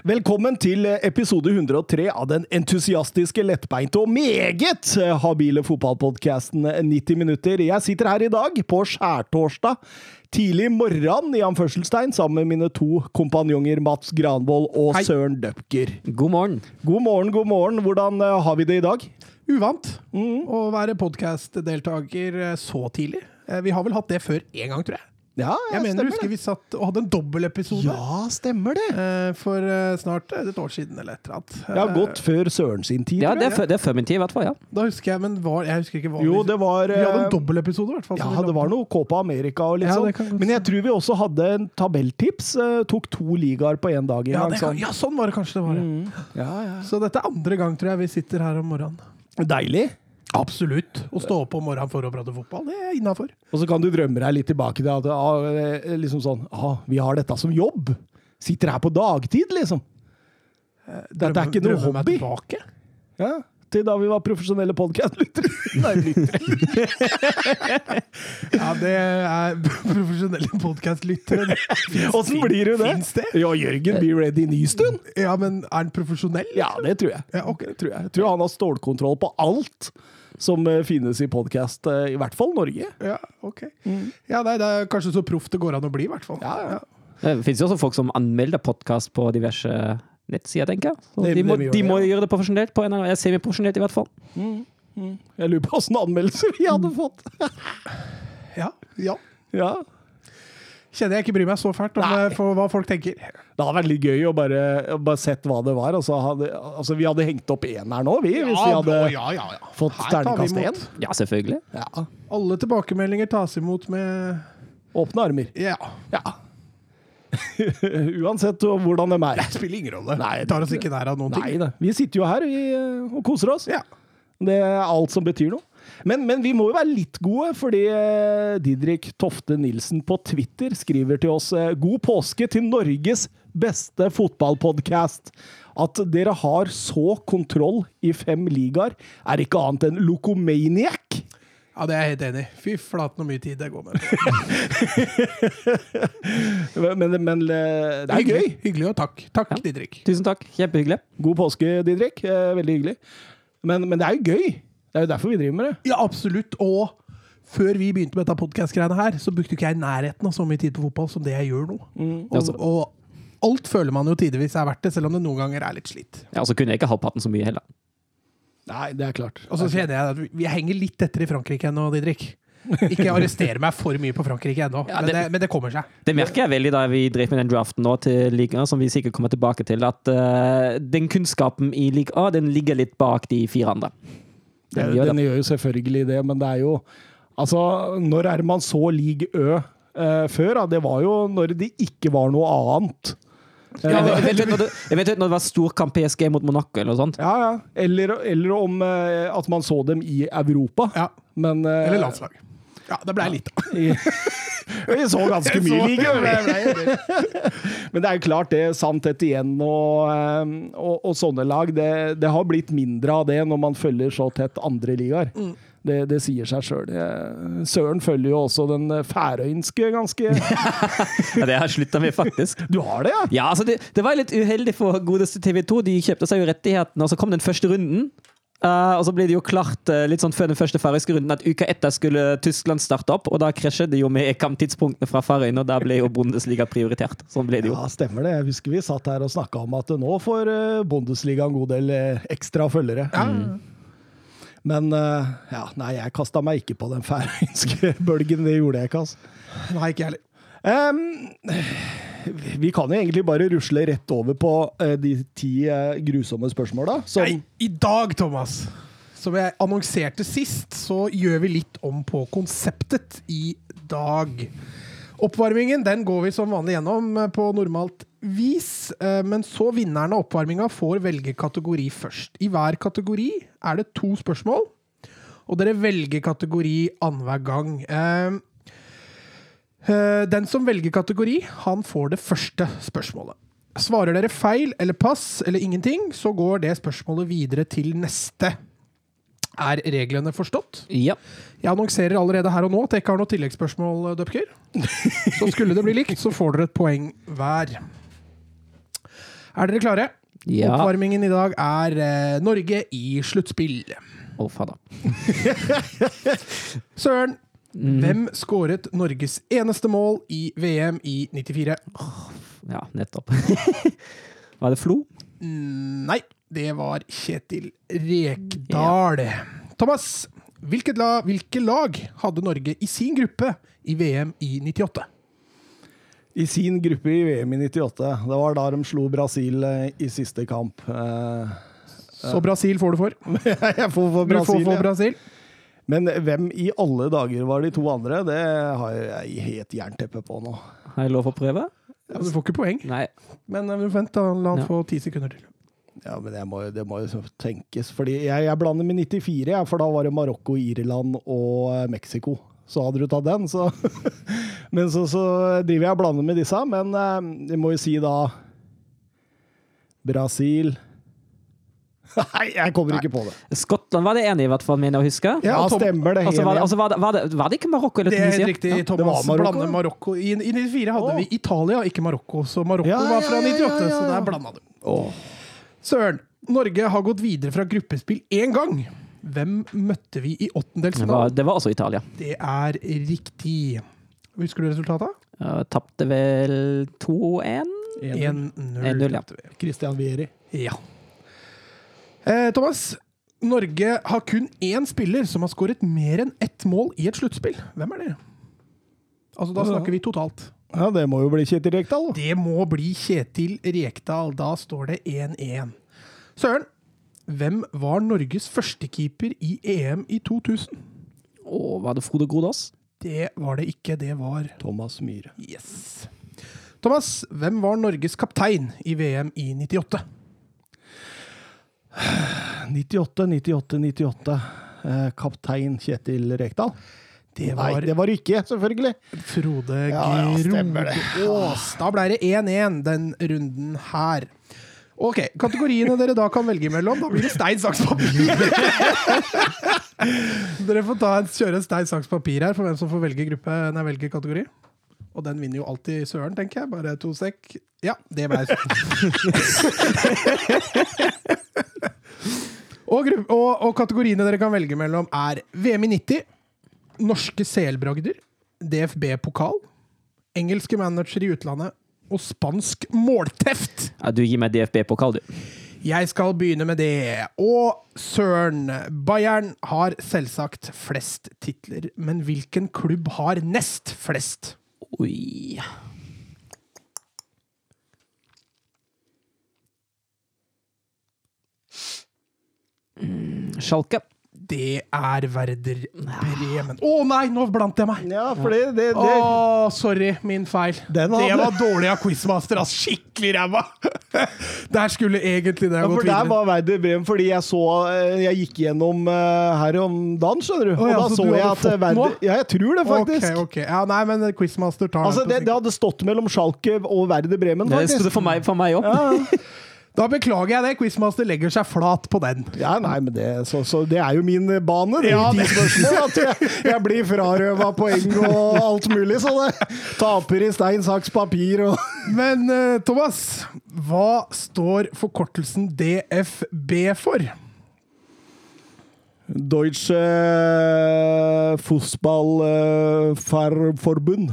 Velkommen til episode 103 av den entusiastiske, lettbeinte og meget habile fotballpodkasten 90 minutter. Jeg sitter her i dag, på skjærtorsdag, tidlig morgen i anførselstegn, sammen med mine to kompanjonger Mats Granvold og Hei. Søren Døpker. God morgen. God morgen, god morgen. Hvordan eh, har vi det i dag? Uvant å være podkast-deltaker så tidlig. Eh, Vi har vel hatt det før én gang, tror jeg. Ja, Jeg mener, husker vi satt og hadde en dobbeltepisode Ja, stemmer det. eh, for eh, snart eh, et år siden eller et eller annet. Ja, har gått før Søren sin tid. Ja, det er, det er før min tid, i hvert fall. ja. Da husker jeg, men var, jeg husker ikke hva Jo, det var Vi hadde en dobbeltepisode, i hvert fall. Ja, det var noe Copa America og litt Ja, sånn. det kan godt Men jeg tror vi også hadde en tabelltips. eh, tok to ligaer på én dag. i ja, gang, det sånn. ja, sånn var det kanskje det var. Mm. Ja, ja. Så dette er andre gang, tror jeg, vi sitter her om morgenen. Deilig. Absolutt. Å stå opp om morgenen for å prate fotball, det er innafor. Og så kan du drømme deg litt tilbake til at ah, eh, liksom sånn, ah, vi har dette som jobb. Sitter her på dagtid, liksom. Dette er ikke noe hobby. meg hobby. tilbake. Ja, til da vi var profesjonelle podkastlyttere. Nei, lyttere. Ja, det er profesjonelle podkastlyttere. Åssen blir du det? Fins det? Ja, Jørgen Be Ready ny stund. Ja, men er han profesjonell? Ja, det tror jeg. Ja, okay. Det tror jeg. jeg tror han har stålkontroll på alt som eh, finnes i podkast, i hvert fall Norge. Ja, ok. Ja, nei, det er kanskje så proff det går an å bli, i hvert fall. Ja, ja. Det finnes jo også folk som anmelder podkast på diverse nettsider, tenker jeg. Så Det- de må, gjør, de må ja. gjøre det profesjonelt, på en eller annen, semiprofesjonelt i hvert fall. Jeg lurer på åssen anmeldelse vi hadde fått. Ja, ja. Ja. Kjenner jeg ikke bryr meg så fælt om Nei. eh, for hva folk tenker. Det hadde vært litt gøy å bare, bare sett hva det var. Altså, hadde, altså, vi hadde hengt opp én her nå, vi. Hvis vi hadde ja, ja, ja. fått terningkast én. Ja, selvfølgelig. Ja. Alle tilbakemeldinger tas imot med Åpne armer. Ja. Ja. Uansett hvordan dem er. Det spiller ingen rolle. Nei, det, tar oss ikke nær av noen Nei ting. da. Vi sitter jo her vi, og koser oss. Ja. Det er alt som betyr noe. Men, men vi må jo være litt gode, fordi eh, Didrik Tofte Nilsen på Twitter skriver til oss eh, God påske til Norges beste fotballpodkast. At dere har så kontroll i fem ligaer, er ikke annet enn lokomaniac. ja, det er jeg helt enig i. Fy flate, så mye tid det går med. Men, men eh, det er gøy. Hyggelig, hyggelig og takk. Takk, Ja. Didrik. Tusen takk. Kjempehyggelig. God påske, Didrik. Veldig hyggelig. Men, men det er jo gøy. Det er jo derfor vi driver med det. Ja, absolutt. Og før vi begynte med dette podkast-greiene her, så brukte ikke jeg i nærheten av så mye tid på fotball som det jeg gjør nå. Og, Altså- og alt føler man jo tidvis er verdt det, selv om det noen ganger er litt slitt. Ja, Og så kunne jeg ikke halvparten så mye heller. Nei, det er klart. Og så kjenner jeg at vi- henger litt etter i Frankrike ennå, Didrik. Ikke arrestere meg for mye på Frankrike ennå, Ja, men, men det kommer seg. Det merker jeg veldig da vi driver med den draften nå til ligaen, som vi sikkert kommer tilbake til, at uh, den kunnskapen i liga A, den ligger litt bak de fire andre. Den Den, gjør den gjør jo selvfølgelig det, men det er jo Altså, når er man så league Ø eh, før? Da? Det var jo når det ikke var noe annet. Jeg vet- jeg vet når det, når det var storkamp PSG mot Monaco eller noe sånt. Ja, ja. Eller, eller om eh, at man så dem i Europa. Ja. Men eh, Eller landslag. Ja, det blei litt, da. Vi så ganske mye likevel. Men det er jo klart det, Sant igjen og, eh, og, og sånne lag, det, det har blitt mindre av det når man følger så tett andre ligaer. Mm. Det, det sier seg sjøl. Søren følger jo også den færøynske ganske Ja, det har jeg slutta med, faktisk. Du har det, ja? Ja, altså det, det var litt uheldig for godeste TV2. De kjøpte seg jo rettighetene, og så kom den første runden. Eh, og så ble det jo klart uh, litt sånn før den første færøyske runden at uka etter skulle Tyskland starte opp, og da krasjet det jo med EKAM-tidspunktene fra Færøyene, og da ble jo Bundesliga prioritert. Sånn ble det jo. Ja, stemmer det. Jeg husker vi satt her og snakka om at nå får uh, Bundesliga en god del ekstra følgere. Men eh, ja, nei, jeg kasta meg ikke på den færøyske bølgen. Det gjorde jeg ikke, altså. Nei, ikke jeg heller. Em, vi kan jo egentlig bare rusle rett over på eh, de ti eh, grusomme spørsmåla. Som I dag, Thomas, som jeg annonserte sist, så gjør vi litt om på konseptet i dag. Oppvarmingen den går vi som vanlig gjennom eh, på normalt vis, men så vinneren av oppvarminga får velge kategori først. I hver kategori er det to spørsmål, og dere velger kategori annenhver gang. Eh, eh, Den som velger kategori, han får det første spørsmålet. Svarer dere feil eller pass eller ingenting, så går det spørsmålet videre til neste. Er reglene forstått? Ja. Jeg annonserer allerede her og nå at jeg ikke har noe tilleggsspørsmål, Døpker. Så skulle det bli likt, så får dere et poeng hver. Er dere klare? Ja. Oppvarmingen i dag er eh, Norge i sluttspill. Å, oh, faen da. Søren, Mm. hvem skåret Norges eneste mål i VM i 94? Ja, nettopp. Var det Flo? Nei, det var Kjetil Rekdal. Thomas, hvilket lag, hvilke lag hadde Norge i sin gruppe i VM i 98? I sin gruppe i VM i 98. Det var da de slo Brasil eh, i siste kamp. Eh, Så Brasil får du for. Jeg får for Du får Brasil, ja. Men hvem i alle dager var de to andre? Det har jeg helt jernteppe på nå. Har jeg lov å prøve? Ja, du får ikke poeng, Nei. men eh, vent, da. La han Ja. få ti sekunder til. Ja, men jeg må, det må jo tenkes. Fordi jeg, jeg blander med 94, ja, for da var det Marokko, Irland og eh, Mexico. Så hadde du tatt den, så Men så, så driver jeg og blander med disse. Men vi jeg må jo si da Brasil Nei, jeg kommer ikke på det. Skottland var det ene, i, hvert fall, mener jeg å huske. Ja, Tom- stemmer det. Altså, var, det, altså, var, det, var, det, var det ikke Marokko eller Det er helt riktig. Ja. Thomas Marokko, blander. Marokko. I, I 94 hadde oh. vi Italia, ikke Marokko. Så Marokko Ja, var fra ja, 98, ja, ja, så der blanda du. Oh. Søren, Norge har gått videre fra gruppespill én gang. Hvem møtte vi i Det, åttendelsfinalen? det var også Italia. Det er riktig. Husker du resultatet? Uh, Tapte vel 2-1? 1-0. 1-0, ja. Christian Vieri. Ja. Eh, Thomas, Norge har kun én spiller som har skåret mer enn ett mål i et sluttspill. Hvem er det? Altså, da snakker vi totalt. Ja, det må jo bli Kjetil Rekdal. da. Det må bli Kjetil Rekdal. Da står det 1-1. Søren, hvem var Norges førstekeeper i EM i 2000? Å, var det Frode Grodås? Det var det ikke, det var Thomas Myhre. Yes. Thomas, hvem var Norges kaptein i VM i 98? 98, 98, 98. Eh, kaptein Kjetil Rekdal. Det Nei, var det var ikke, selvfølgelig. Frode ja, stemmer Da ble det 1-1 den runden her. Ok, Kategoriene dere da kan velge mellom, da blir det stein, saks, papir. dere får ta en, kjøre stein, saks, papir her for hvem som får velge gruppe, nei, velge kategori. Og den vinner jo alltid Søren, tenker jeg. Bare to sekk. Ja, det ble og, gru- og, og kategoriene dere kan velge mellom, er VM i 90, norske selbragder, DFB-pokal, engelske manager i utlandet og spansk målteft. Ja, du gir meg DFB-pokal, du. Jeg skal begynne med det. Og søren, Bayern har selvsagt flest titler, men hvilken klubb har nest flest? Oi. Mm. Det er Werder Bremen. Å nei, nå blant jeg meg! Ja, fordi det, det, det sorry, min feil. Den Det var dårlig av quizmaster, ass. Skikkelig ræva! Der skulle egentlig det ja, ha for der var Werder Bremen, fordi jeg så eh, Jeg gikk gjennom eh, her om dagen, skjønner du. Oh, ja, og da så så jeg at eh, Werder? Ja, jeg tror det, faktisk. Okay, okay. Ja, nei, men quizmaster tar Altså, det, det hadde stått mellom Schalke og Werder Bremen, Det faktisk. det for meg, for meg òg. Da beklager jeg det. Quizmaster legger seg flat på den. ja, nei, men det, så, så det er jo min eh, bane, det. Ja, de spørsmål, at jeg, jeg blir frarøva poeng og alt mulig, så det taper i stein, saks, papir og Men eh, Thomas, hva står forkortelsen DFB for? Deutsche uh, Fußballforbund.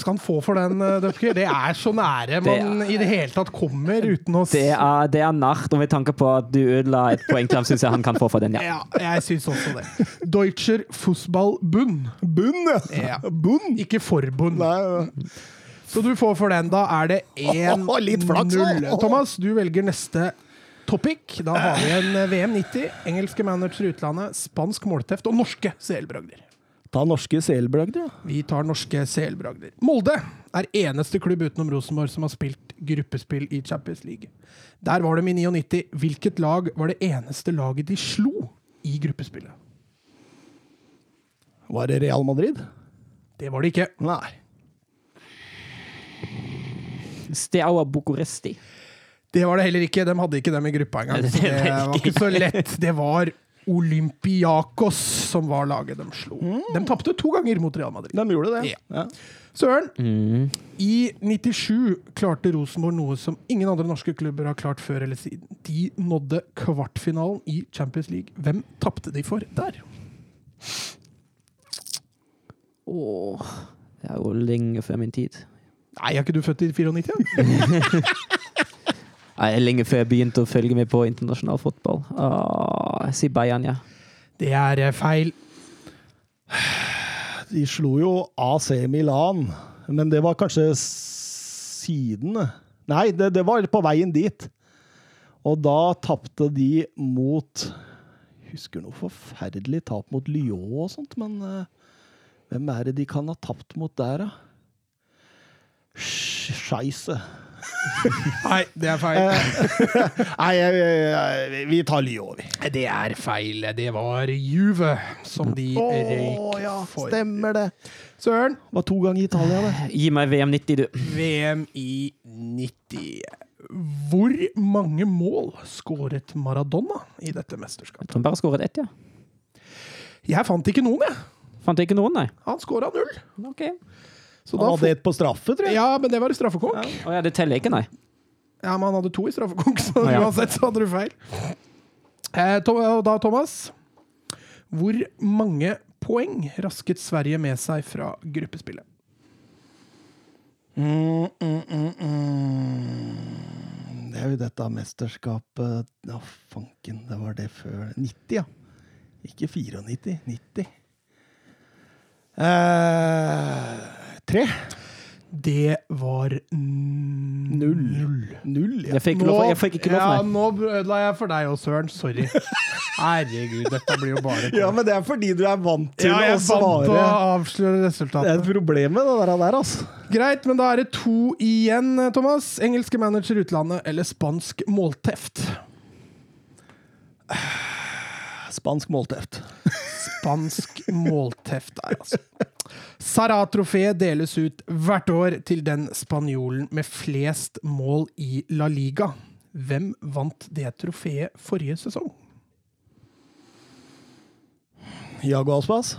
Skal han få for den, uh, Dupker? Det er så nære man i det hele tatt kommer uten å Det er, det er nært, og med tanke på at du ødela et poeng til ham, syns jeg han kan få for den, ja. Ja, jeg syns også det. Deutscher Fussball Bunn, ja. Ja. Bunn. Ikke forbund. Nei, Så du får for den. Da er det 1-0. Litt flaks, da. Thomas, du velger neste topic. Da har vi en eh, VM 90, engelske manager i utlandet, spansk målteft og norske selbragder. Ta norske selbragder, ja. Vi tar norske selbragder. Molde er eneste klubb utenom Rosenborg som har spilt gruppespill i Champions League. Der var de i 99. Hvilket lag var det eneste laget de slo i gruppespillet? Var det Real Madrid? Det var det ikke. Nei. Steaua Bucuresti. Det var det heller ikke. De hadde ikke dem i gruppa engang. Det det var ikke så lett. Det var Olympiakos, som var laget de slo. De tapte to ganger mot Real Madrid. De gjorde det. Ja. Ja. Søren, i 97 klarte Rosenborg noe som ingen andre norske klubber har klart før eller siden. De nådde kvartfinalen i Champions League. Hvem tapte de for der? Åh, det er jo lenge før min tid. Nei, er ikke du født i 94? Nei, lenge før jeg begynte å følge med på internasjonal fotball. Jeg sier Bayern, ja. Det er eh, feil. De slo jo AC Milan, men det var kanskje siden Nei, det, det var på veien dit. Og da tapte de mot Husker noe forferdelig tap mot Lyon og sånt, men eh, hvem er det de kan ha tapt mot der, da? Scheisse. Nei, det er feil. Nei, jeg, jeg, vi tar Lyon, vi. Det er feil. Det var Juve som de røyk ja, for. stemmer det. Søren, var to ganger i Italia, det. Gi meg VM 90, du. VM i 90. Hvor mange mål skåret Maradona i dette Jeg mesterskapet? tror han bare skåret ett, ja. Jeg fant ikke noen, jeg. Fant ikke noen, nei. Han skåra null. Ok. Så Han da hadde et på straffe, tror jeg. Ja, men det var i straffekonk. Å ja, det teller ikke, nei. Ja, men han hadde to i straffekonk, så Ja. uansett så hadde du feil. Eh, da, Thomas Hvor mange poeng rasket Sverige med seg fra gruppespillet? Mm, mm, mm, mm. Det er jo dette mesterskapet Ja, fanken, det var det før 90, ja. Ikke 94. 90. Eh, tre. Det var n- Null. Null, ja. Jeg fikk, lov, jeg fikk ikke lov, ja, meg nå ødela jeg for deg og Søren. Sorry. Herregud, dette blir jo bare ja, men det er fordi du er vant til Ja, jeg å vant å avsløre resultatet. Det er et problem med det der altså. Greit, men da er det to igjen, Thomas. Engelske manager utlandet eller spansk målteft? Spansk målteft. Spansk målteft der, altså. Sara-trofé deles ut hvert år til den spanjolen med flest mål i La Liga. Hvem vant det trofeet forrige sesong? Jago Aspas.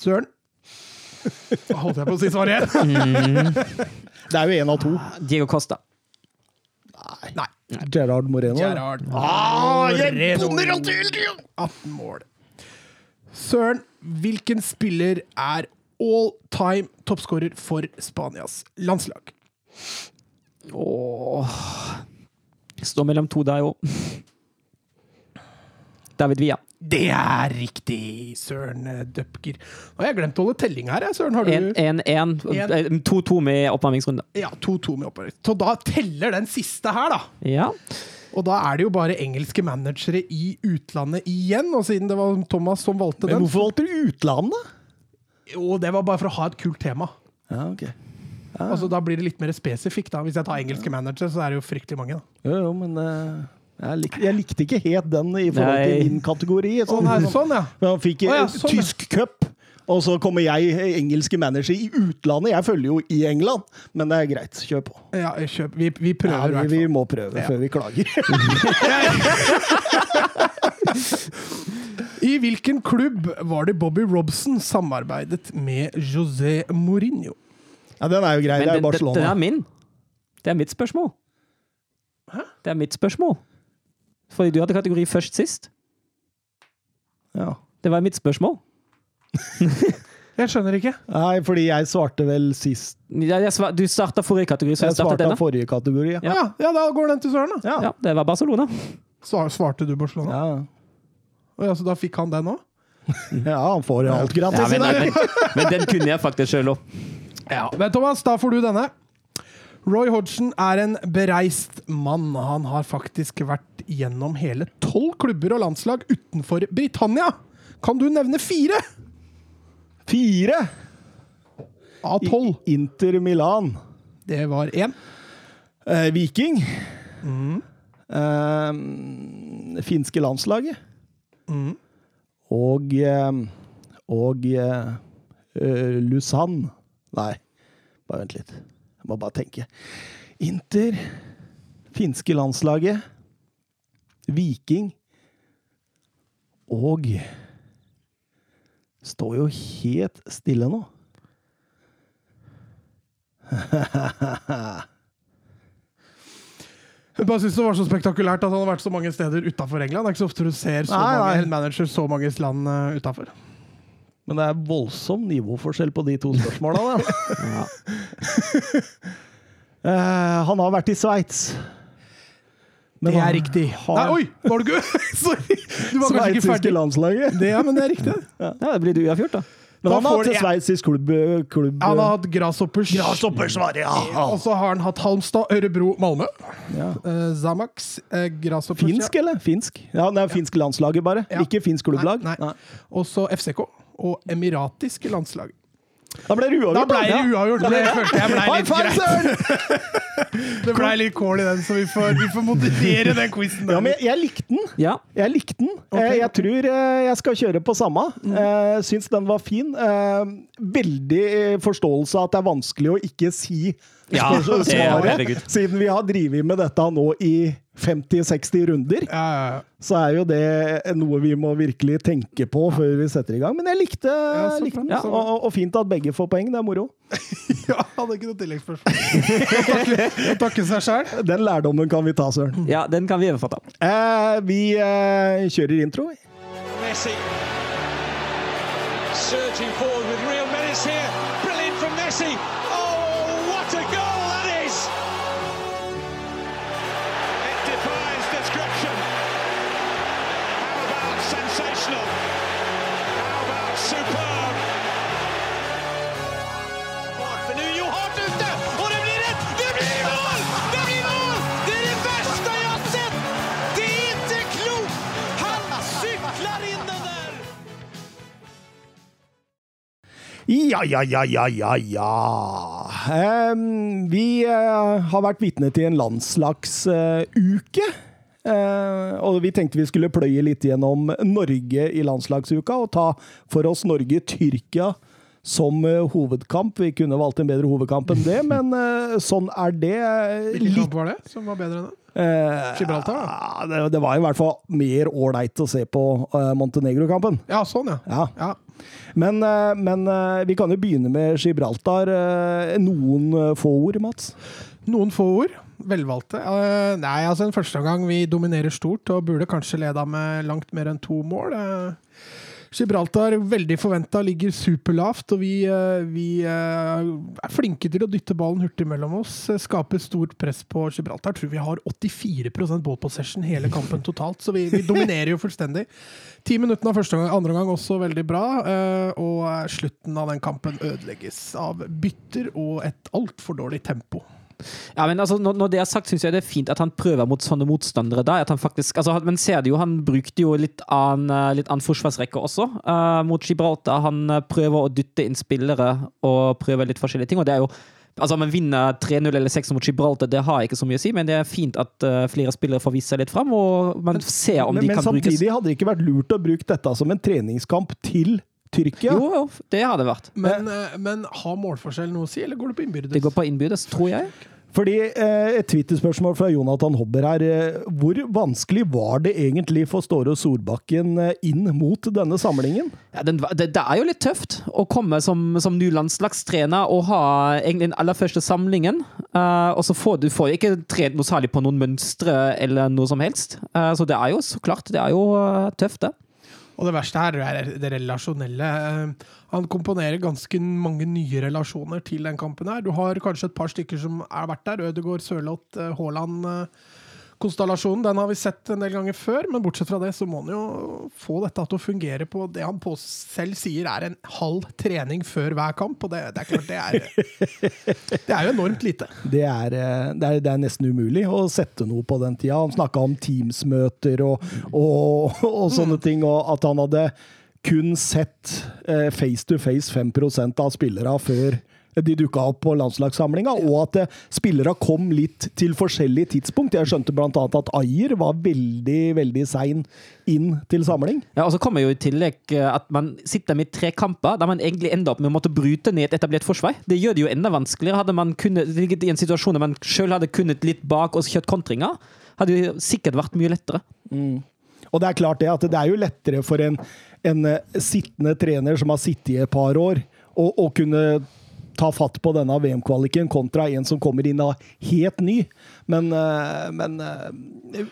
Søren? Da holdt jeg på å si svaret igjen. Det er jo én av to. Diego Costa. Nei. Nei. Gerard Moreno. Gerard. Ah, jeg Moreno. bommer alltid 18 mål. Søren, hvilken spiller er all time toppskårer for Spanias landslag? Åh. Står mellom to der òg. David Villa. Det er riktig, Søren Døpker. Nå har jeg glemt å holde telling her, Søren. Har du 1-1. 2-2 med oppvarmingsrunde. Ja, 2-2 med oppvarmingsrunde. Så da teller den siste her, da. Ja. Og da er det jo bare engelske managere i utlandet igjen. Og siden det var Thomas som valgte den Men hvorfor valgte du utlandet? Jo, det var bare for å ha et kult tema. Ja, ok. Altså, Da blir det litt mer spesifikt. da Hvis jeg tar engelske managere, så er det jo fryktelig mange. da Jo, jo, men eh, jeg, lik, jeg likte ikke helt den i forhold Nei. til min kategori. Sånn, nei, sånn, ja. Men han fikk oh, ja, sånn, ja. tysk cup, og så kommer jeg, engelske manager, i utlandet. Jeg følger jo i England, men det er greit. Kjør på. ja kjøp. Vi, vi Ja, prøver i vi, vi må prøve Ja. før vi klager. I hvilken klubb var det Bobby Robson samarbeidet med José Mourinho? Ja, den er jo grei. Men det er jo den, det, Barcelona. er min. Det er mitt spørsmål. Det er mitt spørsmål. Fordi du hadde kategori først sist. Ja. Det var mitt spørsmål. Jeg skjønner ikke. Nei, fordi jeg svarte vel sist. Ja, jeg svar, du starta forrige kategori, så Jeg jeg startet denne. forrige kategori. Ja. Ja. Ja, da går den til Søren, da. Ja. Ja, det var Barcelona. Svar, svarte du Barcelona? Ja. Og ja, så da fikk han den òg? ja, han får alt Ja, gratis. men, men, men den kunne jeg faktisk sjøl òg. Ja. Men Thomas, da får du denne. Roy Hodgson er en bereist mann. Han har faktisk vært gjennom hele tolv klubber og landslag utenfor Britannia. Kan du nevne fire Fire! av tolv? Inter Milan. Det var én. Eh, Viking. Mm. Eh, finske landslaget. Mm. Og eh, Og eh, eh, Nei, bare vent litt. Jeg må bare tenke. Inter, finske landslaget, Viking Og står jo helt stille nå. Jeg bare synes det var så spektakulært at han har vært så mange steder utafor England. Det er ikke så ofte du ser så Nei, nei. mange manager så mange land uh, utafor. Men det er voldsom nivåforskjell på de to spørsmåla. Ja. uh, han har vært i Sveits. Men Det er han riktig. har- Nei, oi! Var du ikke Sorry! Du var kanskje ikke Sveitsiske ferdig. landslaget. Det, ja, men det er riktig. ja, det blir du uavgjort, da. Men Da han har får hatt sveitsisk klubb, klubb Han har hatt Grasshoppers. Grasshoppersvaret, ja. Og så har han hatt Halmstad, Ørebro, Malmö. ja. Uh, Zamax, uh, Grasshoppers Finsk, eller? Finsk? Ja, det er finsk landslaget, bare. Ja. Ikke finsk klubblag. Nei, nei. Og så FCK og emiratiske landslag. Da ble det uavgjort. Da ble det uavgjort. Det følte jeg ble litt greit. Det ble litt kål i den, så vi får, vi får moderere den quizen. Ja, men jeg, likte den. Ja. Jeg likte den. Eh, jeg tror eh, jeg skal kjøre på samme. Mm. Eh, Syns den var fin. Eh, Veldig forståelse av at det er vanskelig å ikke si Ja, svaret, siden vi har drevet med dette nå i 50-60 runder. Ja, ja, ja. Så er jo det noe vi må virkelig tenke på før vi setter i gang. Men jeg likte, likte den. Og, og, og fint at begge får poeng. Det er moro. ja, hadde ikke noe tilleggsspørsmål. Å takke, seg sjæl. Den lærdommen kan vi ta, Søren. ja, den kan vi overfatte. Eh, vi eh, kjører intro. Messi. Surging forward with real menace here. Brilliant from Messi. Ja, ja, ja, ja, ja, ja. Vi eh, har vært vitne til en landslagsuke. Eh, og vi tenkte vi skulle pløye litt gjennom Norge i landslagsuka og ta for oss Norge-Tyrkia som eh, hovedkamp. Vi kunne valgt en bedre hovedkamp enn det, men eh, sånn er det. Hvilken kamp var det som var bedre enn den? eh, Gibraltar, da? det, det var i hvert fall mer ålreit å se på Montenegro-kampen. Ja, sånn, ja. Ja. ja. Men, men vi kan jo begynne med Gibraltar. Noen få ord, Mats? Noen få ord. Velvalgte. Nei, altså en første gang vi dominerer stort og burde kanskje leda med langt mer enn to mål. Gibraltar veldig forventa, ligger superlavt, og vi, eh, vi eh, er flinke til å dytte ballen hurtig mellom oss. eh, Skaper stort press på Gibraltar. Tror vi har 84 ball possession hele kampen totalt, så vi, vi dominerer jo fullstendig. Ti minutter av første gang, andre gang også veldig bra, og slutten av den kampen ødelegges av bytter og et altfor dårlig tempo. Ja, men altså, når, det er sagt, syns jeg det er fint at han prøver mot sånne motstandere. da, at han faktisk, altså, Men ser det jo, han brukte jo litt annen, eh, litt annen forsvarsrekke også uh, mot Gibraltar. Han eh, prøver å dytte inn spillere og prøver litt forskjellige ting. og det er jo Altså, Om man vinner 3-0 eller 6 mot Gibraltar, det har ikke så mye å si, men det er fint at uh, flere spillere får vist seg litt fram, og man ser om men, de men kan brukes. samtidig hadde det ikke vært lurt å bruke dette som en treningskamp til Tyrkia. Jo, jo, det har det vært. Men, eh, men har målforskjell noe å si, eller går det på innbyrdes? Det går på innbyrdes, tror jeg. Fordi eh, Et Twitter-spørsmål fra Jonathan Hobber her. Eh, hvor vanskelig var det egentlig for Ståre Solbakken inn mot denne samlingen? Ja, den, det, det er jo litt tøft å komme som, som ny landslagstrener og ha egentlig den aller første samlingen. Uh, og så får du får ikke trent noe særlig på noen mønstre eller noe som helst. Uh, så det er jo så klart, det er jo tøft, det. Og det verste her er det relasjonelle. Eh, Han komponerer ganske mange nye relasjoner til den kampen her. Du har kanskje et par stykker som har vært der. Ødegaard, Sørloth, eh, Haaland. Konstellasjonen den har vi sett en del ganger før, men bortsett fra det så må han jo få dette til å fungere på det han på selv sier er en halv trening før hver kamp. Og det, det er klart, det er, det er jo enormt lite. Det er, eh, det, er, det er nesten umulig å sette noe på den tida. Han snakka om Teams-møter og, og, og sånne ting, og at han hadde kun sett eh, face to face 5% av spillere før de dukka opp på landslagssamlinga, og at eh, spillere kom litt til forskjellige tidspunkt. Jeg skjønte bl.a. at Ayer var veldig, veldig sein inn til samling. Ja, og så kommer jo i tillegg eh, at man sitter med tre kamper der man egentlig ender opp med å måtte bryte ned et etablert forsvar. Det gjør det jo enda vanskeligere. Hadde man kunnet, ligget i en situasjon der man sjøl hadde kunnet litt bak og kjørt kontringer, hadde det sikkert vært mye lettere. Og det er klart det, at det er jo lettere for en, en eh, sittende trener som har sittet i et par år, å kunne ta fatt på denne VM-kvaliken kontra en som kommer inn av helt ny. Men, eh, men eh,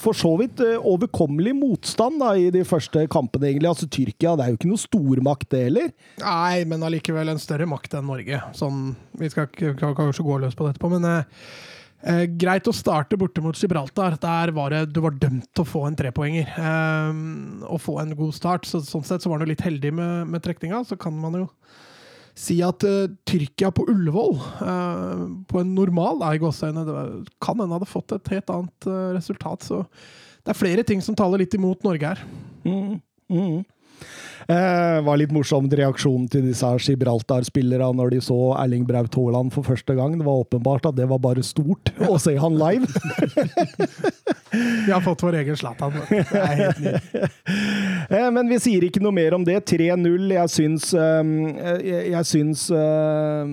for så vidt eh, overkommelig motstand da i de første kampene, egentlig. Altså Tyrkia det er jo ikke noe stormakt, det heller. Nei, men allikevel en større makt enn Norge. Sånn, vi skal kanskje gå løs på det etterpå, men eh, greit å starte borte mot Gibraltar. Der var det, du var dømt til å få en trepoenger eh, å få en god start. Så, sånn sett så var du litt heldig med, med trekninga. Så kan man jo si at uh, Tyrkia på Ullevål, uh, på en normal gåseøyne, kan hende hadde fått et helt annet uh, resultat. Så det er flere ting som taler litt imot Norge her. Mm. Eh, var litt morsomt reaksjonen til disse Gibraltar-spillerne når de så Erling Braut Haaland for første gang. Det var åpenbart at det var bare stort å se han live. Vi har fått vår egen Zlatan. Det er helt nydelig. Eh, Men vi sier ikke noe mer om det. 3-0. Jeg syns eh, Jeg, jeg syns eh,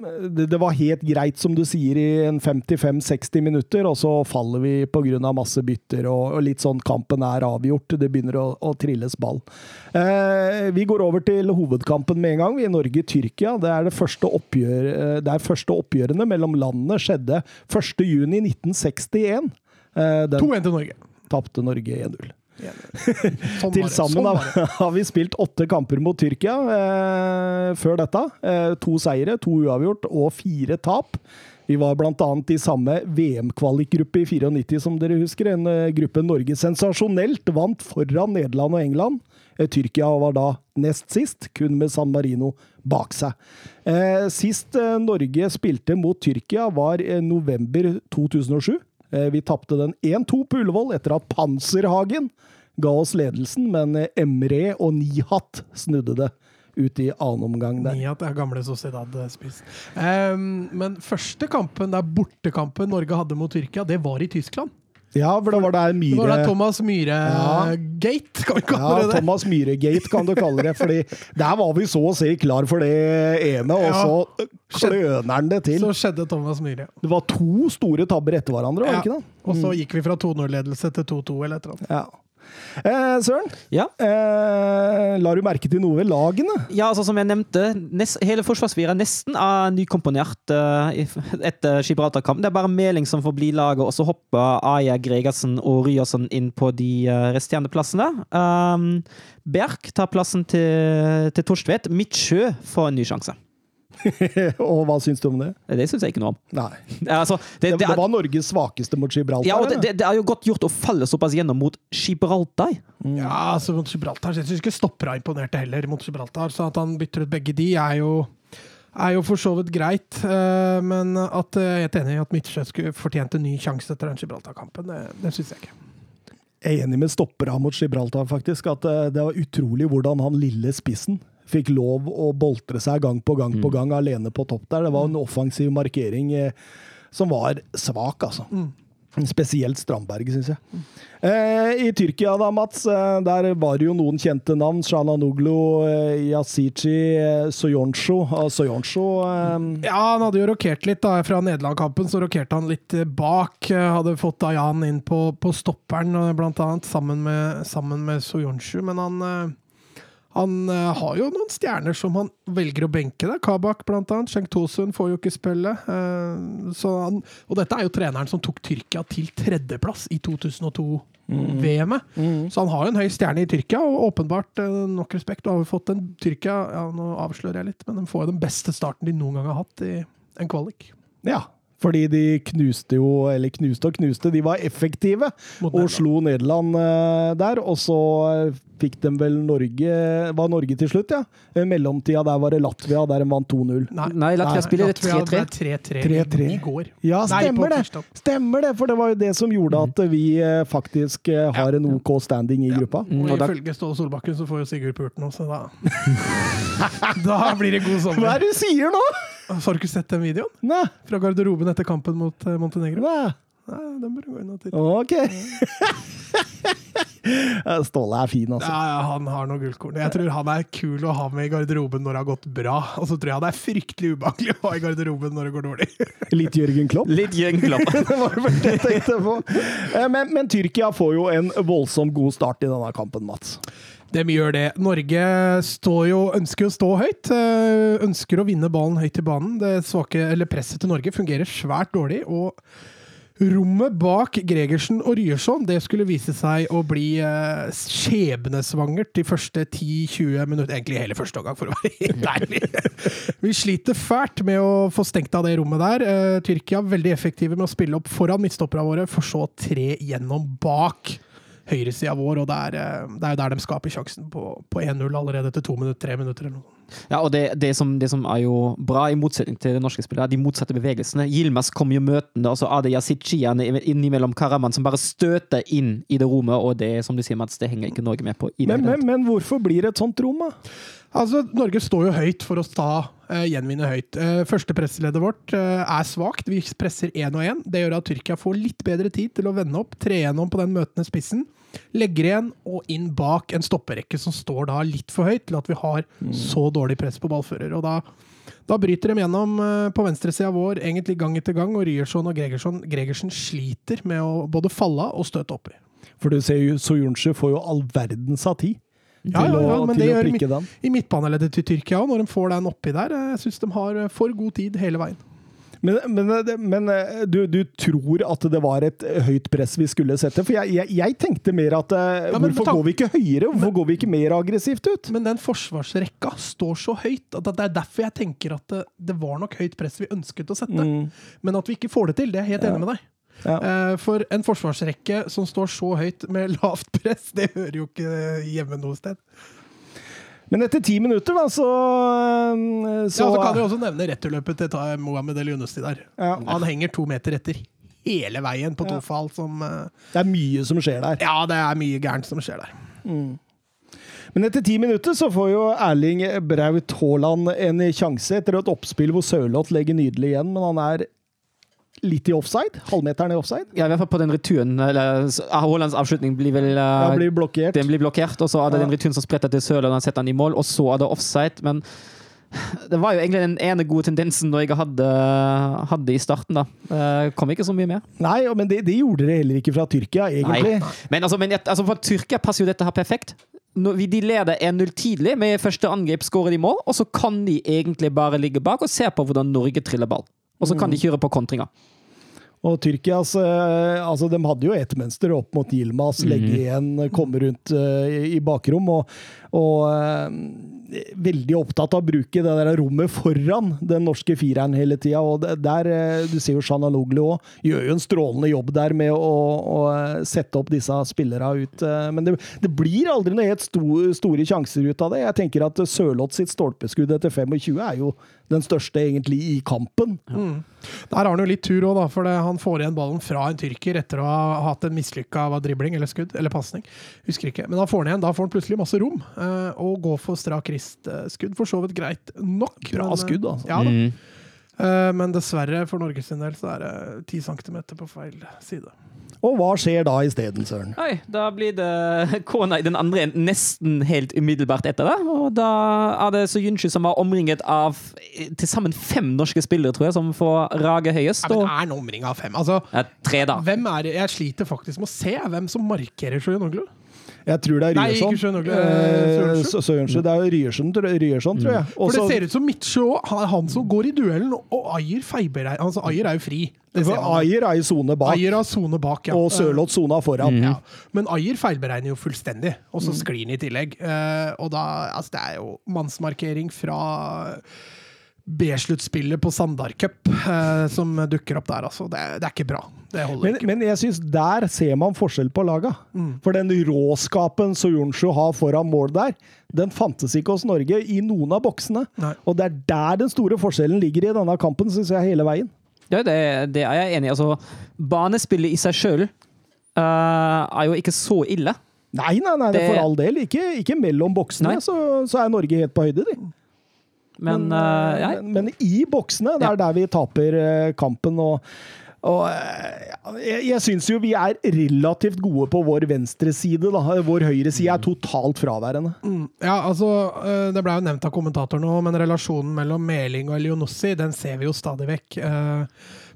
det, det var helt greit, som du sier, i en 55-60 minutter, og så faller vi pga. masse bytter og, og litt sånn kampen er avgjort. Det begynner å, å trilles ball. Eh, vi går over til hovedkampen med en gang. Vi i Norge-Tyrkia. Det er det første oppgjør, eh, det er første oppgjørene mellom landene skjedde 1.6.1961. Eh, den 2-1 til Norge. tapte Norge 1-0. Sånn Til sammen Sånn har vi spilt åtte kamper mot Tyrkia eh, før dette. Eh, to seire, to uavgjort og fire tap. Vi var bl.a. i samme VM-kvalikgruppe i 94, som dere husker. En eh, gruppe Norge sensasjonelt vant foran Nederland og England. Eh, Tyrkia var da nest sist, kun med San Marino bak seg. Eh, sist Norge spilte mot Tyrkia, var november 2007. Eh, Vi tapte den 1-2 på Ullevål etter at Panserhagen ga oss ledelsen, men eh, Emre og Nihat snudde det ut i annen omgang der. Nihat er gamle Sociedad-spiss. Um, men første kampen, der bortekampen Norge hadde mot Tyrkia, det var i Tyskland. Ja, for det var der Det var der Thomas Myhre-gate, kan vi kalle ja, det Ja, Thomas Myhre-gate kan du kalle det. Fordi der var vi så å si klar for det ene, og Ja. så kløner han det til. Så skjedde Thomas Myhre. Det var to store tabber etter hverandre, var det ikke det? Og så gikk vi fra 2-0-ledelse til 2-2 eller et eller annet. Ja. Eh, Søren, Ja. eh, la du merke til noe ved lagene? Ja, altså som jeg nevnte, nest, hele er nesten er nykomponert uh, etter Gibraltar-kampen. Det er bare Meling som får bli laget, og så hopper Aja Gregersen og Ryerson inn på de eh, resterende plassene. Um, Berg tar plassen til, til Torstvedt. Midtsjø får en ny sjanse. og hva syns du om det? Det syns jeg ikke noe om. Nei. Altså, det, Det, det det var Norges svakeste mot Gibraltar. ja, og det, det, det er jo godt gjort å falle såpass gjennom mot Gibraltar. Ja, altså mot Gibraltar Jeg syns ikke Stoppera imponerte heller mot Gibraltar, så at han bytter ut begge de, er jo er jo for så vidt greit, eh, men at eh, jeg er helt enig i at Midtsjø fortjente en ny sjanse etter den Gibraltar-kampen. Det, det syns jeg ikke. Jeg er enig med stoppera mot Gibraltar, faktisk. At eh, det var utrolig hvordan han lille spissen fikk lov å boltre seg gang på gang på gang alene på topp der. Det var en offensiv markering eh, som var svak, altså. Spesielt Strandberg, syns jeg. Eh, I Tyrkia da, Mats, eh, der var det jo noen kjente navn. Shananoglu, eh, Yasici, eh, Soyoncho. Soyoncho eh, Ja, han hadde jo rokert litt da, fra Nederland-kampen. Så rokerte han litt eh, bak. Eh, Hadde fått Dayan inn på, på stopperen, blant annet, sammen med, sammen med Soyoncho. Men han, han uh, har jo noen stjerner som han velger å benke. Der. Kabak, blant annet. Schenk Tosun får jo ikke spille. Uh, Så han, og dette er jo treneren som tok Tyrkia til tredjeplass i 2002-VM-et. Så han har jo en høy stjerne i Tyrkia, og åpenbart uh, nok respekt. Og har fått en Tyrkia ja, Nå avslører jeg litt, men de får jo den beste starten de noen gang har hatt i en kvalik. Ja. Fordi de knuste jo, eller knuste og knuste, de var effektive og slo Nederland eh, der. Og så eh, fikk de vel Norge Var Norge til slutt, ja. I mellomtida der var det Latvia, der de vant 2-0. Nei, Latvia spiller 3-3. 3-3 3-3. i går. Ja, Nei, stemmer det! Stemmer det, For det var jo det som gjorde at vi eh, faktisk eh, har en OK standing i gruppa. Mm, Og og ifølge Ståle Solbakken så får jo Sigurd Purten også, da Da blir det god sommer. Hva er det du sier nå?! Har du ikke sett den videoen? Nei, Fra garderoben etter kampen mot eh, Montenegro? nei. Nei, den burde gå inn og titte. OK. Ståle er fin, altså. Ja, ja, han har noe gullkorn. Jeg tror han er kul å ha med i garderoben når det har gått bra. Og så tror jeg det er fryktelig ubehagelig å ha i garderoben når det går dårlig. Litt Jørgen Klopp. Litt Jørgen Klopp. Det var vel det jeg tenkte på. Eh, Men, men Tyrkia får jo en voldsomt god start i denne kampen, Mats. De gjør det. Norge står jo, ønsker jo å stå høyt. øh, Ønsker å vinne ballen høyt i banen. Det svake, eller presset til Norge fungerer svært dårlig. og Rommet bak Gregersen og Ryerson det skulle vise seg å bli eh, skjebnesvangert de første 10-20 minutter. Egentlig hele første omgang, for å være helt ærlig. Vi sliter fælt med å få stengt av det rommet der. Eh, Tyrkia veldig effektive med å spille opp foran midtstopperne våre, for så tre gjennom bak høyresida vår. Og det er, eh, det er der de skaper sjansen på, på 1-0 allerede etter to minutter, tre minutter eller noe. Ja, og det, det, som, det som er jo bra, i motsetning til det norske spillet, er de motsatte bevegelsene. Yilmaz kommer jo møtende, og så er det Yasichian innimellom Karaman som bare støter inn i det rommet, og det som du sier, Mats, det henger ikke Norge med på. i det Men, men, men hvorfor blir det et sånt rom, da? Altså, Norge står jo høyt for å ta, uh, gjenvinne høyt. Uh, første presseleddet vårt uh, er svakt. Vi presser én og én. Det gjør at Tyrkia får litt bedre tid til å vende opp, tre gjennom på den møtende spissen. Legger igjen og inn bak en stopperekke som står da litt for høyt til at vi har så dårlig press på ballfører. Og da, da bryter de gjennom eh, på venstresida vår egentlig gang etter gang, og Ryerson og Gregersen, Gregersen sliter med å både falle av og støte oppi. For du ser jo Soyuncu får jo all verdens av tid Ja, ja, ja, men det gjør. I midtbaneleddet til Tyrkia òg, når de får den oppi der. eh, Jeg syns de har eh, for god tid hele veien. Men, men, men du, du tror at det var et høyt press vi skulle sette? For jeg, jeg, jeg tenkte mer at eh, Ja, men Hvorfor går vi ikke høyere? Hvorfor går vi ikke mer aggressivt ut? Men den forsvarsrekka står så høyt at det er derfor jeg tenker at det, det var nok høyt press vi ønsket å sette. Men at vi ikke får det til, det er jeg helt enig med deg. Ja. Eh, For en forsvarsrekke som står så høyt med lavt press, det hører jo ikke hjemme noe sted. Men etter ti minutter, da, så, eh, Så, ja, så kan vi også nevne returløpet til Mohammed El Yunusti der. Ja. Han henger to meter etter hele veien på to Ja. fall som eh, Det er mye som skjer der. Ja, det er mye gærent som skjer der. Men etter ti minutter så får jo Erling Braut Haaland en sjanse etter et oppspill hvor Sørloth legger nydelig igjen, men han er litt i offside. Halvmeteren i offside. Ja, i hvert fall på den returen. Eller, Haalands avslutning blir vel eh, blir blokkert. Den blir blokkert, og så er det Ja. den returen som spretter til Sørland, han setter han i mål, og så er det offside. Men det var jo egentlig den ene gode tendensen Norge hadde, hadde i starten, da. Det Kom ikke så mye mer. Nei, men det, det gjorde det heller ikke fra Tyrkia, egentlig. Nei. Men, altså, men altså, for Tyrkia passer jo dette her perfekt. Når de leder 1-0 tidlig, med første angrep skårer de mål, og så kan de egentlig bare ligge bak og se på hvordan Norge triller ball. Og så kan de kjøre på kontringer. Og Tyrkias eh, Altså, de hadde jo ett mønster opp mot Yilmaz, legge igjen, komme rundt eh, i- bakrom, og, og eh, veldig opptatt av å bruke det der rommet foran den norske fireren hele tida. Og der, eh, du ser jo Shanaloglu òg, gjør jo en strålende jobb der med å, å sette opp disse spillerne ut. Men det, det blir aldri noe helt sto, store sjanser ut av det. Jeg tenker at Sørloth sitt stolpeskudd etter 25 er jo den største egentlig i kampen. Der har han jo litt tur òg, for det, han får igjen ballen fra en tyrker etter å ha hatt en mislykka dribling eller skudd, eller pasning. Husker ikke. Men han får den igjen. Da får han plutselig masse rom, eh, og går for strak ristskudd. For så vidt greit nok. Bra men, eh, skudd, altså. Ja, da. Mm. Eh, men dessverre, for Norges del, så er det ti centimeter på feil side. Og hva skjer da isteden, Søren? Oi, da blir det kona i den andre enden nesten helt umiddelbart etter det. Og da er det Soyuncu som var omringet av eh, til sammen fem norske spillere, tror jeg, som får rage høyest. Ja, men det er en omring av fem. Altså, ja, tre, da. hvem er det? Jeg sliter faktisk med å se hvem som markerer Sjøen. Jeg tror det er Nei, Ryerson. ikke Sjøen Oglu, Eh, eh, Sørensen. Det er Ryerson, tror jeg- Ryerson. For Også- det ser ut som Midtsjø. Han er han som går i duellen, og Ayer feiber Altså, Ayer er jo fri. Ayer er i sone bak, Ayer har sone bak, ja. og Sørloth sona foran. Ja. Men Ayer feilberegner jo fullstendig, og Mm. så sklir han i tillegg. Eh, og da Altså, det er jo mannsmarkering fra B-sluttspillet på Sandar Cup eh, som dukker opp der, altså. Det, er- det er ikke bra. Det holder Men, ikke. men jeg syns der ser man forskjell på laga. Mm. For den råskapen Soyuncu har foran mål der, den fantes ikke hos Norge i noen av boksene. Nei. Og det er der den store forskjellen ligger i denne kampen, syns jeg, hele veien. Ja, det, det er jeg enig i. Altså, banespillet i seg sjøl er jo ikke så ille. Nei, nei, nei, Det- for all del. Ikke, ikke mellom boksene, så, så er Norge helt på høyde, de. Men, Men, uh, ja. men, men i boksene, det Ja. er der vi taper eh, kampen. Og, Og jeg, jeg syns jo vi er relativt gode på vår venstre side. Da. Vår høyre side er totalt fraværende. Ja, altså, Det ble jo nevnt av kommentatoren òg, men relasjonen mellom Meling og Elionossi den ser vi jo stadig vekk.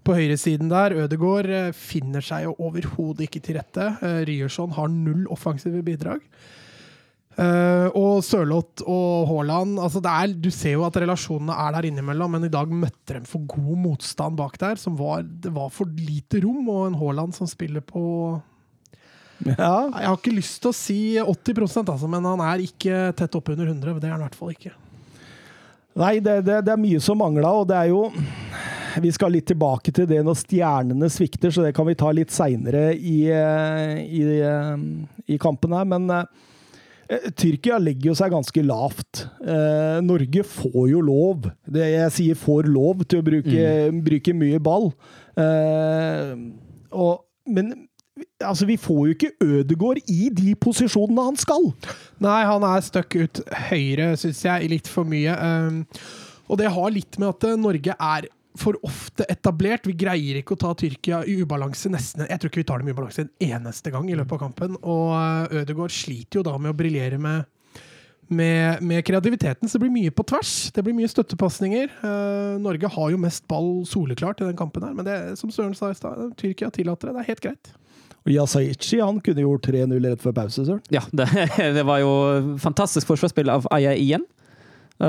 På høyresiden der, Ødegaard finner seg jo overhodet ikke til rette. Ryerson har null offensive bidrag. Eh, og Sørloth og Haaland altså det er, Du ser jo at relasjonene er der innimellom, men i dag møtte de for god motstand bak der. Som var, det var for lite rom, og en Haaland som spiller på Ja. Jeg har ikke lyst til å si 80% altså, men han er ikke tett oppunder 100. Det er han i hvert fall ikke. Nei, det, det, det er mye som mangla, og det er jo Vi skal litt tilbake til det når stjernene svikter, så det kan vi ta litt seinere i, eh, i, eh, i kampen her. Men Tyrkia legger jo seg ganske lavt. Eh, Norge får jo lov, det jeg sier får lov, til å bruke, bruke mye ball. Eh, og, men altså, vi får jo ikke Ødegård i de posisjonene han skal. Nei, han er støkk ut høyre, syns jeg, litt for mye. Um, og det har litt med at eh, Norge er for ofte etablert. Vi greier ikke å ta Tyrkia i ubalanse nesten Jeg tror ikke vi tar dem i ubalanse en eneste gang i løpet av kampen. Og eh, Ødegaard sliter jo da med å briljere med, med, med kreativiteten, så det blir mye på tvers. Det blir mye støttepasninger. Eh, Norge har jo mest ball soleklart i den kampen her, men det, som Søren sa i stad, Tyrkia tillater det. Det er helt greit. Og Yasaichi han kunne gjort 3-0 rett før pause, Søren. Ja, det, det var jo fantastisk forsvarsspill av Aya igjen. Uh,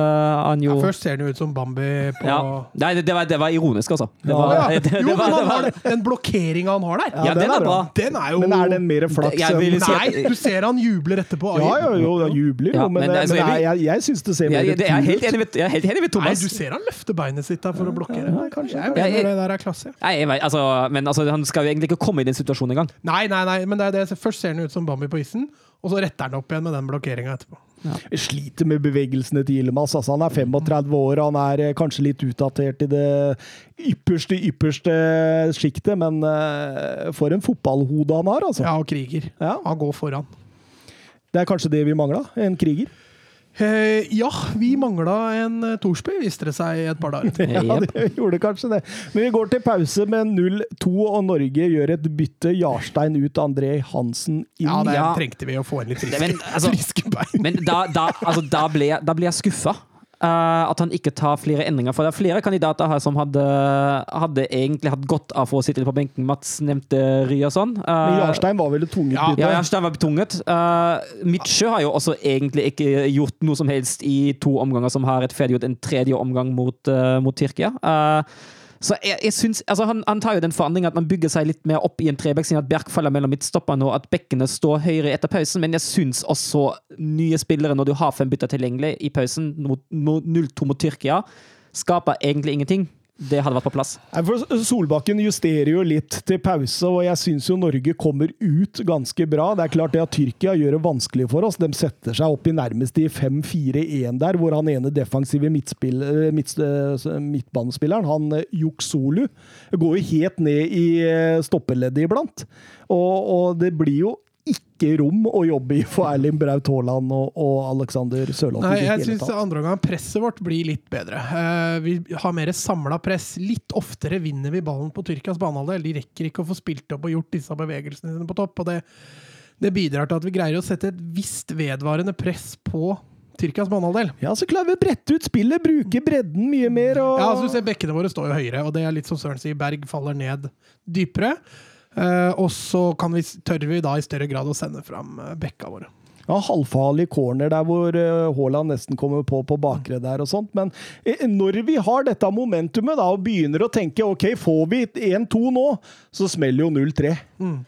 han jo Ja, først ser han jo ut som Bambi på Ja. Nei, det, det, var, det var ironisk, altså. Det Ja, var, Ja, det, det jo, men han har det. Den blokkeringa han har der, Ja, den er bra. den er jo Men er den mer flaks Jeg vil enn Nei, du ser han jubler etterpå. Ja, jo, jo, han jubler jo, Ja, men, men men, altså, jeg jeg, jeg, jeg syns det ser mer jeg, jeg, er ut. jeg er helt enig med Nei, du ser han løfter beinet sitt der for å blokkere. Ja, kanskje. Jeg Jeg- mener det der er klasse. Nei, jeg vet, altså, men altså, han skal jo egentlig ikke komme i den situasjonen engang. Nei, nei, nei, men det er det. først ser han ut som Bambi på isen, og så retter han opp igjen med den blokkeringa etterpå. Jeg sliter med bevegelsene til Yilmaz. Altså, han er 35 år, han er eh, kanskje litt utdatert i det ypperste, ypperste sjiktet, men eh, for en fotballhode han har, altså. Ja, og kriger. Ja. Han går foran. Det er kanskje det vi mangla, en kriger. Eh, ja, vi mangla en uh, Thorsby, viste det seg et par dager. Ja, det gjorde kanskje det. Men vi går til pause med 0-2, og Norge gjør et bytte. Jarstein ut, André Hansen inn. Ja, det Ja. trengte vi å få inn litt friske, Men, altså- friske bein. Men da, da, altså, da, ble, jeg- da ble jeg skuffa. Eh, at han ikke tar flere endringer. For det er flere kandidater her som hadde, hadde egentlig hatt godt av å sitte litt på benken. Mats nevnte Ryerson. Uh, Men Jarstein var vel tunget? Ja. Ja, Jarstein var betunget. Uh, Midtsjø har jo også egentlig ikke gjort noe som helst i to omganger, som har rettferdiggjort en tredje omgang mot, uh, mot Tyrkia. Uh, så jeg, jeg synes, altså han, han tar jo den forandringen at man bygger seg litt mer opp i en trebekk, siden at Bjerk faller mellom midtstopperne, og at bekkene står høyere etter pausen. Men jeg syns også nye spillere, når du har fem bytter tilgjengelig i pausen, mot, mot 0-2 mot Tyrkia, skaper egentlig ingenting. Det hadde vært på plass. Solbakken justerer jo litt til pause, og jeg syns jo Norge kommer ut ganske bra. Det er klart det at Tyrkia gjør det vanskelig for oss. De setter seg opp i nærmest i 5-4-1 der, hvor han ene defensive midtspill, eh, midt, eh, midtbanespilleren, han eh, Yuksolu, går jo helt ned i stoppeleddet iblant. Og, og det blir jo ikke rom å jobbe i for Erling Braut Haaland og, og Alexander Sørloth. Nei, jeg syns andre omgang presset vårt blir litt bedre. Uh, vi har mer samla press. Litt oftere vinner vi ballen på Tyrkias banehalvdel. De rekker ikke å få spilt opp og gjort disse bevegelsene sine på topp. og det, det bidrar til at vi greier å sette et visst vedvarende press på Tyrkias banehalvdel. Ja, så klarer vi å brette ut spillet, bruke bredden mye mer. Og... Ja, altså, du ser Bekkene våre står jo høyere, og det er litt som Søren sier, Berg faller ned dypere. Eh, og så kan vi, tør vi da i større grad å sende fram uh, bekka våre. Ja, halvfarlig corner der hvor eh, Haaland nesten kommer på på bakre der og sånt. Men eh, når vi har dette momentumet da, og begynner å tenke ok, får vi 1-2 nå, så smeller jo 0-3. Mm.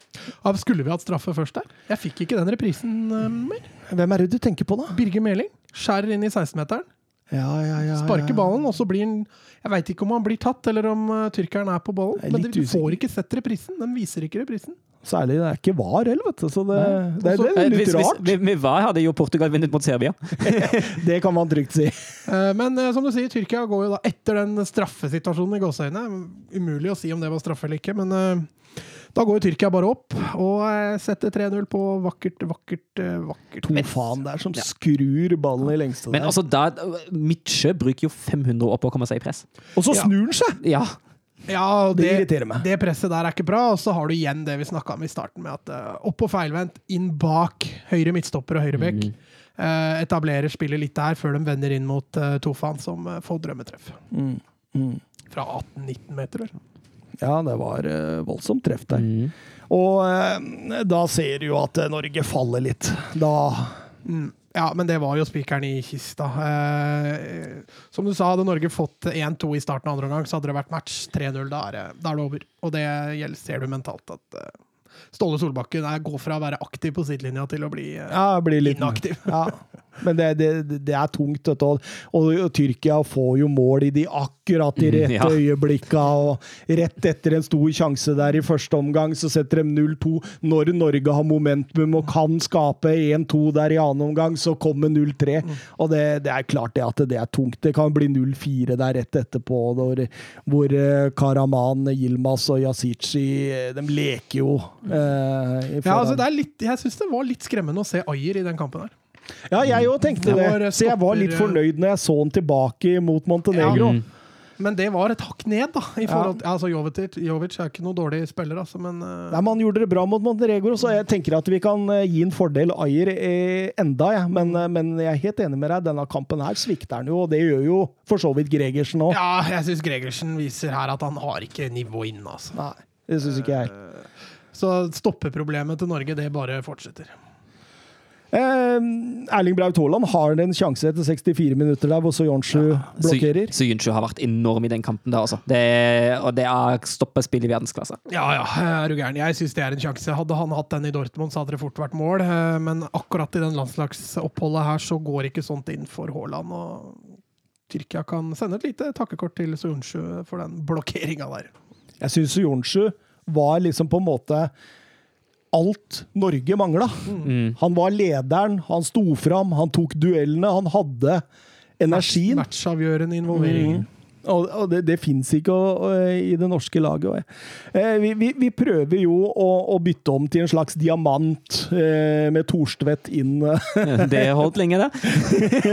skulle vi hatt straffe først der? Jeg fikk ikke den reprisen eh, mer. Hvem er det du tenker på, da? Birger Meling skjærer inn i 16-meteren, Ja, ja, ja. sparker ja. ballen, og så blir han Jeg veit ikke om han blir tatt, eller om uh, tyrkeren er på ballen. Er Men de du usikker. får ikke sett reprisen. Den viser ikke reprisen. Særlig det er ikke var heller, vet du. Så det, det, det, det er Eh, litt Hvis, hvis, rart. med- med VAR hadde jo Portugal vunnet mot Serbia? Det kan man trygt si. Eh, Men som du sier, Tyrkia går jo da etter den straffesituasjonen i gåseøynene. Umulig å si om det var straffe eller ikke, men da går jo Tyrkia bare opp og eh, setter 3-0 på vakkert, vakkert, eh, vakkert To faen der som skrur ballen i lengste Men der. altså, da Midtsjø bruker jo 500 år på å komme seg i press. Og så Ja. snur han seg! Ja. Ja, Det det, irriterer meg. det presset der er ikke bra. Og så har du igjen det vi snakka om i starten, med at uh, opp på feilvendt, inn bak høyre midtstopper og høyre bekk. Eh, etablerer spillet litt der før de vender inn mot uh, Tofan, som eh, får drømmetreff. Mm. Mm. Fra 18-19 meter, vel. Ja, det var eh, voldsomt treff der. Mm. Og eh, da ser du jo at eh, Norge faller litt. Da Mm. Ja, men det var jo spikeren i kista. Eh, som du sa, hadde Norge fått 1-2 i starten av andre omgang, så hadde det vært match 3-0. Da, da er det over. Og det gjelder, ser du mentalt at eh, Ståle Solbakken er, går fra å være aktiv på sidelinja til å bli eh, ja, litt inaktiv. Ja. Men det, det, det er tungt, vet du. Og, og Tyrkia får jo mål i de akkurat de rette Ja. øyeblikka. Og rett etter en stor sjanse der i første omgang, så setter de 0-2. Når Norge har momentum og kan skape 1-2 der i annen omgang, så kommer 0-3. Og det, det er klart det at det er tungt. Det kan bli 0-4 der rett etterpå, hvor, hvor eh, Karaman, Yilmaz og Yasici eh, De leker jo. eh, Ja, altså det er litt, jeg syns det var litt skremmende å se Ayer i den kampen her. Ja, jeg òg tenkte Det var Så jeg var litt fornøyd når jeg så han tilbake mot Montenegro. Ja. Men det var et hakk ned, da. I forhold, ja. altså Jovic, Jovic er ikke noen dårlig spiller, altså, men uh... Nei, men Han gjorde det bra mot Montenegro, så jeg tenker at vi kan eh, gi en fordel Ayer eh, enda. Ja. Men, eh, men jeg er helt enig med deg, denne kampen her svikter han jo, og det gjør jo for så vidt Gregersen òg. Ja, jeg syns Gregersen viser her at han har ikke nivå inne, altså. Nei, det syns ikke jeg. Så stoppeproblemet til Norge, det bare fortsetter. Eh, Erling Braut Haaland har en sjanse etter 64 minutter der hvor Soyonshu blokkerer. Syunshu har vært enorm i den kampen der, altså. Det, og det er stoppespill i verdensklasse. Ja ja, er du gæren. Jeg syns det er en sjanse. Hadde han hatt den i Dortmund, så hadde det fort vært mål. eh, Men akkurat i den landslagsoppholdet her, så går ikke sånt inn for Haaland. Og Tyrkia kan sende et lite takkekort til Sunshu for den blokkeringa der. Jeg syns Soyonshu var liksom på en måte alt Norge mangla. Mm. Han var lederen, han sto fram, han tok duellene, han hadde energien. Matchavgjørende involvering. Mm. Og, og det, det fins ikke å, å, i det norske laget. Eh, vi, vi, vi prøver jo å, å bytte om til en slags diamant eh, med Thorstvedt inn. Det holdt lenge, det.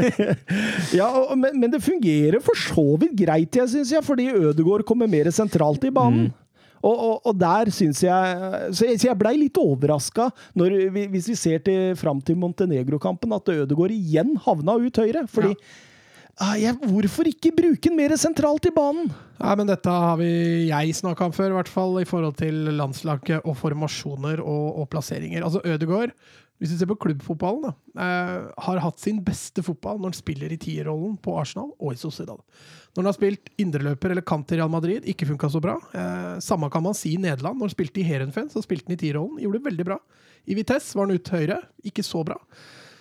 ja, og, men, men det fungerer for så vidt greit, jeg syns jeg, fordi Ødegaard kommer mer sentralt i banen. Og, og, og der syns jeg Så jeg, så jeg blei litt overraska hvis vi ser til, fram til Montenegro-kampen, at Ødegaard igjen havna ut høyre. Fordi ja. jeg, Hvorfor ikke bruke den mer sentralt i banen? Ja, men dette har vi jeg snakka om før, i hvert fall i forhold til landslaget og formasjoner og, og plasseringer. Altså Ødegaard, hvis du ser på klubbfotballen, da, eh, har hatt sin beste fotball når han spiller i tierrollen på Arsenal og i Sociedad. Når han har spilt indreløper eller kant i Real Madrid, ikke funka så bra. Eh, samme kan man si i Nederland. Når han spilte i Heerenveen, så spilte han i tierrollen. Gjorde det veldig bra. I Vitesse var han ut høyre, ikke så bra.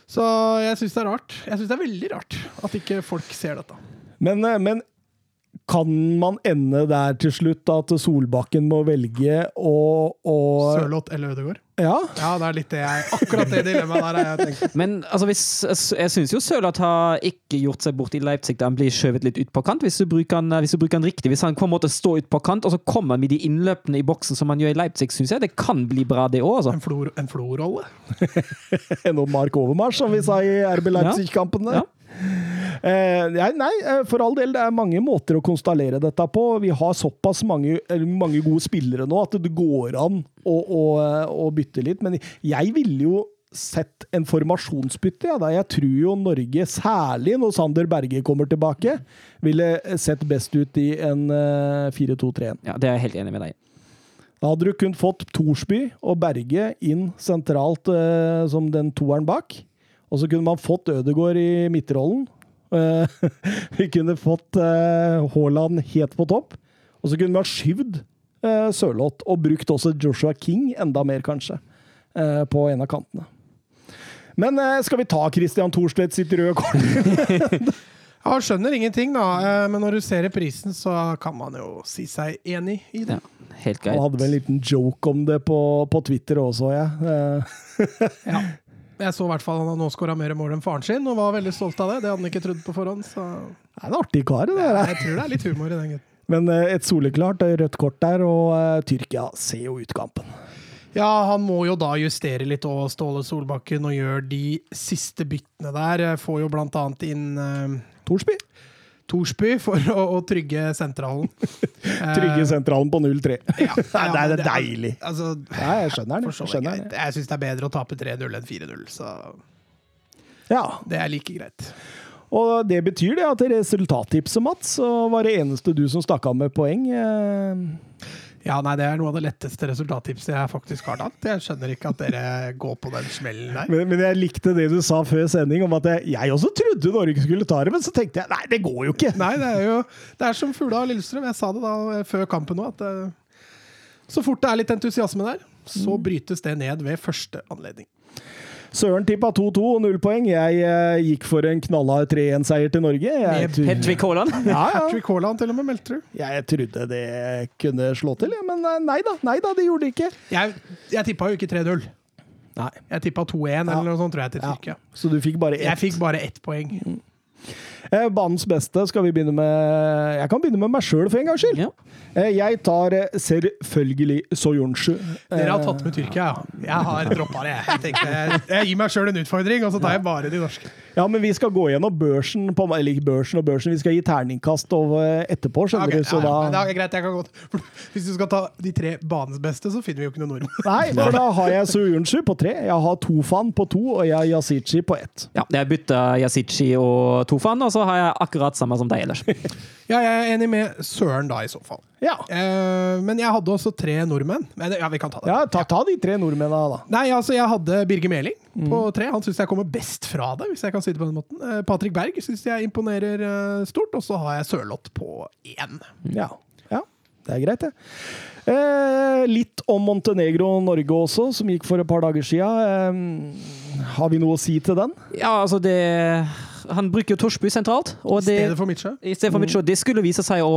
Så jeg syns det er rart. Jeg synes det er veldig rart at ikke folk ser dette. Men, eh, men kan man ende der til slutt, at Solbakken må velge å, å Sørloth eller Ødegaard? Ja? Ja, det er litt det jeg Akkurat det dilemmaet der har jeg tenkt. Men altså, hvis, jeg syns jo Sørloth har ikke gjort seg bort i Leipzig da han blir skjøvet litt ut på kant, hvis du bruker han, hvis du bruker han riktig. Hvis han på en måte står ut på kant, og så kommer han med de innløpene i boksen som han gjør i Leipzig, syns jeg det kan bli bra, det òg. Altså. En flo- En Flo-rolle. Ennå Mark Overmars, som vi sa i RB Leipzig-kampene. Ja. Ja. Eh, nei, eh, for all del, det er mange måter å konstallere dette på. Vi har såpass mange, eller mange gode spillere nå at det går an å, å, å bytte litt. Men jeg ville jo sett en formasjonsbytte. Ja, da. Jeg tror jo Norge, særlig når Sander Berge kommer tilbake, ville sett best ut i en eh, 4-2-3-1. Ja, det er jeg helt enig med deg i. Da hadde du kun fått Thorsby og Berge inn sentralt eh, som den toeren bak. Og så kunne man fått Ødegaard i midtrollen. Eh, vi kunne fått eh, Haaland helt på topp. Og så kunne man skyvd eh, Sørloth og brukt også Joshua King enda mer, kanskje, eh, på en av kantene. Men skal vi ta Christian Thorstvedt sitt røde kort? Ja, skjønner ingenting, da. Men når du ser reprisen, så kan man jo si seg enig i det. Ja, helt Han hadde vel en liten joke om det på, på Twitter også, jeg. Eh, Ja. Jeg så i hvert fall han har nå skåra mer mål enn faren sin, og var veldig stolt av det. Det hadde han ikke trodd på forhånd, så det er en artig kar, det der. jeg tror det er litt humor i den gutten. Men eh, et soleklart eh, rødt kort der, og eh, Tyrkia ser jo ut kampen. Ja, han må jo da justere litt òg, Ståle Solbakken, og gjør de siste byttene der. Får jo blant annet inn uh, Thorsby? Torsby for å, å trygge sentralen. Trygge sentralen på 0-3. Ja, det er det deilig. Altså, Ja, jeg skjønner den. Jeg skjønner den. Jeg syns det er bedre å tape 3-0 enn 4-0, så Ja, det er like greit. og det betyr det at resultattipset, Mats, var det eneste du som stakk av med poeng. eh, Ja, nei, Det er noe av det letteste resultattipset jeg faktisk har tatt. Jeg skjønner ikke at dere går på den smellen der. Men, men jeg likte det du sa før sending, om at jeg, jeg også trodde Norge skulle ta det, men så tenkte jeg nei, det går jo ikke. Nei, det er jo det er som Fugla og Lillestrøm. Jeg sa det da før kampen òg, at eh, så fort det er litt entusiasme der, så brytes det ned ved første anledning. Søren tippa 2-2 og null poeng. Jeg uh, gikk for en knallhard 3-1-seier til Norge. Med Hedvig Haaland. ja, ja. Patrick Haaland til og med meldte du. jeg trodde det kunne slå til, ja. men eh, nei da, nei da, det gjorde det ikke. Jeg, jeg tippa jo ikke 3-0. Nei. Jeg tippa 2-1 eller noe sånt, tror jeg, til Ja. Tyrkia. Så du fikk bare ett. Jeg fikk bare ett poeng. Eh, banens beste skal vi begynne med Jeg kan begynne med meg sjøl for en gangs skyld. Ja. Eh, jeg tar eh, selvfølgelig Soyuncu. Dere har tatt med Tyrkia, ja. Jeg har droppa det. Jeg tenkte, jeg, jeg gir meg sjøl en utfordring, og så tar jeg bare de norske. Ja, men vi skal gå gjennom børsen, på, eller ikke børsen og børsen, vi skal gi terningkast over etterpå, skjønner okay, du. Så ja, ja, men det da er greit, jeg kan godt Hvis du skal ta de tre banens beste, så finner vi jo ikke noe nordmenn. Nei, for da har jeg Soyuncu på tre, jeg har Tofan på to, og jeg har Yasichi på ett. Ja, jeg bytta Yasichi og Tofan, og så har jeg akkurat samme som deg ellers. Ja, jeg er enig med Søren da, i så fall. Ja, Eh, men jeg hadde også tre nordmenn. Men ja, vi kan ta det. ja ta, ta de tre nordmennene, da. Nei, altså, jeg hadde Birger Meling på tre. Han syns jeg kommer best fra det, hvis jeg kan si det på den måten. Eh, Patrick Berg syns jeg imponerer eh, stort, og så har jeg Sørloth på én. Ja, ja det er greit, det. Eh, litt om Montenegro og Norge også, som gikk for et par dager siden. Eh, har vi noe å si til den? Ja, altså det Han bruker jo Torsby sentralt, og I stedet for Midtsjø. i stedet for Mitchell, det skulle vise seg å,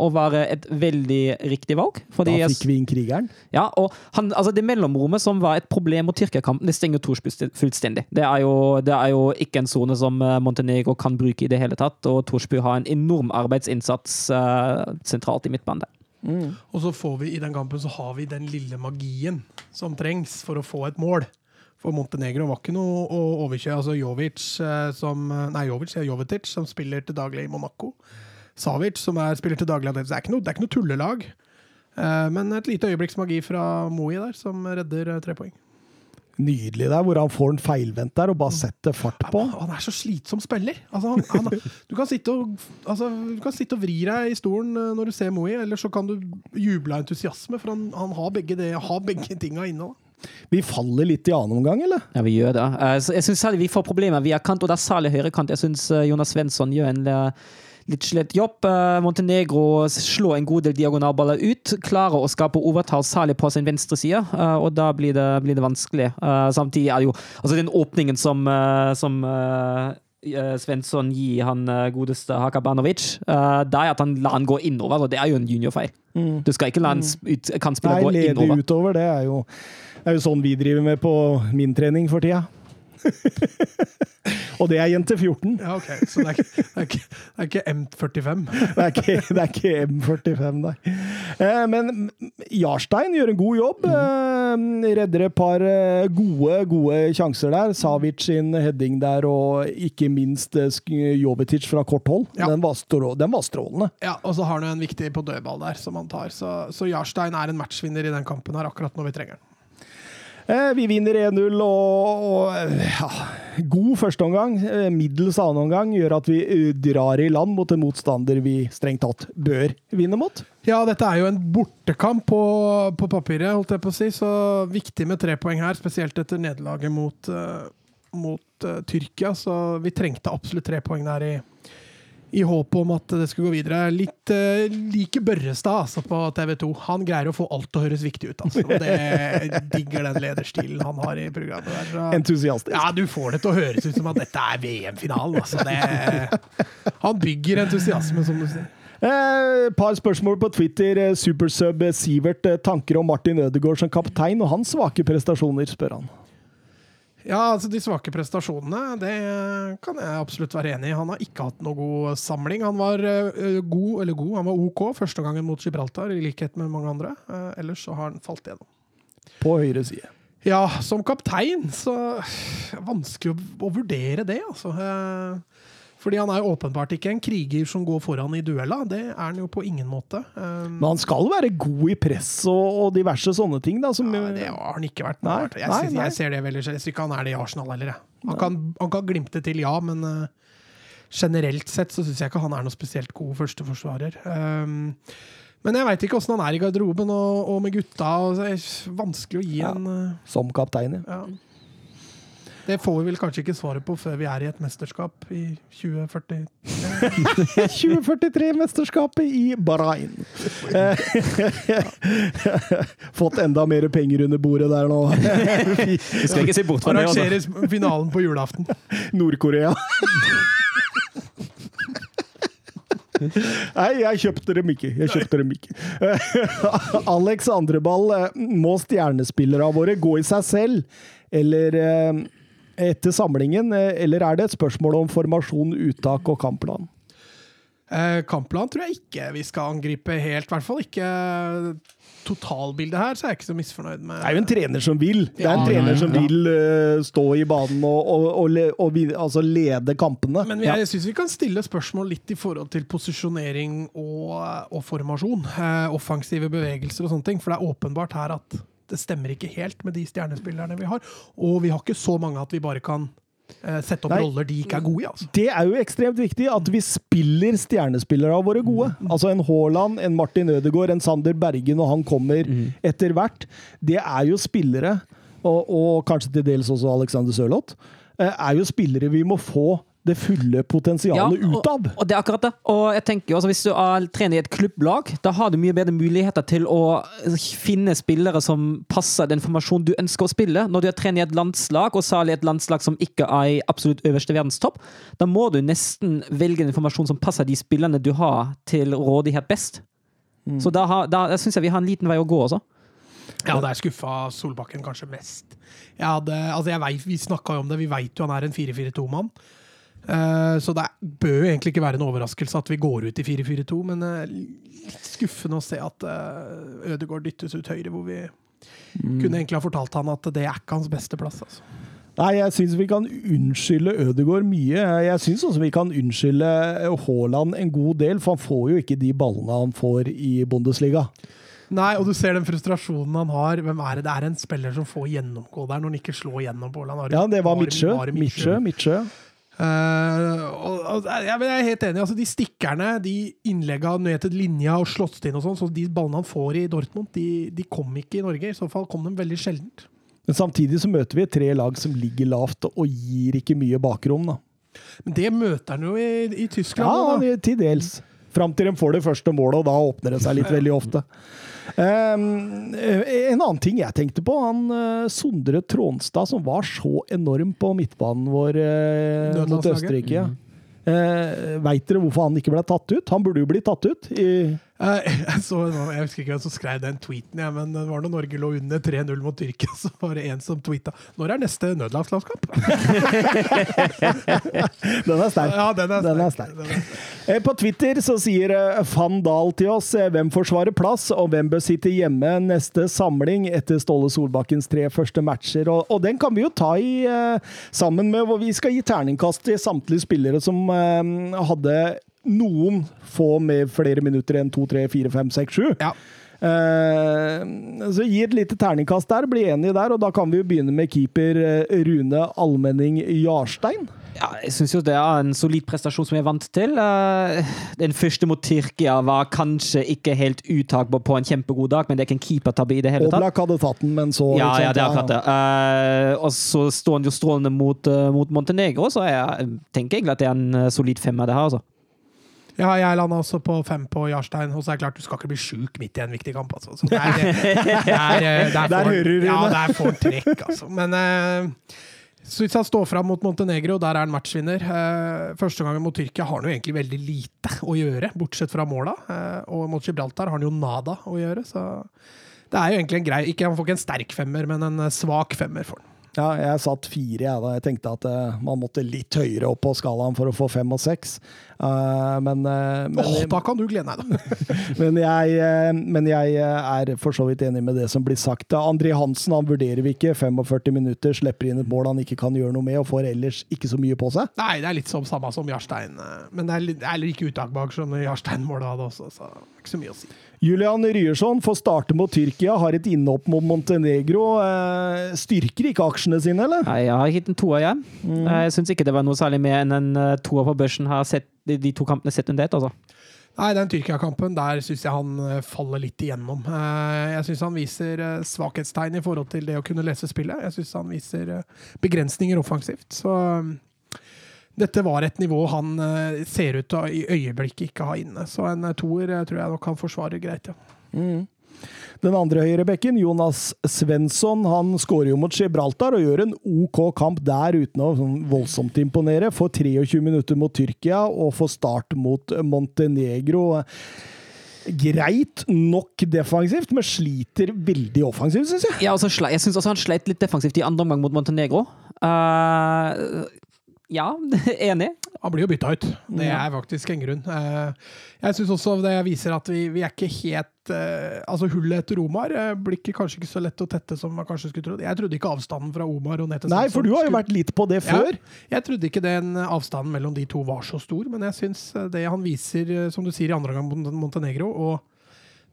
å være et veldig riktig valg. Fordi Da fikk vi inn krigeren. Ja, og han, altså Det mellomrommet som var et problem mot Tyrkia-kampen, det stenger Torsby fullstendig. Det er, jo, det er jo ikke en sone som eh, Montenegro kan bruke i det hele tatt, og Torsby har en enorm arbeidsinnsats uh, sentralt i midtbanen. der. Og så får vi i den kampen så har vi den lille magien som trengs for å få et mål. For Montenegro var ikke noe å overkjøre. Altså Jovic eh, som Nei, Jovic, ja, Jovetic, som spiller til daglig i Monaco. Savic, som er, spiller til daglig. Det er ikke noe, det er ikke noe tullelag. Eh, Men et lite øyeblikks magi fra Moi der, som redder eh, tre poeng. Nydelig der, hvor han får en feilvendt der og bare setter fart på. Han er så slitsom spiller. Altså, han, han, du, kan sitte og, altså, du kan sitte og vri deg i stolen eh, når du ser Moi, eller så kan du juble av entusiasme, for han, han har begge, det, har begge tinga inne. Da. Vi faller litt i annen omgang, eller? Ja, vi gjør det. Eh, jeg synes særlig vi får problemer via kant, og det er særlig høyrekant. Jeg syns Jonas Svensson gjør en eh, litt slett jobb. Eh, Montenegro slår en god del diagonalballer ut. Klarer å skape overtall, særlig på sin venstre side, eh, og da blir det, blir det vanskelig. Eh, Samtidig er det jo altså den åpningen som, eh, som eh, eh, Svensson gir han eh, godeste Hakabanovic, eh, det er at han lar han gå innover, og det er jo en juniorfeil. Du skal ikke la en kantspiller gå innover. Nei, lede utover, det er jo, det er jo sånn vi driver med på min trening for tida. og det er jente 14. Ja, ok. Så det er ikke, det er ikke, det er ikke M45. Det er ikke, det er ikke M45, nei. Eh, men Jarstein gjør en god jobb. Eh, redder et par eh, gode, gode sjanser der. Savic sin heading der, og ikke minst eh, Jovetic fra kort hold. Ja. Den, var strå, den var strålende. Ja, og så har han jo en viktig på dødball der, som han tar. Så, så Jarstein er en matchvinner i den kampen her, akkurat når vi trenger den. Eh, vi vinner 1-0, og, og ja, god førsteomgang. Eh, middels annenomgang gjør at vi eh, drar i land mot en motstander vi strengt tatt bør vinne mot. Ja, dette er jo en bortekamp på, på papiret, holdt jeg på å si, så viktig med tre poeng her, spesielt etter nederlaget mot, mot uh, Tyrkia. Så vi trengte absolutt tre poeng der i, i håp om at det skulle gå videre. Litt uh, like Børrestad altså, på TV 2. Han greier å få alt til å høres viktig ut. Altså. Det digger den lederstilen han har i programmet. der. Så. Entusiastisk. Ja, du får det til å høres ut som at dette er VM-finalen. Altså. Det- Han bygger entusiasme, som du sier. Eh, par spørsmål på Twitter. Eh, Supersub eh, Sivert tanker om Martin Ødegaard som kaptein og hans svake prestasjoner, spør han. Ja, altså De svake prestasjonene det kan jeg absolutt være enig i. Han har ikke hatt noe god samling. Han var eh, god, eller god, han var OK første gangen mot Gibraltar, i likhet med mange andre. Eh, ellers så har han falt igjennom. På høyre side. Ja, som kaptein så Vanskelig å, vurdere det, altså. Eh, Fordi han er jo åpenbart ikke en kriger som går foran i duella. Det er han jo på ingen måte. Um, Men han skal være god i press og, og diverse sånne ting, da. Som, ja, det har han ikke vært. Nei, jeg, nei, synes, nei. jeg ser det veldig Jeg synes ikke han er det i Arsenal heller. Han, kan, han kan glimte til, ja, men uh, generelt sett så syns jeg ikke han er noe spesielt god førsteforsvarer. Um, men jeg veit ikke åssen han er i garderoben og, og med gutta. Og vanskelig å gi Ja. en uh, som kaptein, ja. ja. Det får vi vel kanskje ikke svaret på før vi er i et mesterskap i 2043. 2043-mesterskapet i Bahrain. Fått enda mer penger under bordet der nå. Vi skal ikke se bort fra det. Altså. Arrangeres finalen på julaften. Nord-Korea. Nei, jeg kjøpte dem ikke. Jeg kjøpte dem ikke. Alex Andreball, eh, må stjernespillere våre gå i seg selv, eller eh, etter samlingen, eh, eller er det et spørsmål om formasjon, uttak og kampplan? Eh, Kampplan tror jeg ikke vi skal angripe helt. I hvert fall ikke totalbildet her, så er jeg ikke så misfornøyd med Det er jo en trener som vil. Det er en Ja, trener som ja. vil uh, stå i banen og, og, og, og altså lede kampene. Men jeg syns vi kan stille spørsmål litt i forhold til posisjonering og, og formasjon. Uh, offensive bevegelser og sånne ting. For det er åpenbart her at det stemmer ikke helt med de stjernespillerne vi har. Og vi har ikke så mange at vi bare kan eh, sette opp Nei. roller de ikke er gode i. altså. Det er jo ekstremt viktig at vi spiller stjernespillere av våre gode. Altså en Haaland, en Martin Ødegaard, en Sander Berge når han kommer etter hvert. Det er jo spillere, og, og kanskje til dels også Alexander Sørloth, eh, er jo spillere vi må få det fulle potensialet ut av. Og, og det er akkurat det. Og jeg tenker altså, Hvis du er trener i et klubblag, da har du mye bedre muligheter til å finne spillere som passer den formasjonen du ønsker å spille. Når du er trener i et landslag, og særlig et landslag som ikke er i absolutt øverste verdenstopp, da må du nesten velge en formasjon som passer de spillerne du har til rådighet best. Så da, har- da, da syns jeg vi har en liten vei å gå også. Ja, det er skuffa Solbakken kanskje mest. Jeg hadde, altså jeg vet, vi snakka jo om det, vi veit jo han er en 4-4-2-mann. Eh, så det bør jo egentlig ikke være en overraskelse at vi går ut i 4-4-2, men eh, litt skuffende å se at uh, Ødegaard dyttes ut høyre, hvor vi kunne egentlig ha fortalt han at det er ikke hans beste plass. Altså. Nei, jeg syns vi kan unnskylde Ødegaard mye. Jeg syns også vi kan unnskylde Haaland en god del, for han får jo ikke de ballene han får i Bundesliga. Nei, og du ser den frustrasjonen han har. Hvem er det? Det er en spiller som får gjennomgå der, når han ikke slår gjennom på Haaland. Ja, det var Midtsjø. Midtsjø. Midtsjø. Eh, og, jeg, er helt enig. altså De stikkerne, de innlegga ned til linja og slått inn og sånn, så de ballene han får i Dortmund, de, de kom ikke i Norge. I så fall kom de veldig sjeldent. Men samtidig så møter vi tre lag som ligger lavt og gir ikke mye bakrom. da. Men det møter han jo i, i Tyskland. Ja, da. til dels. Fram til de får det første målet, og da åpner det seg litt veldig ofte. Um, en annen ting jeg tenkte på, han eh, Sondre Trånstad som var så enorm på midtbanen vår eh, mot Østerrike. Østerrike. Uh, Veit dere hvorfor han ikke ble tatt ut? Han burde jo bli tatt ut. I, så, jeg husker ikke hvem som skrev den tweeten, ja, men det var da Norge lå under 3-0 mot Tyrkia, så var det en som tweeta 'Når er neste nødlandslagskamp?' den er sterk. Ja, den er Den er sterk. Den er sterk. Eh, På Twitter så sier eh, Van Dahl til oss eh, hvem forsvarer plass, og hvem bør sitte hjemme neste samling etter Ståle Solbakkens tre første matcher. Og, og den kan vi jo ta i eh, sammen med hvor vi skal gi terningkast til samtlige spillere som eh, hadde noen få med flere minutter enn to, tre, fire, fem, seks, sju. Ja. Eh, så gi et lite terningkast der, bli enig der, og da kan vi jo begynne med keeper eh, Rune Almenning Jarstein. Ja, jeg syns jo det er en solid prestasjon som jeg er vant til. Eh, Den første mot Tyrkia var kanskje ikke helt uttakbar på en kjempegod dag, men det er ikke en keepertabbe i det hele tatt. Oblak hadde tatt den, men så Ja, ja, det er akkurat det. Uh, og så står han jo strålende mot, uh, mot Montenegro, så jeg tenker egentlig at det er en solid femmer, det her, altså. Ja, jeg landa også på fem på Jarstein. Og så er det klart, du skal ikke bli sjuk midt i en viktig kamp. Altså. Så det er, det, eh, er Der hører du, Ja, der er trekk, altså. Men uh, Syns han står fram mot Montenegro, der er han matchvinner. Eh, første gangen mot Tyrkia har han jo egentlig veldig lite å gjøre, bortsett fra måla. Eh, og mot Gibraltar har han jo nada å gjøre, så det er jo egentlig en grei ikke, Han får ikke en sterk femmer, men en eh, svak femmer for han. Ja, jeg satt fire, jeg, da. Jeg tenkte at uh, man måtte litt høyere opp på skalaen for å få fem og seks. Uh, men, uh, men, Åh, da kan du glede deg, da. men, jeg, men jeg er for så vidt enig med det som blir sagt. André Hansen han vurderer vi ikke. 45 minutter, slipper inn et mål han ikke kan gjøre noe med, og får ellers ikke så mye på seg. Nei, det er litt som samme som Jarstein. Men det er, litt- det er bak, som Jarstein-målet hadde også, så det er ikke så mye å si. Julian Ryerson får starte mot Tyrkia, har et innhopp mot Montenegro. Eh, styrker ikke aksjene sine, eller? Nei, Jeg har gitt en toer, jeg. Jeg syns ikke det var noe særlig mer enn en eh, toer på børsen. Har sett de, to kampene sett under ett, altså. Nei, den Tyrkia-kampen, der syns jeg han eh, faller litt igjennom. Eh, Jeg syns han viser eh, svakhetstegn i forhold til det å kunne lese spillet. Jeg syns han viser eh, begrensninger offensivt. Så eh, dette var et nivå han eh, ser ut til å i øyeblikket ikke ha inne. Så en eh, toer eh, tror jeg nok han forsvarer greit, ja. Den andre høyrebekken, Jonas Svensson, han skårer jo mot Gibraltar og gjør en OK kamp der uten å sånn voldsomt imponere. Får 23 minutter mot Tyrkia og får start mot Montenegro. Greit nok defensivt, men sliter veldig offensivt, syns jeg. Ja, altså, jeg syns også han sleit litt defensivt i andre omgang mot Montenegro. Eh, ja, enig. Han blir jo bytta ut. Det er faktisk en grunn. Eh, Jeg syns også det viser at vi, vi er ikke helt eh, Altså, hullet etter Omar eh, blir ikke, kanskje ikke så lett å tette som man kanskje skulle trodd. Jeg trodde ikke avstanden fra Omar og ned til Nei, for du har jo vært litt på det Ja, før. jeg trodde ikke den avstanden mellom de to var så stor, men jeg syns det han viser, som du sier, i andre gang mot Montenegro, og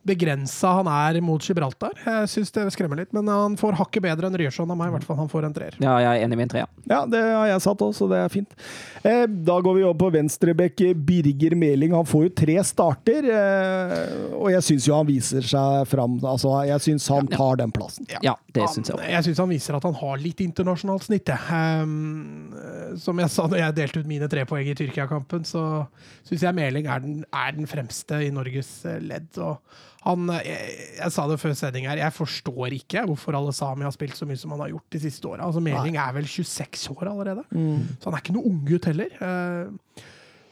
begrensa han er mot Gibraltar, jeg syns det skremmer litt. Men han får hakket bedre enn Ryerson av meg, i hvert fall. Han får en treer. Ja, jeg er enig med en treer. Ja, det har jeg satt også, det er fint. Eh, da går vi over på venstrebekk Birger Meling. Han får jo tre starter, eh, og jeg syns jo han viser seg fram. Altså, jeg syns han tar den plassen. Ja, det syns jeg òg. Jeg syns han viser at han har litt internasjonalt snitt. jeg. Ehm, som jeg sa da jeg delte ut mine tre poeng i Tyrkia-kampen, så syns jeg Meling er den, er den fremste i Norges eh, ledd. Og han, eh, jeg, jeg sa det før sending her, jeg forstår ikke hvorfor alle Sami har spilt så mye som han har gjort de siste åra. Altså, Meling er vel 26 år allerede, så han er ikke noe unggutt heller. Eh,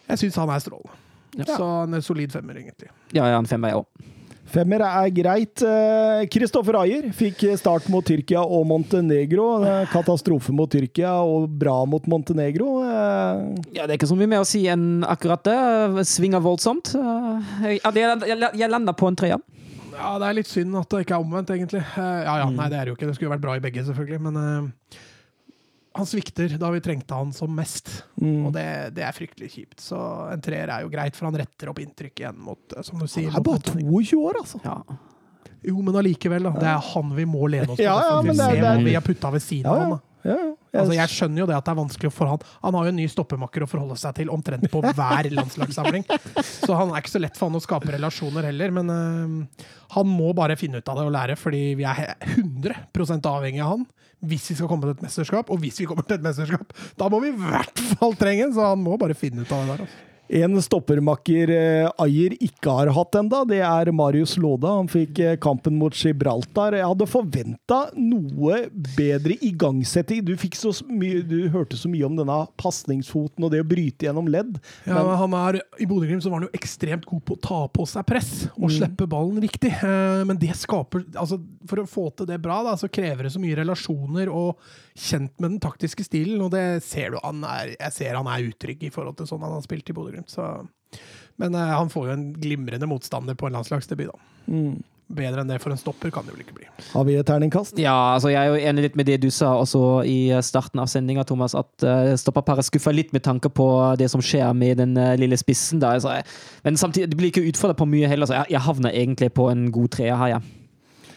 Jeg syns han er strålende. Ja. Så en solid femmer, egentlig. Ja, ja en femmer, jeg òg. Femmer er greit. Eh, Kristoffer Ayer fikk start mot Tyrkia og Montenegro. Eh, Katastrofe mot Tyrkia og bra mot Montenegro. Eh, Ja, det er ikke så mye mer å si enn akkurat det. Svinger voldsomt. Eh, Jeg, lander på en treer. Ja, det er litt synd at det ikke er omvendt, egentlig. Eh, Ja, ja, nei, det er det jo ikke. Det skulle jo vært bra i begge, selvfølgelig. Men eh, han svikter da vi trengte han som mest. Mm. Og det, det er fryktelig kjipt. Så en treer er jo greit, for han retter opp inntrykk igjen mot, eh, som du sier Han er bare 22 år, altså. Ja. Jo, men allikevel, da. Det er han vi må lene oss på. Ja, ja, vi det det er- vi har putta ved siden av han. ja, ja. Altså, jeg skjønner jo det at det er vanskelig for han. Han har jo en ny stoppemakker å forholde seg til omtrent på hver landslagssamling. Så han er ikke så lett for han å skape relasjoner heller. Men uh, han må bare finne ut av det og lære, fordi vi er 100 avhengig av han hvis vi skal komme til et mesterskap. Og hvis vi kommer til et mesterskap, da må vi i hvert fall trenge en, så han må bare finne ut av det der. Altså. En stoppermakker eh, Ayer ikke har hatt enda, det er Marius Låda. Han fikk eh, kampen mot Gibraltar. Jeg hadde forventa noe bedre igangsetting. Du, fikk så mye, du hørte så mye om denne pasningsfoten og det å bryte gjennom ledd. Ja, men han er, I Bodø-Glimt så var han jo ekstremt god på å ta på seg press og slippe ballen riktig. Eh, men det skaper altså For å få til det bra, da, så krever det så mye relasjoner og kjent med den taktiske stilen. Og det ser du han er, jeg ser han er utrygg i forhold til sånn han har spilt i Bodø-Glimt. Så. Men eh, han får jo en glimrende motstander på en landslagsdebut, da. Bedre enn det for en stopper kan det vel ikke bli. Har vi et terningkast? Ja, altså jeg er jo enig litt med det du sa også i starten av sendinga, Thomas, at uh, stopperparet skuffer litt med tanke på det som skjer med den eh, lille spissen. Da. Altså, men samtidig, det blir ikke utfordra på mye heller, så jeg, jeg havner egentlig på en god treer her, jeg.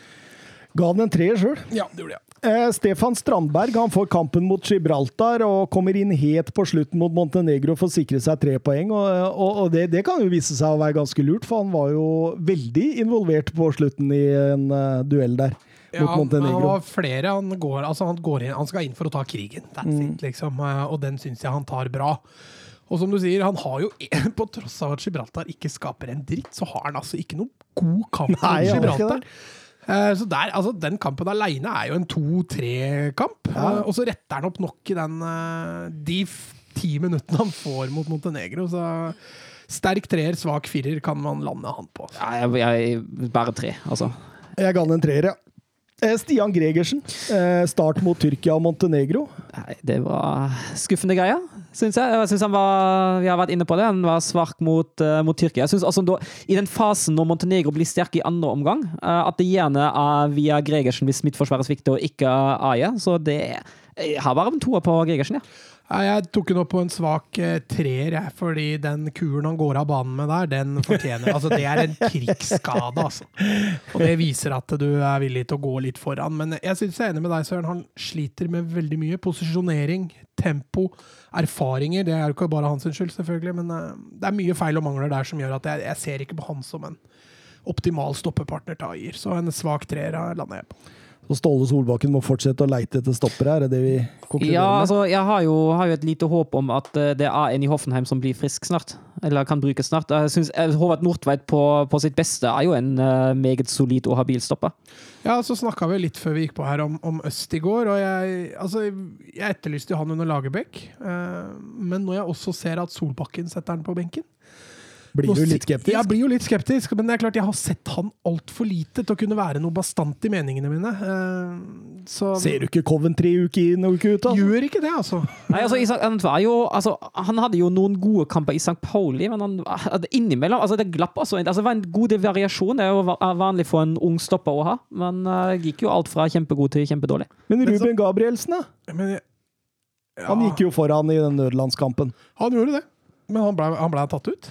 Ga han en treer sjøl. Ja, det gjorde jeg. Eh, Stefan Strandberg han får kampen mot Gibraltar og kommer inn helt på slutten mot Montenegro for å sikre seg tre poeng. Og, og, og det, det kan jo vise seg å være ganske lurt, for han var jo veldig involvert på slutten i en uh, duell der Ja, mot han, han Montenegro. har flere. Han, går, altså han, går inn, han skal inn for å ta krigen. That's Mm. it, liksom. Eh, Og den syns jeg han tar bra. Og som du sier, han har jo, på tross av at Gibraltar ikke skaper en dritt, så har han altså ikke noen god kamp mot Gibraltar. Eh, Så der, altså Den kampen aleine er jo en 2-3-kamp. Ja. Og så retter han opp nok i den eh, de ti minuttene han får mot Montenegro. Så sterk treer, svak firer kan man lande han på. Ja, jeg, jeg bare tre, altså. Jeg ga han en treer, ja. Eh, Stian Gregersen. eh, Start mot Tyrkia og Montenegro. Nei, det var skuffende greier, syns jeg. Jeg synes han var, Vi har vært inne på det, han var svak mot, eh, mot Tyrkia. Jeg synes også da, I den fasen når Montenegro blir sterk i andre omgang, at det gjerne er via Gregersen hvis midtforsvaret svikter og ikke Aje. Så det Jeg har bare en toer på Gregersen, ja. Jeg tok den opp på en svak eh, treer, jeg, fordi den kuren han går av banen med der, den fortjener Altså, det er en krigsskade, altså. Og det viser at du er villig til å gå litt foran. Men jeg synes jeg er enig med deg, Søren. Han sliter med veldig mye. Posisjonering, tempo, erfaringer. Det er jo ikke bare hans skyld, selvfølgelig, men eh, det er mye feil og mangler der som gjør at jeg, jeg ser ikke på han som en optimal stoppepartner til Ayer. Så en svak treer lander jeg på. Så Ståle Solbakken må fortsette å leite etter stoppere, er det det vi konkluderer Ja, med? altså, jeg har jo, har jo et lite håp om at eh, det er en i Hoffenheim som blir frisk snart. Eller kan brukes snart. Jeg synes eh, Håvard Nordtveit på, på sitt beste er jo en eh, meget solid og habil stopper. Ja, så snakka vi litt før vi gikk på her om, om Øst i går, og jeg, altså, jeg etterlyste jo han under Lagerbäck. Men når jeg også ser at Solbakken setter han på benken Blir du litt skeptisk? Jeg blir jo litt skeptisk, men det er klart jeg har sett han altfor lite til å kunne være noe bastant i meningene mine. Eh, så Ser du ikke Coventry uke inn og uke ut? Altså? gjør ikke det, altså. Nei, altså, Isak, han, var jo, altså, han hadde jo noen gode kamper i St. Pauli, men han, altså, innimellom altså, Det glapp altså. altså. Det var en god del variasjon. Det er jo vanlig for en ung stopper å ha, men uh, gikk jo alt fra kjempegod til kjempedårlig. Men Men så- Ruben Gabrielsen, da? Men, jeg- Han gikk jo foran i den nødlandskampen. Han gjorde det, men han ble, han ble tatt ut.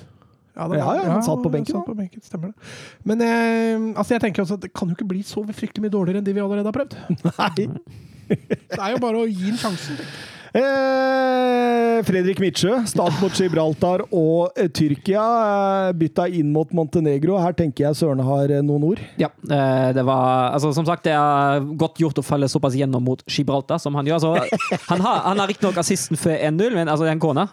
Ja, var, Ja, ja, han satt på benken, satt på benken, stemmer det. Men eh, altså jeg tenker også at det kan jo ikke bli så fryktelig mye dårligere enn de vi allerede har prøvd. Nei. Det er jo bare å gi den sjansen. jeg. Eh, Fredrik Midtsjø, start mot Gibraltar og eh, Tyrkia. Eh, bytta inn mot Montenegro. Her tenker jeg Søren har eh, noen ord. Ja, det var altså, Som sagt, det er godt gjort å falle såpass gjennom mot Gibraltar som han gjør. Altså, han har, han har riktignok assisten før 1-0, men altså, er en kone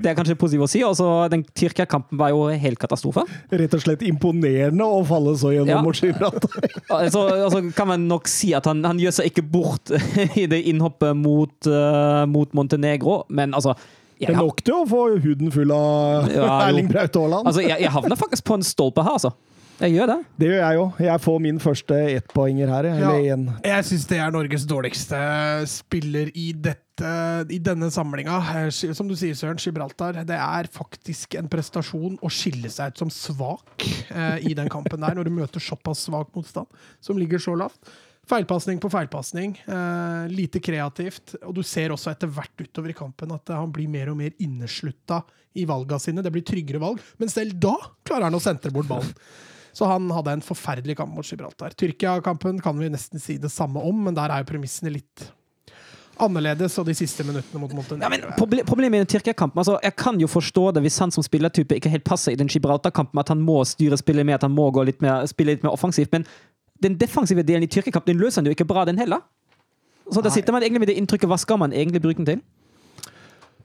det er kanskje positivt å si. Også, den Tyrkia-kampen var jo helt katastrofe. Rett og slett imponerende å falle så gjennom Ja. mot Gibraltar. så altså kan man nok si at han, han gjør seg ikke bort i det innhoppet mot, mot Montenegro, men altså Det er nok til å få huden full av Ja. Erling Braut Haaland. altså, jeg, jeg havner faktisk på en stolpe her, altså. Jeg gjør det. det gjør jeg jo. Jeg får min første ettpoenger her. Eller Ja. Jeg syns det er Norges dårligste spiller i, dette, i denne samlinga. Eh, Som du sier, Søren, Gibraltar. Det er faktisk en prestasjon å skille seg ut som svak eh, i den kampen der, når du møter såpass svak motstand, som ligger så lavt. Feilpasning på feilpasning. Eh, lite kreativt. Og du ser også etter hvert utover i kampen at han blir mer og mer inneslutta i valga sine. Det blir tryggere valg. Men selv da klarer han å sentre bort ballen. Så han hadde en forferdelig kamp mot Gibraltar. Tyrkia-kampen kan vi nesten si det samme om, men der er jo premissene litt annerledes, og de siste minuttene mot Montenegro Ja, men proble Problemet med Tyrkia-kampen altså, Jeg kan jo forstå det hvis han som spillertype ikke helt passer i den Gibraltar-kampen, at han må styre spillet med, at han må gå litt mer, spille litt mer offensivt. Men den defensive delen i Tyrkia-kampen den løser han jo ikke bra, den heller. Så da sitter man egentlig med det inntrykket. Hva skal man egentlig bruke den til?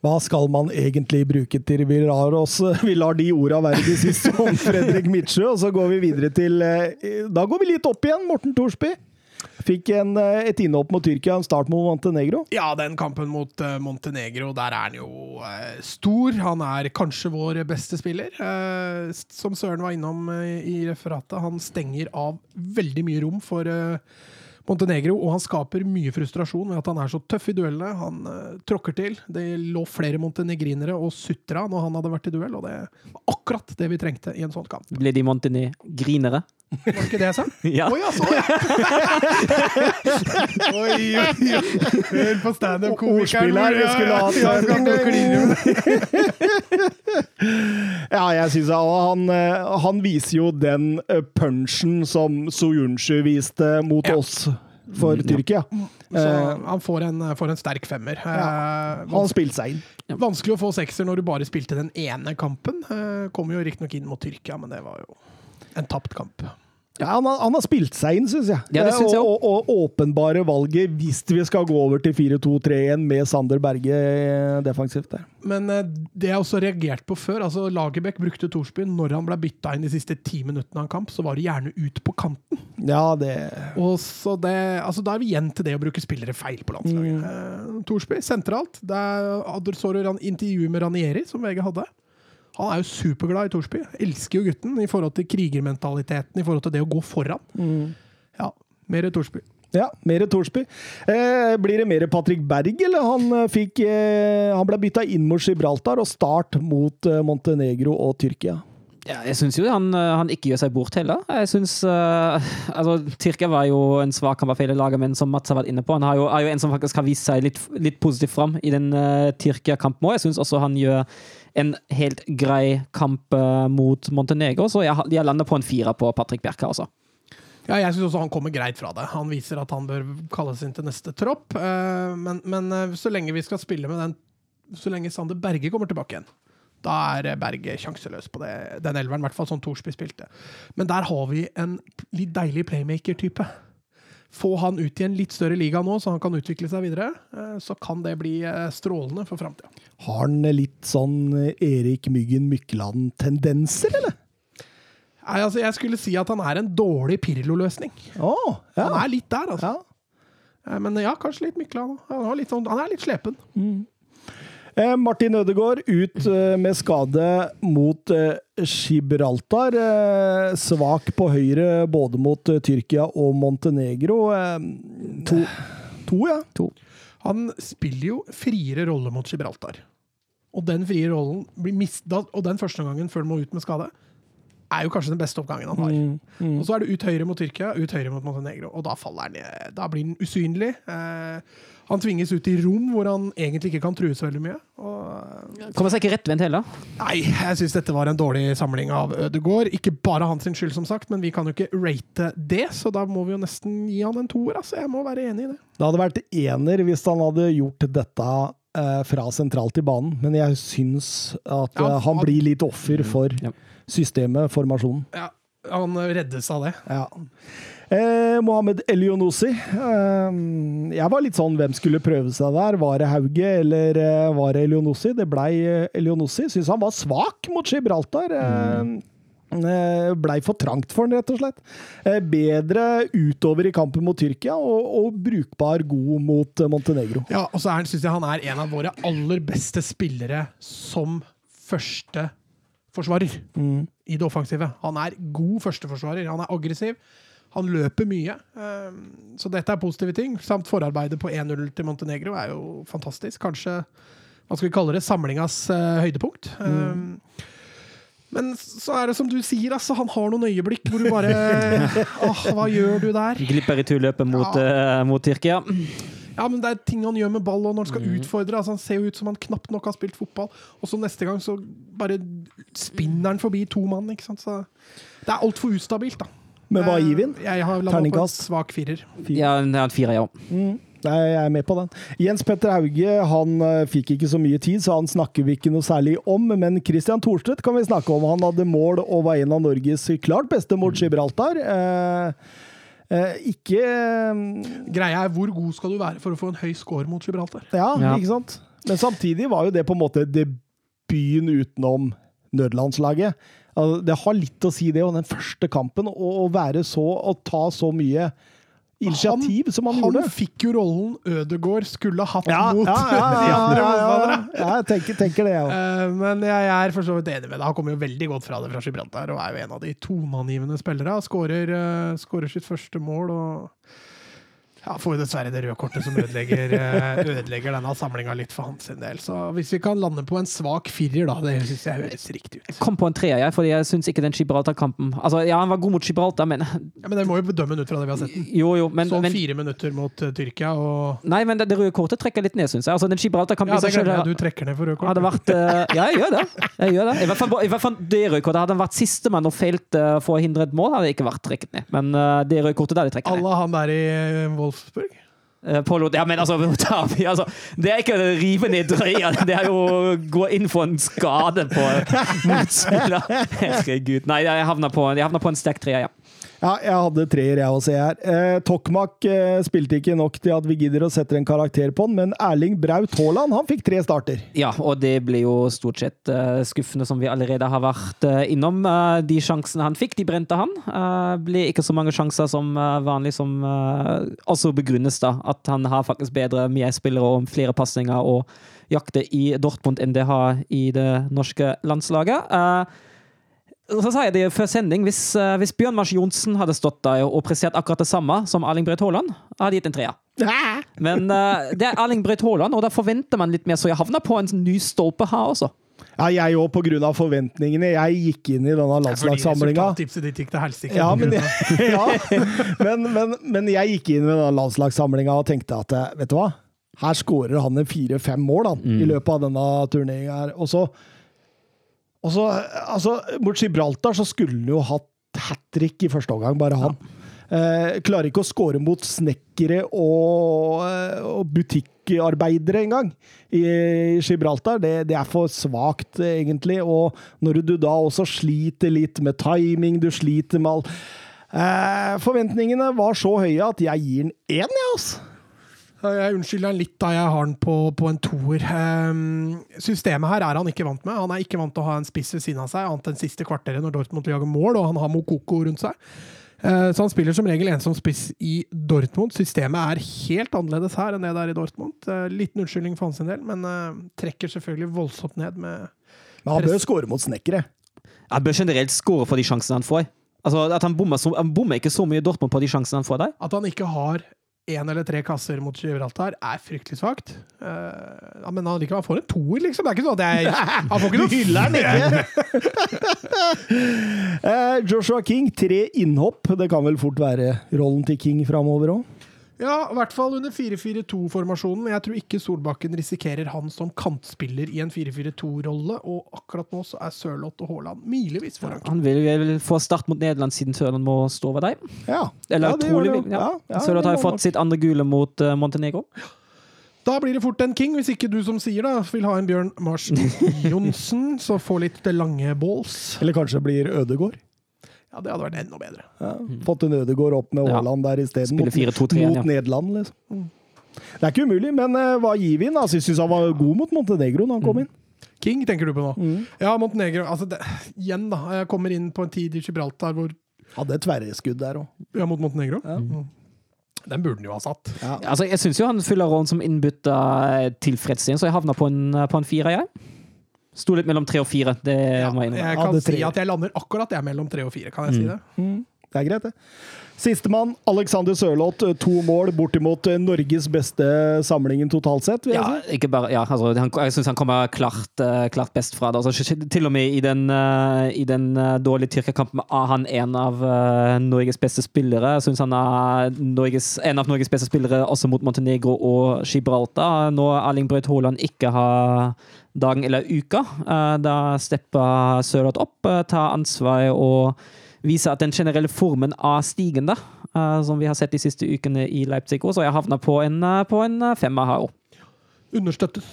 Hva skal man egentlig bruke til? Vi lar, oss, vi lar de orda være de siste om Fredrik Midtsjø, og så går vi videre til eh, Da går vi litt opp igjen. Morten Thorsby fikk en, eh, et innhopp mot Tyrkia, en start mot Montenegro. Ja, den kampen mot eh, Montenegro, der er han jo eh, stor. Han er kanskje vår beste spiller. Som Søren var innom i referatet, han stenger av veldig mye rom for Montenegro, og han skaper mye frustrasjon ved at han er så tøff i duellene. Han uh, tråkker til. Det lå flere montenegrinere og sutra når han hadde vært i duell, og det var akkurat det vi trengte i en sånn kamp. Ble de Montenegrinere? Var det ikke det jeg sa? Ja. Oi, altså! oi, oi, oi. Hør på standup-komikeren. Her, vi skulle hatt Ja, jeg syns han, eh, han viser jo den eh, punchen som Soyuncu viste mot Ja. oss for Tyrkia. Så Eh, han får en, får en sterk femmer. Ja, Han spilte seg inn. vanskelig å få sekser når du bare spilte den ene kampen. Kom jo riktignok inn mot Tyrkia, men det var jo en tapt kamp. Ja, han, har, han har spilt seg inn, syns jeg. Ja, det synes jeg og, og, og åpenbare valget hvis vi skal gå over til 4-2-3-1 med Sander Berge eh, defensivt der. Men eh, det jeg også reagert på før altså Lagerbäck brukte Thorsby når han ble bytta inn de siste ti minuttene av en kamp, så var det gjerne ut på kanten. Ja, det Og så det, altså Da er vi igjen til det å bruke spillere feil på landslaget. Mm. Thorsby sentralt. Der så du intervjuet med Ranieri, som VG hadde. Han er jo superglad i Thorsby. Elsker jo gutten i forhold til krigermentaliteten, i forhold til det å gå foran. Ja. Mer Torsby. Ja, mer Thorsby. Eh, blir det mer Patrick Berg, eller? Han, eh, fikk, eh, han ble bytta inn mot Gibraltar og start mot eh, Montenegro og Tyrkia. Ja, jeg syns jo han, eh, han ikke gjør seg bort heller. Jeg synes, uh, altså, Tyrkia var jo en svak kamp av hele laget, men som Mats har vært inne på, han har jo, er jo en som faktisk har vist seg litt, litt positivt fram i den uh, Tyrkia-kampen òg. Jeg syns også han gjør en helt grei kamp eh, mot Montenegro, så jeg, jeg lander på en firer på Patrick Bjerka, altså. Ja, jeg syns også han kommer greit fra det. Han viser at han bør kalles inn til neste tropp. eh, Men, men eh, så lenge vi skal spille med den Så lenge Sander Berge kommer tilbake igjen, da er Berge sjanseløs på det, den elveren, i hvert fall sånn Thorsby spilte. Men der har vi en litt deilig playmaker-type. Få han ut i en litt større liga nå, så han kan utvikle seg videre, eh, så kan det bli eh, strålende for framtida. Har han litt sånn eh, Erik Myggen Mykland-tendenser, eller? Nei, altså, jeg skulle si at han er en dårlig Pirlo-løsning. Oh, ja. Han er litt der, altså. ja. Men ja, kanskje litt Mykland. Han, sånn, han er litt slepen. Eh, Martin Ødegaard ut eh, med skade mot eh, Gibraltar. Eh, svak på høyre både mot eh, Tyrkia og Montenegro. Eh, to, to, ja. Han spiller jo friere rolle mot Gibraltar. Og den frie rollen blir mista, og den første gangen før han må ut med skade, er jo kanskje den beste oppgangen han har. Mm, Og så er det ut høyre mot Tyrkia, ut høyre mot Montenegro, og da faller han ned. Da blir han usynlig. Eh, han tvinges ut i rom hvor han egentlig ikke kan true så veldig mye. Og, Kommer seg ikke rettvendt heller. nei, jeg syns dette var en dårlig samling av Ødegaard. Ikke bare hans skyld, som sagt, men vi kan jo ikke rate det, så da må vi jo nesten gi han en toer. Altså. Jeg må være enig i det. Det hadde vært ener hvis han hadde gjort dette eh, fra sentralt i banen, men jeg syns at Ja, eh, han han- blir litt offer for Ja. systemet, formasjonen. Ja, han reddes av det. Ja. Eh, Mohammed Elionosi. Eh, jeg var litt sånn hvem skulle prøve seg der? Var det Hauge eller eh, var det Elionosi? Det blei eh, Elionossi. Syns han var svak mot Gibraltar. Eh, eh, Blei for trangt for han, rett og slett. Eh, bedre utover i kampen mot Tyrkia, og, og brukbar god mot Montenegro. Ja, og så syns jeg han er en av våre aller beste spillere som første forsvarer i det offensive. Han er god førsteforsvarer. Han er aggressiv. Han løper mye. Um, Så dette er positive ting. Samt forarbeidet på 1-0 til Montenegro er jo fantastisk. Kanskje hva skal vi kalle det, samlingas eh, høydepunkt. Mm. men så er det som du sier, altså, han har noen øyeblikk hvor du bare Åh, hva gjør du der? Glipper i turløpet mot, eh, mot Tyrkia. Ja, men det er ting han gjør med ball, og når han Mm. skal utfordre. Altså, han ser jo ut som han knapt nok har spilt fotball, og så neste gang så bare spinner han forbi to mann. ikke sant? Så det er altfor ustabilt, da. Men hva gir vi den? Jeg har landa på et svak firer. Ja, en en firer, ja. Mm. Nei, jeg er med på den. Jens Petter Hauge han eh, fikk ikke så mye tid, så han snakker vi ikke noe særlig om. Men Christian Thorstvedt kan vi snakke om. Han hadde mål og var en av Norges klart beste mot Gibraltar. Eh, eh, ikke eh, Greia er hvor god skal du være for å få en høy score mot Gibraltar? Ja, Ja. ikke sant? Men samtidig var jo det på en måte debuten utenom nødlandslaget. Altså, Det har litt å si, det, og den første kampen. Å være så og ta så mye initiativ som han, Han gjorde. fikk jo rollen Ødegård skulle hatt Ja, mot ja, ja, de ja, andre ja, ja, motstanderne. ja, jeg tenker, tenker det, jeg òg. Eh, Men jeg er for så vidt enig med deg. Han kommer jo veldig godt fra det fra Gibraltar og er jo en av de toneangivende spillere. Skårer, eh, skårer sitt første mål og ja, får jo dessverre det røde kortet som ødelegger, eh, ødelegger denne samlinga litt for hans del. Så hvis vi kan lande på en svak firer, da, det syns jeg høres riktig ut. Jeg Kom på en treer, jeg, fordi jeg syns ikke den Gibraltar-kampen Altså, ja, han var god mot Gibraltar, men Ja, men dere må jo bedømme den ut fra det vi har sett. den. Jo, jo, men, Sånn fire minutter mot eh, Tyrkia og Nei, men det, det røde kortet trekker litt ned, syns jeg. Altså, den Gibraltar-kampen Ja, det glemmer jeg. Du trekker ned for røde kort. hadde vært uh, Ja, jeg gjør det. Jeg gjør det. I hvert fall, i hvert fall det røde kortet. Hadde han vært sistemann og feilt uh, for å hindre et mål, hadde det ikke vært trukket ned. Men uh, det røde kortet der de trekker ned. Alle han der i eh, Wolfsburg? Eh, Polo, ja, men altså, Otavi, altså Det er ikke å rive ned drøya, det er jo å gå inn for en skade på motspiller. Herregud. Nei, jeg havna på, jeg havna på en sterk treer, ja. Ja, jeg hadde treer, jeg også, her. Eh, Tokmak eh, spilte ikke nok til at vi gidder å sette en karakter på han, men Erling Braut Haaland han fikk tre starter. Ja, og det ble jo stort sett eh, skuffende, som vi allerede har vært eh, innom. Eh, de sjansene han fikk, de brente han. Uh, ble ikke så mange sjanser som eh, vanlig, som eh, også begrunnes da at han har faktisk bedre medspillere og flere pasninger å jakte i Dortmund enn det har i det norske landslaget. Så sa jeg det før sending, hvis, eh, hvis Bjørn Mars Johnsen hadde stått der og prestert akkurat det samme som Erling Braut Haaland, hadde jeg gitt en treer. Men eh, det er Erling Braut Haaland, og da forventer man litt mer, så jeg havna på en ny stolpe her også. Ja, jeg òg, av forventningene. Jeg gikk inn i denne landslagssamlinga. Helsike. Ja, men, ja men, men, men jeg gikk inn i denne landslagssamlinga og tenkte at eh, vet du hva? Her skårer han en fire-fem mål han, i løpet av denne turneringa. Og så, og så altså, Mot Gibraltar så skulle han jo hatt hat trick i første omgang, bare han. Eh, klarer ikke å score mot snekkere og, eh, og butikkarbeidere engang i Gibraltar. Det, det er for svakt, egentlig. Og når du da også sliter litt med timing, du sliter med all eh, Forventningene var så høye at jeg gir den én, jeg, altså. Jeg unnskylder han litt da jeg har han på, på en toer. Ehm, systemet her er han ikke vant med. Han er ikke vant til å ha en spiss ved siden av seg, annet enn siste kvarteret når Dortmund jager mål, og han har Mokoko rundt seg. Eh, så han spiller som regel ensom spiss i Dortmund. Systemet er helt annerledes her enn det det er i Dortmund. Eh, Liten unnskyldning for hans del, men eh, trekker selvfølgelig voldsomt ned med Men han bør score mot snekkere. Han bør generelt score for de sjansene han får. Altså, at han bommer, så, han bommer ikke så mye i Dortmund på de sjansene han får der. At han ikke har én eller tre kasser mot Gibraltar, er fryktelig svakt. Uh, ja, men han likevel får en toer, liksom. Det er ikke sånn at jeg Han får ikke noe hyller han ikke! Eh, Joshua King, tre innhopp. Det kan vel fort være rollen til King framover òg? Ja, i hvert fall under 4-4-2-formasjonen. Jeg tror ikke Solbakken risikerer han som kantspiller i en 4-4-2-rolle, og akkurat nå så er Sørloth og Haaland milevis foran. Han vil vel få start mot Nederland siden Sørland må stå ved deg. Ja. Eller Ja, trolig. Ja. Ja, ja, Sørloth har jo fått sitt andre gule mot uh, Montenegro. Da blir det fort en King, hvis ikke du som sier da vil ha en Bjørn Mars Johnsen, så få litt lange balls. Eller kanskje blir Ødegård. Ja, det hadde vært enda bedre. Ja. Fått en Ødegård opp med Ja. Haaland der isteden. Mot, 4-2-3 mot ja. Nederland, liksom. Det er ikke umulig, men uh, hva gir vi inn? Altså, jeg syns han var god mot Montenegro når han kom inn. King tenker du på nå? Mm. Ja, Montenegro. Altså, det, igjen, da. Jeg kommer inn på en tid i Gibraltar hvor Hadde et tverreskudd der òg. Ja, mot Montenegro. Ja. Mm. Den burde han jo ha satt. Ja. Altså, jeg syns jo han fyller rollen som innbytta tilfredsstillende, så jeg havna på en, på en fire, jeg. Sto litt mellom tre og fire. Det Ja, må jeg innrømme. jeg kan si at jeg lander akkurat jeg mellom tre og fire. Kan jeg si det? Mm. Det er greit, det. Sistemann, Alexander Sørloth. To mål bortimot eh, Norges beste samlingen totalt sett. Ja, si. ikke bare, ja, altså, han, jeg syns han kommer klart, eh, klart best fra det. Altså, til og med i den, eh, i den eh, dårlige Tyrkia-kampen er han en av eh, Norges beste spillere. Jeg syns han er Norges, en av Norges beste spillere også mot Montenegro og Gibraltar. Når Erling Braut Haaland ikke har dagen eller uka, eh, da stepper Sørloth opp, eh, tar ansvar og viser at den generelle formen er stigende, eh, som vi har sett de siste ukene i Leipzig. også. Så jeg havna på en, eh, på en eh, femmer her òg. Understøttes.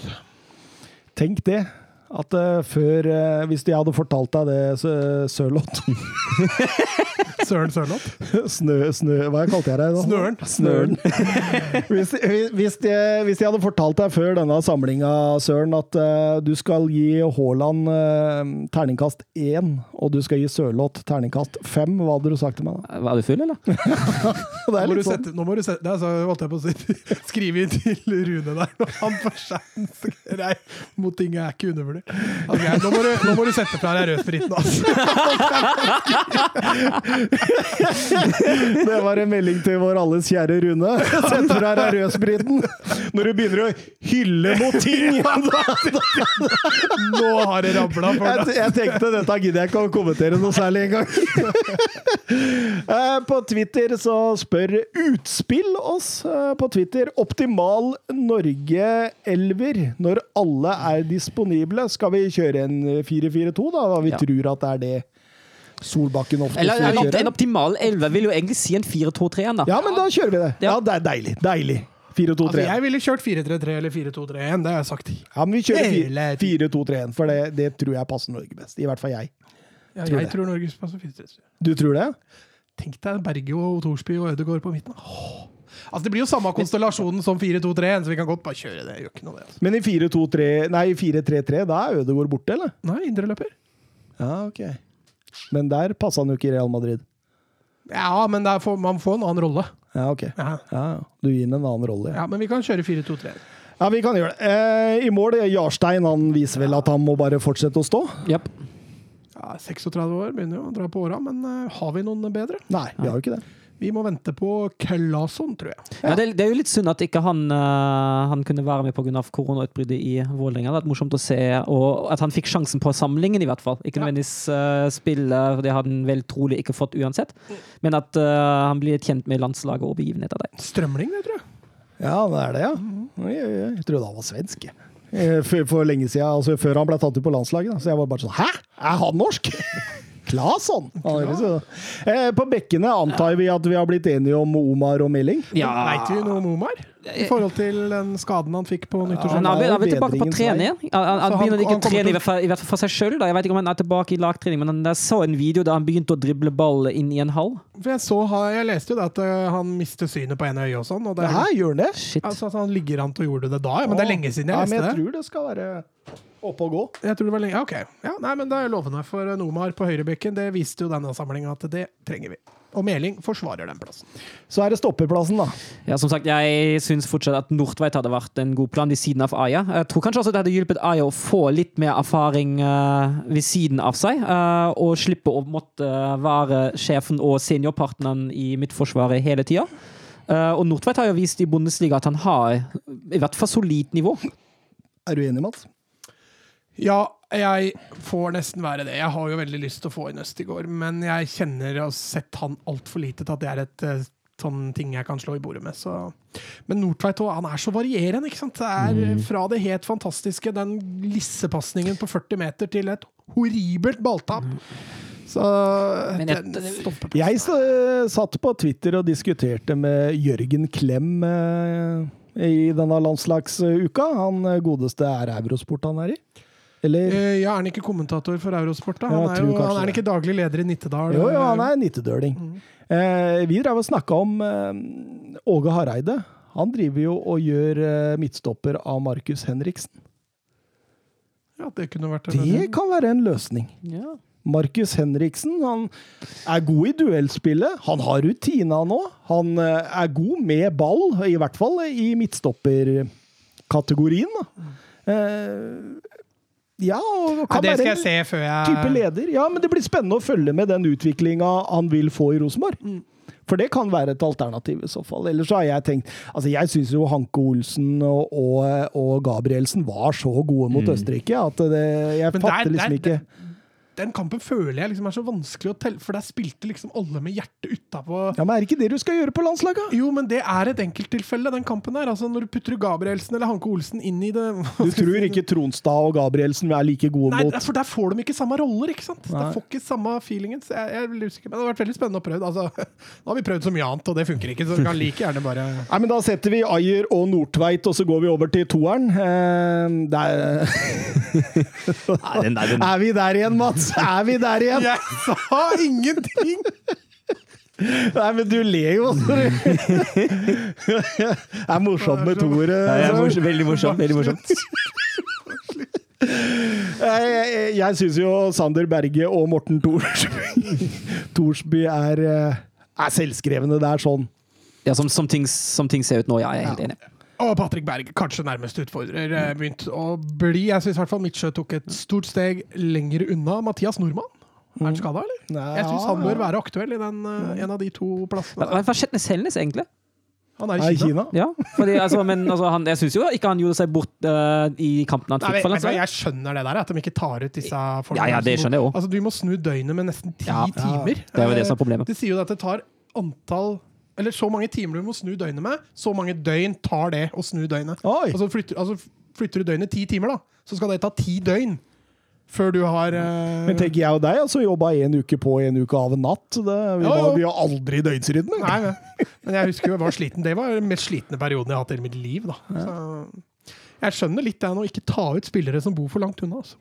Tenk det. At før Hvis de hadde fortalt deg det, så- Sørloth Søren Sørloth. Snø, snø Hva kalte jeg deg da? Snøren. Snøren. hvis, hvis, de, hvis de hadde fortalt deg før denne samlinga, Søren, at uh, du skal gi Haaland uh, terningkast én, og du skal gi Sørloth terningkast fem, hva hadde du sagt til meg da? Var du full, eller? Det Nå er litt sånn. sette, nå må du sette det er så holdt jeg på å si, Skrive inn til Rune der når han får seg Nei, mot ting er ikke undervurdert. Altså, jeg- nå, nå må du sette fra deg rødspriten, altså. Det var en melding til vår alles kjære Rune. Sett fra deg rødspriten når du begynner å hylle mot ting! Nå har det rabla for Jeg, deg. jeg tenkte dette gidder jeg ikke å kommentere noe særlig engang. Eh, På Twitter så spør Utspill oss eh, på Twitter optimal Norge-elver når alle er disponible. Skal vi kjøre en 4-4-2, da? Hva vi Ja. tror at det er det Solbakken ofte Eller en, opt- en optimal 11 vil jo egentlig si en 4-2-3-en, da. Ja, men da kjører vi det. Ja, Ja. det er deilig. Deilig. 4-2-3. Altså, jeg ville kjørt 4-3-3 eller 4-2-3-1, det har jeg sagt. Ja, men vi kjører 4-2-3-1, for det, det tror jeg passer Norge best. I hvert fall jeg. Ja, Tror jeg det. tror Norge passer 4-3-3. Du tror det? Tenk deg Berge og Thorsby og Ødegaard på midten. Åh. Altså, det blir jo samme konstellasjonen som 4-2-3-1, så vi kan godt bare kjøre det. Gjør ikke noe det. Altså. Men i 4-2-3 Nei, 4-3-3, da er Ødegaard borte, eller? Nei, indreløper. Ja, ok. Men der passa han jo ikke i Real Madrid. Ja, men for, man får en annen rolle. Ja, ok. Ja. Ja, ja. du gir ham en annen rolle. Ja. ja, men vi kan kjøre 4-2-3. ja, vi kan gjøre det. Eh, I mål, Jarstein han viser vel at han må bare fortsette å stå. Yep. Ja, 36 år, begynner jo å dra på åra, men eh, har vi noen bedre? Nei, vi har jo ikke det. Vi må vente på Claesson, tror jeg. Ja, det, det er jo litt synd at ikke han, uh, han kunne være med pga. koronautbruddet i Vålerenga. Det hadde vært morsomt å se, og at han fikk sjansen på samlingen, i hvert fall. Ikke Ja. nødvendigvis uh, spille, for det hadde han vel trolig ikke fått uansett. Men at uh, han blir kjent med landslaget og begivenheter der. Strømling, det tror jeg. Ja, det er det, ja. Jeg, oi. Jeg trodde han var svensk. For, for lenge siden, altså før han ble tatt ut på landslaget. da. Så jeg var bare sånn Hæ? Er han norsk? Claesson! Eh, På bekkene antar vi at vi har blitt enige om Omar og Meling. Veit vi noe om Omar? I forhold til den skaden han fikk på nyttårsaften? han er han er tilbake på trening. Han, han, han begynner ikke å trene, til- i hvert fall, i hvert fall for seg sjøl. Jeg vet ikke om han er tilbake i lagtrening, men han, jeg så en video der han begynte å drible ball inn i en hall. For jeg, så, jeg leste jo det at eh, han mistet synet på ene øye og sånn. Og det, Hæ, gjør han det? Shit. altså, han ligger an til å gjøre det da. Men det er lenge siden jeg ja, men jeg det. tror det skal være oppe og gå. Jeg tror det var lenge. Ja, ok. Ja, nei, men det er lovende for Nomar på høyrebekken. Det viste jo denne samlinga at det trenger vi. Og Meling forsvarer den plassen. Så er det stopperplassen, da. Ja, som sagt, Jeg syns fortsatt at Nordtveit hadde vært en god plan ved siden av Aya. Jeg tror kanskje også det hadde hjulpet Aya å få litt mer erfaring uh, ved siden av seg, Uh, og slippe å måtte være sjefen og seniorpartneren i midtforsvaret hele tida. Uh, og Nordtveit har jo vist i Bundesliga at han har i hvert fall solid nivå. Er du enig, Mats? Ja, jeg får nesten være det. Jeg har jo veldig lyst til å få inn Østigård, men jeg kjenner og har sett han altfor lite til at det er et eh, sånn ting jeg kan slå i bordet med. Så. Men Nordtveit også, han er så varierende. ikke sant? Det er eh, fra det helt fantastiske, den lissepasningen på 40 meter, til et horribelt balltap. Så jeg- Jeg satt på Twitter og diskuterte med Jørgen Klem eh, i denne landslagsuka. Han eh, godeste er Eurosport han er i. Eller? Eh, Ja, Er han ikke kommentator for Eurosport? da? Han er, jo, han er ikke daglig leder i Nittedal? Jo, jo, han er nittedøling. Eh, vi drev og snakka om eh, Åge Hareide. Han driver jo og gjør eh, midtstopper av Markus Henriksen. Ja, det kunne vært en Det kan være en løsning. Ja. Markus Henriksen han er god i duellspillet. Han har rutina nå. Han eh, er god med ball, i hvert fall i midtstopperkategorien. da. Eh, ja, og kan ja, det skal være jeg se før jeg type leder. Ja, men det blir spennende å følge med den utviklinga han vil få i Rosenborg. For det kan være et alternativ i så fall. Ellers så har jeg tenkt Altså, jeg syns jo Hanke Olsen og, og, og Gabrielsen var så gode mot Østerrike at det, jeg Men der- fatter liksom der- ikke Den kampen føler jeg liksom er så vanskelig å telle, for der spilte liksom alle med hjertet utapå. Ja, men Er det ikke det du skal gjøre på landslaget? Jo, men det er et enkelttilfelle, den kampen der. Altså, når du putter Gabrielsen eller Hanke Olsen inn i det Du tror ikke Tronstad og Gabrielsen er like gode Nei, mot for der får de ikke samme roller, ikke sant? Nei. De får ikke samme feelingen. Jeg, jeg er usikker. Men det har vært veldig spennende å prøve. Altså, nå har vi prøvd så mye annet, og det funker ikke, så vi kan like gjerne bare Nei, men Da setter vi Ajer og Nordtveit, og så går vi over til toeren. Eh, det er, Nei, den, den, er vi der igjen, Mats? Er vi der igjen? Jeg sa ingenting! Nei, men du ler jo. Det er morsomt med toere. Er morsomt, veldig morsomt. Veldig morsomt. Jeg, jeg, jeg syns jo Sander Berge og Morten Thorsby, Thorsby er, eh, er selvskrevne. Det er sånn. Ja, som, som, ting, som ting ser ut nå, ja, jeg er helt enig. Og Patrick Berg, kanskje nærmeste utfordrer, eh, begynt å bli. Jeg syns i hvert fall Midtsjø tok et stort steg lenger unna Mathias Nordmann. Er han skada, eller? Nei, Jeg syns han bør være aktuell i den, eh, en av de to plassene. hva skjedde med Selnes, egentlig? Han er i Kina. Kina. Ja, fordi, altså, men altså, han, jeg syns jo ikke han gjorde seg bort uh, i kampen han fikk for hva, landslaget. jeg skjønner det der, at de ikke tar ut disse folkene. Ja, ja, det skjønner jeg også. Altså, du må snu døgnet med nesten ti Ja. timer. Det er jo det som er problemet. De sier jo at det tar antall Eller så mange timer du må snu døgnet med, så mange døgn tar det å snu døgnet. Altså flytter, altså flytter du døgnet ti timer, da, så skal det ta ti døgn før du har uh... Men tenker jeg og deg, altså jobba en uke på en uke av en natt. Det, vi, Jo, jo. var, vi har aldri døgnsrytme. Nei, nei. Men jeg husker jo jeg var sliten. Det var den mest slitne perioden jeg har hatt i hele mitt liv. Da. Så, jeg skjønner litt det nå, ikke ta ut spillere som bor for langt unna. Altså.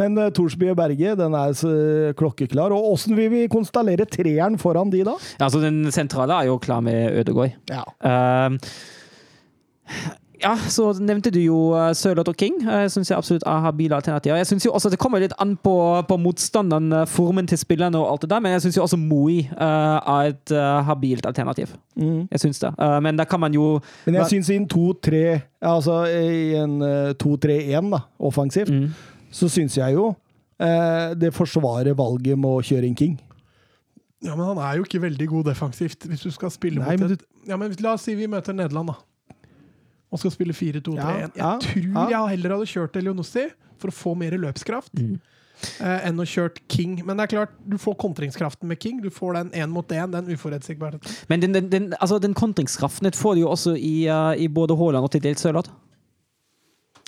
Men uh, Thorsby og Berge den er så klokkeklar. Og åssen vil vi konstallere treeren foran de, da? Ja, altså, den sentrale er jo klar med Ødegaard. Ja. Uh, ja, så nevnte du jo uh, Sørloth og King. Jeg syns jeg absolutt er habile alternativer. Jeg synes jo også Det kommer litt an på, på motstanderen, formen til spillerne og alt det der, men jeg syns også Moi uh, er et uh, habilt alternativ. Jeg syns det. Uh, men da kan man jo Men jeg syns i en 2-3 Altså i en eh, 2-3-1, da, offensivt, Mm. Så syns jeg jo eh, det forsvarer valget med å kjøre inn King. Ja, men han er jo ikke veldig god defensivt hvis du skal spille Nei, mot et... du... Ja, men La oss si vi møter Nederland, da. Og skal spille 4-2-3-1. Ja, Jeg ja, tror ja. jeg heller hadde kjørt Elionossi for å få mer løpskraft. Mm. eh, enn å kjørt King. Men det er klart, du får kontringskraften med King. Du får den én mot én, den uforutsigbarheten. Men den, den, den, altså, den kontringskraften får du jo også i, uh, i både Haaland og til dels Sørloth.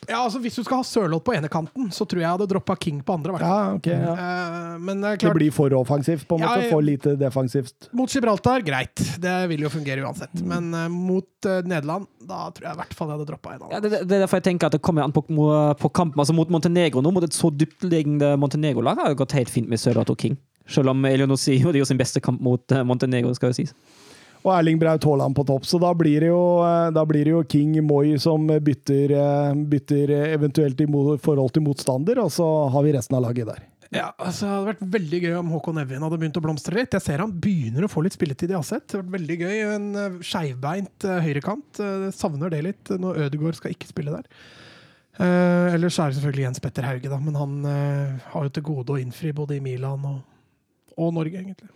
Ja, altså Hvis du skal ha Sørloth på ene kanten, så tror jeg jeg hadde droppa King på andre. Ja, ok. Ja. Uh, men det er Det blir for offensivt, på en Ja, måte. For lite defensivt. mot Gibraltar, greit. Det vil jo fungere uansett. Mm. Men uh, mot uh, Nederland, da tror jeg i hvert fall jeg hadde droppa en Ja, det, det er derfor jeg tenker at det kommer an på, på kampen. Altså mot Montenegro nå, mot et så dyptliggende Montenegro-lag, har det gått helt fint med Sørloth og King. Selv om Elionossi gjorde jo sin beste kamp mot Montenegro, skal jo sies. Og Erling Braut Haaland på topp, så da blir det jo, eh, blir det jo King Moi som bytter, eh, bytter eh, eventuelt i forhold til motstander, og så har vi resten av laget der. Ja, altså, Det hadde vært veldig gøy om Håkon Evjen hadde begynt å blomstre litt. Jeg ser han begynner å få litt spilletid i Aset. Det hadde vært veldig gøy. En skeivbeint høyrekant. Savner det litt når Ødegaard skal ikke spille der. Eh, ellers er det selvfølgelig Jens Petter Hauge, da, men han eh, har jo til gode å innfri både i Milan og, og Norge, egentlig.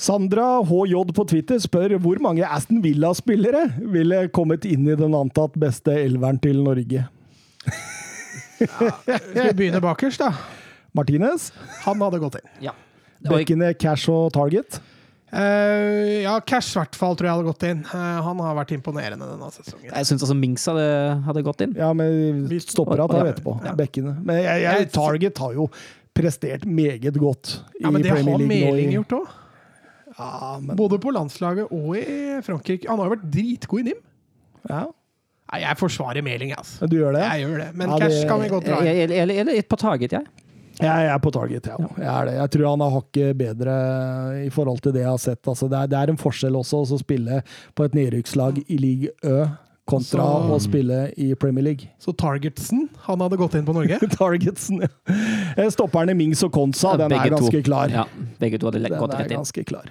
Sandra HJ på Twitter spør hvor mange Aston Villa-spillere ville kommet inn i den antatt beste elveren til Norge. Skal vi begynne bakerst, da? Martinez, Han hadde gått inn. Ja. Bekkene Cash og Target. Uh, ja, Cash i hvert fall tror jeg hadde gått inn. Uh, han har vært imponerende denne sesongen. jeg syns altså Mings hadde, hadde gått inn. Ja, men vi stopper av det der etterpå. Ja. Bekkene. Men jeg, jeg, Target har jo prestert meget godt i Ja, men det har Premier League nå. Meling gjort òg. Ja, men, Både på landslaget og i Frankrike. Han har jo vært dritgod i NIM. ja, Nei, jeg forsvarer Meling, altså. du gjør det? Jeg gjør det. Men Ja, cash kan vi godt dra. Eller, et på taget, jeg. Jeg, jeg er på target, jeg òg. Jeg, er det. jeg tror han har hakket bedre i forhold til det jeg har sett. Altså, det, er, det er en forskjell også å spille på et nedrykkslag i league Ø kontra Så- å spille i Premier League. Så Targetsen, han hadde gått inn på Norge. Targetsen, ja. Eh, Stopperne Mings og Konsa, den er ganske to. klar. Ja, begge to hadde gått er rett inn. ganske klar.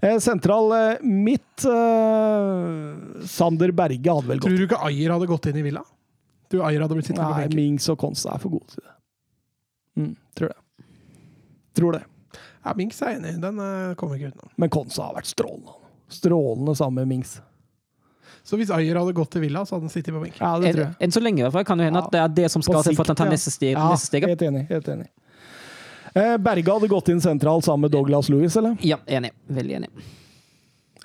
Eh, Sentral eh, midt eh, Sander Berge hadde vel gått. Tror du ikke Ayer hadde gått inn i Villa? Du, Ayer hadde blitt sittende på Nei. Mings og Konsa er for gode til det. Mm, tror det. Tror det. Ja, Minks er enig. Den kommer ikke utenom. Men Konsa har vært strålende. Strålende sammen med Mings. Så hvis Ayer hadde gått til Villa, så hadde han sittet på benken. Ja, det tror jeg. enn så lenge i hvert fall kan det hende at det er det som skal til for at han tar ja. neste steg. Ja, Neste steg. helt enig. Helt enig. Eh, Berge hadde gått inn sentral sammen med Douglas Lewis, eller? Ja, enig. Veldig enig.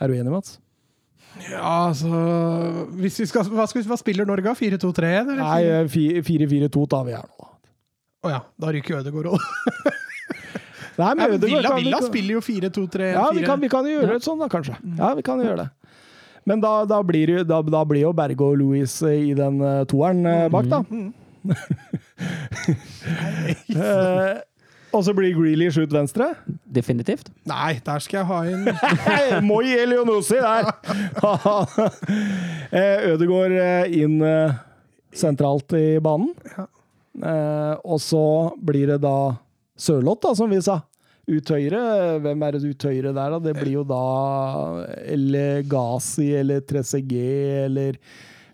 Er du enig, Mats? Ja, altså hvis vi skal, hva, skal hva spiller Norge? av? 4-2-3-1? Nei, eh, 4-4-2 tar vi her nå. Å ja, da ryker Ødegaard òg. Nei, men Ødegaard Villa, kan Villa kan- spiller jo 4-2-3-4. Ja, vi kan, vi kan gjøre det sånn, da, kanskje. Ja, vi kan gjøre det. Men da, da, blir, det- da, da blir jo Berge og Louis i den eh, toeren eh, bak, da. Eh, og så blir Grealish ut venstre. Definitivt. Nei, der skal jeg ha inn Moi Elionossi der! Eh, Ødegaard eh, inn eh, sentralt i banen. Eh, og så blir det da Sørloth, da, som vi sa. Ut høyre. Hvem er det ut høyre der, da? Det blir jo da eller Gazi eller Trezeguet eller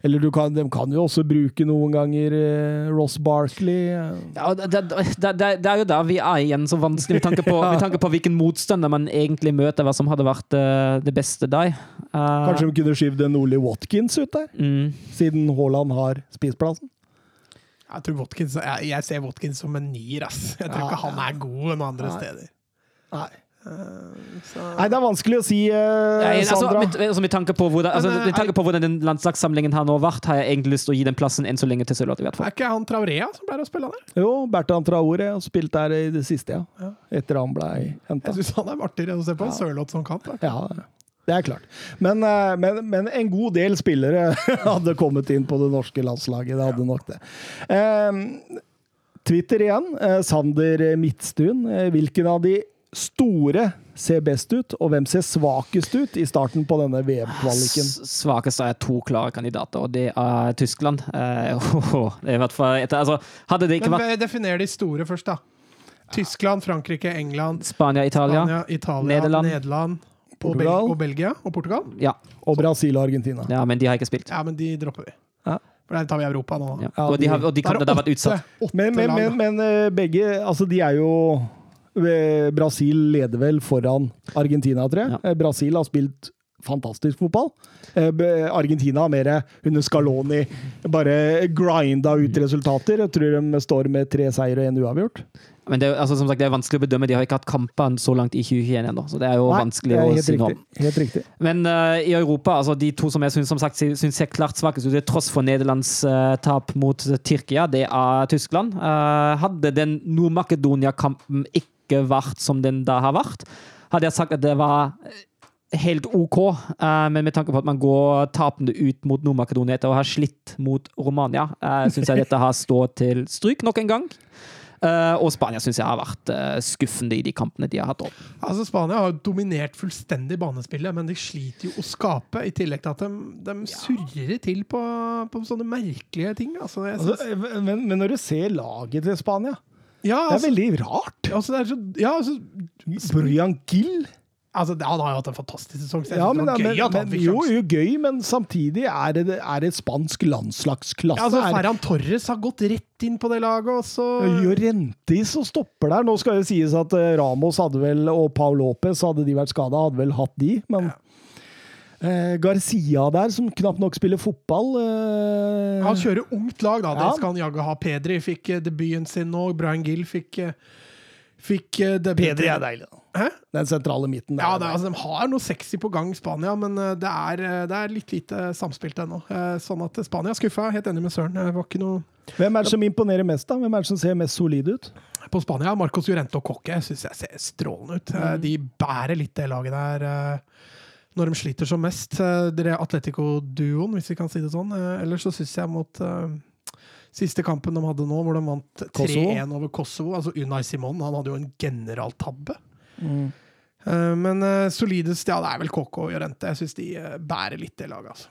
eller du kan, de kan jo også bruke noen ganger eh, Ross Barkley. Ja, det, det, det, det er jo der vi er igjen så vanskelig, med tanke på, med tanke på hvilken motstander man egentlig møter, hva som hadde vært eh, det beste der. Uh, Kanskje de kunne skyvd en Ole Watkins ut der, mm, siden Haaland har spisplassen? Jeg tror Watkins, jeg, jeg ser Watkins som en nier, ass. Jeg tror Ja, ikke han er god noen andre Nei. steder. Nei. Så, Nei, det er vanskelig å si, eh, Nei, altså, Sandra. med, altså, med, tanke på hvordan, altså, Men, eh, med tanke på hvordan den landslagssamlingen har nå vært, har jeg egentlig lyst til å gi den plassen enn så lenge til Sørloth. er ikke han Traurea som pleier å spille der? Jo, Bertan Traore har spilt der i det siste, ja. Ja. Etter han ble henta. Jeg syns han er artigere å se på enn Sørloth som kant. Ja, det er klart. Men, eh, men, men en god del spillere hadde kommet inn på det norske landslaget. Det hadde nok det. Um, Twitter igjen. Eh, Sander Midtstuen. Eh, hvilken av de store ser best ut, og hvem ser svakest ut i starten på denne VM-kvaliken? Svakest er to klare kandidater, og det er Tyskland. Eh, det er i hvert fall etter, altså, hadde det ikke Men vært definer de store først, da. Tyskland, Frankrike, England, Spania, Italia Spania, Italia, Nederland. Nederland, og, Bel Portugal. og Belgia og Portugal. Ja, Og Brasil og Argentina. ja, men de har ikke spilt. Ja, men de dropper vi. Ja. For der tar vi Europa nå. Ja. Ja, og de, har, og de Da ha det har vært utsatt. åtte, åtte Men, men, men, men eh, begge Altså, de er jo eh, Brasil leder vel foran Argentina, tror jeg. Ja. Eh, Brasil har spilt fantastisk fotball. Eh, Argentina har mer under Scaloni bare grinda ut resultater. Jeg tror de står med tre seier og én uavgjort. Men det er, altså, som sagt, det er vanskelig å bedømme. De har ikke hatt kamper så langt i 2021 ennå, så det er jo Nei, vanskelig er å si noe om. Helt riktig. Men uh, i Europa, altså de to som jeg syns, som sagt, syns ser klart svakest ut, til tross for Nederlands uh, tap mot Tyrkia, det er Tyskland. Uh, hadde den Nord-Makedonia-kampen ikke vært som den da har vært, hadde jeg sagt at det var helt OK, eh, men med tanke på at man går tapende ut mot Nord-Makedonia etter å ha slitt mot Romania, uh, syns jeg dette har stått til stryk nok en gang. Eh, og Spania syns jeg har vært eh, skuffende i de kampene de har hatt opp. Altså, Spania har jo dominert fullstendig banespillet, men de sliter jo å skape, i tillegg til at de, de surrer til på, på sånne merkelige ting. Altså, jeg Altså, synes, eh, men, men når du ser laget til Spania, ja, det er altså, veldig rart. altså, det er så, ja, altså, Brian Gill altså, Han har jo hatt en fantastisk sesong. Ja, men, det var men, gøy at han fikk jo, jo, gøy, men samtidig er det, er det spansk landslagsklasse. Ja, altså, Er- Ferran Torres har gått rett inn på det laget, og så Llorentis og stopper der. Nå skal det sies at eh, Ramos hadde vel, og Paul Lopez, hadde de vært skada, hadde vel hatt de. Men eh, Garcia der, som knapt nok spiller fotball eh, Han kjører ungt lag, da. Det skal han jaggu ha. Pedri fikk eh, debuten sin nå. Brian Gill fikk eh, Fikk eh. Pedri er deilig. da. Hæ? Den sentrale midten. der Ja, er det, altså, De har noe sexy på gang, Spania, men det er, det er litt lite samspilt ennå. Eh, Sånn at Spania skuffa. Helt enig med Søren. Det var ikke noe Hvem er det som imponerer mest, da? Hvem er det som ser mest solid ut? På Spania, Marcos Llorente og Coque syns jeg ser strålende ut. Mm. De bærer litt det laget der når de sliter som mest. Eh, Dere Atletico-duoen, hvis vi kan si det sånn. Eh, Ellers så syns jeg mot eh, siste kampen de hadde nå, hvor de vant 3-1 over Kosovo Altså Unai Simon han hadde jo en generaltabbe. Mm. Men solidest, ja, det er vel KK og Jorente. Jeg syns de bærer litt det laget, altså.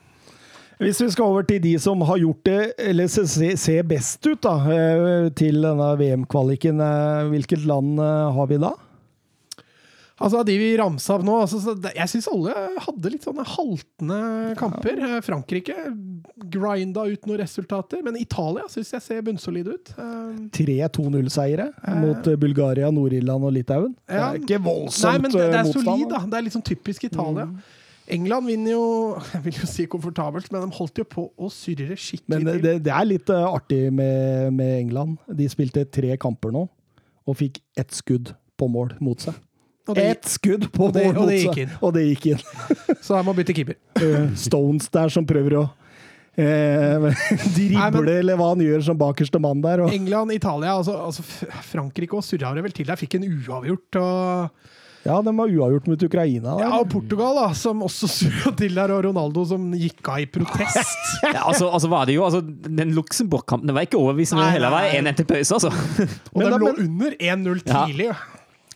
Hvis vi skal over til de som har gjort det, eller se- se- ser best ut da, til denne VM-kvaliken, hvilket land har vi da? Altså, De vi ramsa opp nå altså, Jeg syns alle hadde litt sånne haltende kamper. Ja. Frankrike grinda ut noen resultater, men Italia syns jeg ser bunnsolid ut. Eh, Tre 2-0-seiere mot eh, Bulgaria, Nord-Irland og Litauen. Ja. Det er ikke voldsomt Nei, men det, det eh, er motstand. solid, da. Det er litt sånn typisk Italia. England vinner jo Jeg vil jo si komfortabelt, men de holdt jo på å surre skikkelig Men det, det, er litt eh, artig med, med England. De spilte tre kamper nå, og fikk ett skudd på mål mot seg. Ett skudd på og det- og det gikk inn. Og det gikk inn. så jeg må bytte keeper. Eh, Stones der som prøver å eh, drible, eller hva han gjør som bakerste mann der. Og, England, Italia, altså, altså Frankrike og surra det vel til der. Fikk en uavgjort. Og, ja, de var uavgjort mot Ukraina. ja, og Portugal, da, som også surra til der, og Ronaldo som gikk av i protest. Ja, altså, altså var det jo, altså, Den Luxembourg-kampen var ikke overbevisende hele veien. var 1-1 til pause, altså. Og Men de da- lå under 1-0 tidlig. Ja.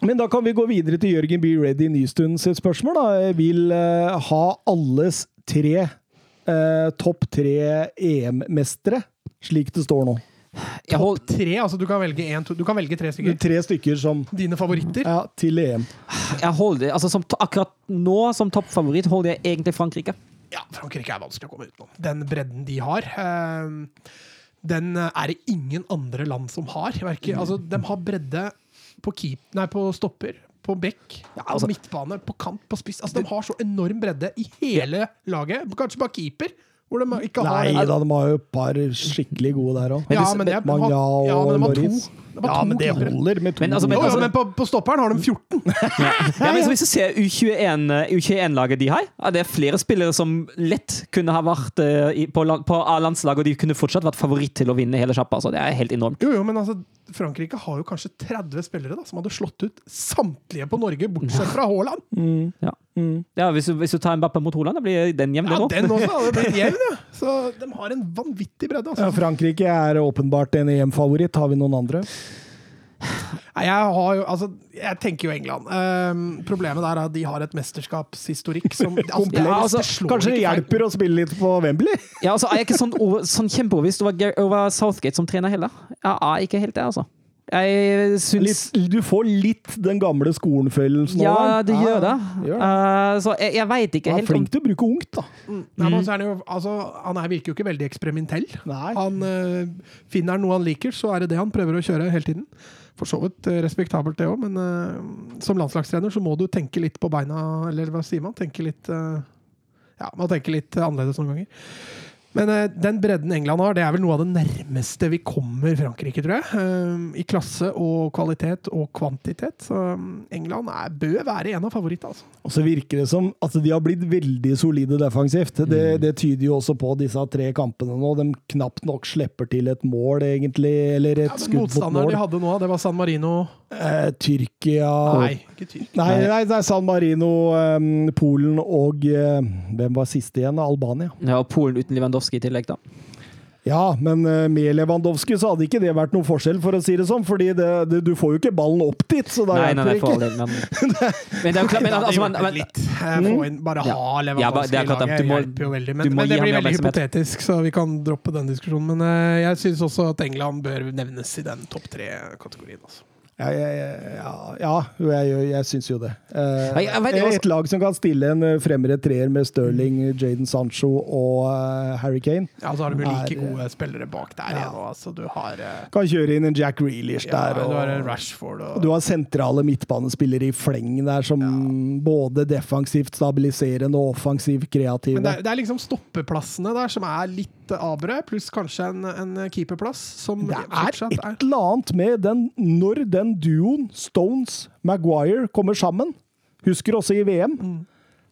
Men da kan vi gå videre til Jørgen B. Ready Nystuen sitt spørsmål. Da. Jeg vil uh, ha alles tre uh, topp tre EM-mestere, slik det står nå. Topp hold, Tre, altså du kan velge, en, to, du kan velge tre stykker. Tre stykker som Dine favoritter. ja, til EM. jeg holder, altså, som, akkurat nå, som toppfavoritt, holder jeg egentlig Frankrike. Ja, Frankrike er vanskelig å komme utenom. Den bredden de har, Uh, den er det ingen andre land som har. Verker, altså, de har bredde på, keep, nei, på stopper, på bekk, altså- på midtbane, på kant, på spiss. Altså, de har så enorm bredde i hele laget. Kanskje bare keeper, hvor de ikke har Nei da, de har jo et par skikkelig gode der òg. Ja, ja, men de har to. Loris. De har Ja, men det keepere. holder med to. Men altså, men Jo, jo, altså- men på, på stopperen har de 14. Ja, men Hvis du ser U21-laget U21-laget de har, ja, det er flere spillere som lett kunne ha vært eh, på, på A-landslaget, og de kunne fortsatt vært favoritt til å vinne hele sjappa. Altså, det er helt enormt. Jo, jo, men altså, Frankrike har jo kanskje 30 spillere da, som hadde slått ut samtlige på Norge, bortsett fra Haaland. Ja. Ja, hvis, du, hvis du tar Mbappé mot Haaland, da blir den jevn, Ja, den òg. den også hadde blitt jevn, ja. Så de har en vanvittig bredde. Ja, Altså. Frankrike er åpenbart en EM-favoritt. Har vi noen andre? Nei, Jeg, har jo, altså, jeg tenker jo England. Um, problemet der er at de har et mesterskapshistorikk som altså, Ja, altså, Kanskje det hjelper å spille litt på Wembley? Ja, altså, jeg er ikke sånn, sånn kjempeovervist over, over Southgate som trener heller. Jeg er ikke helt det, altså. Jeg syns Litt, du får litt den gamle skolen-følelsen Ja, det gjør det. gjør det. Eh, så jeg, jeg veit ikke Han er flink til å bruke ungt, da. Nei, men så er han, jo, altså, han er, virker jo ikke veldig eksperimentell. Nei. Han uh, Finner han noe han liker, så er det det han prøver å kjøre hele tiden. For så vidt eh, respektabelt, det òg, men uh, som landslagstrener så må du tenke litt på beina, eller hva sier man? Tenke litt uh, Ja, man tenker litt annerledes noen ganger. Men uh, den bredden England har, det er vel noe av det nærmeste vi kommer Frankrike, tror jeg. Uh, I klasse og kvalitet og kvantitet. Så mm, England er, bør være en av favorittene, altså. Og så virker det som at de har blitt veldig solide defensivt. Det, det tyder jo også på disse tre kampene nå. De knapt nok slipper til et mål, egentlig, eller et Ja, skudd mot Motstanderen de hadde nå, det var San Marino Eh, Tyrkia Nei, ikke Tyrkia. Nei, nei, det er San Marino, eh, Polen og eh, Hvem var siste igjen? Albania. Ja, og Polen uten Lewandowski i tillegg, da. Ja, men eh, med Lewandowski så hadde ikke det vært noen forskjell, for å si det sånn. fordi det, det, du får jo ikke ballen opp dit, så da Nei, nei, nei, hjelper det ikke. men Men det er jo klart men, altså, man, men, litt. Eh, inn, bare Ja. ha Lewandowski ja, det er i laget du må- hjelper jo veldig. Men, men det blir veldig hypotetisk, så vi kan droppe den diskusjonen. Men eh, jeg syns også at England bør nevnes i den topp tre-kategorien. Altså. Ja, ja, ja, ja jeg, jeg, syns jo det. Eh, Ja, jeg vet et lag som kan stille en eh, fremre treer med Sterling, Jaden Sancho og eh, Harry Kane. Ja, så har du like Er, gode spillere bak der ja. igjen. Altså, du har, eh, Kan kjøre inn en Jack Reelish ja, der. du har en Rashford og og du har sentrale midtbanespillere i fleng der som både defensivt stabiliserende og offensivt kreative. Men det er, det er liksom stoppeplassene der som er litt abre, pluss kanskje en, en keeperplass som Det er et eller annet med den når den duoen, Stones, Maguire, kommer sammen. Husker også i VM.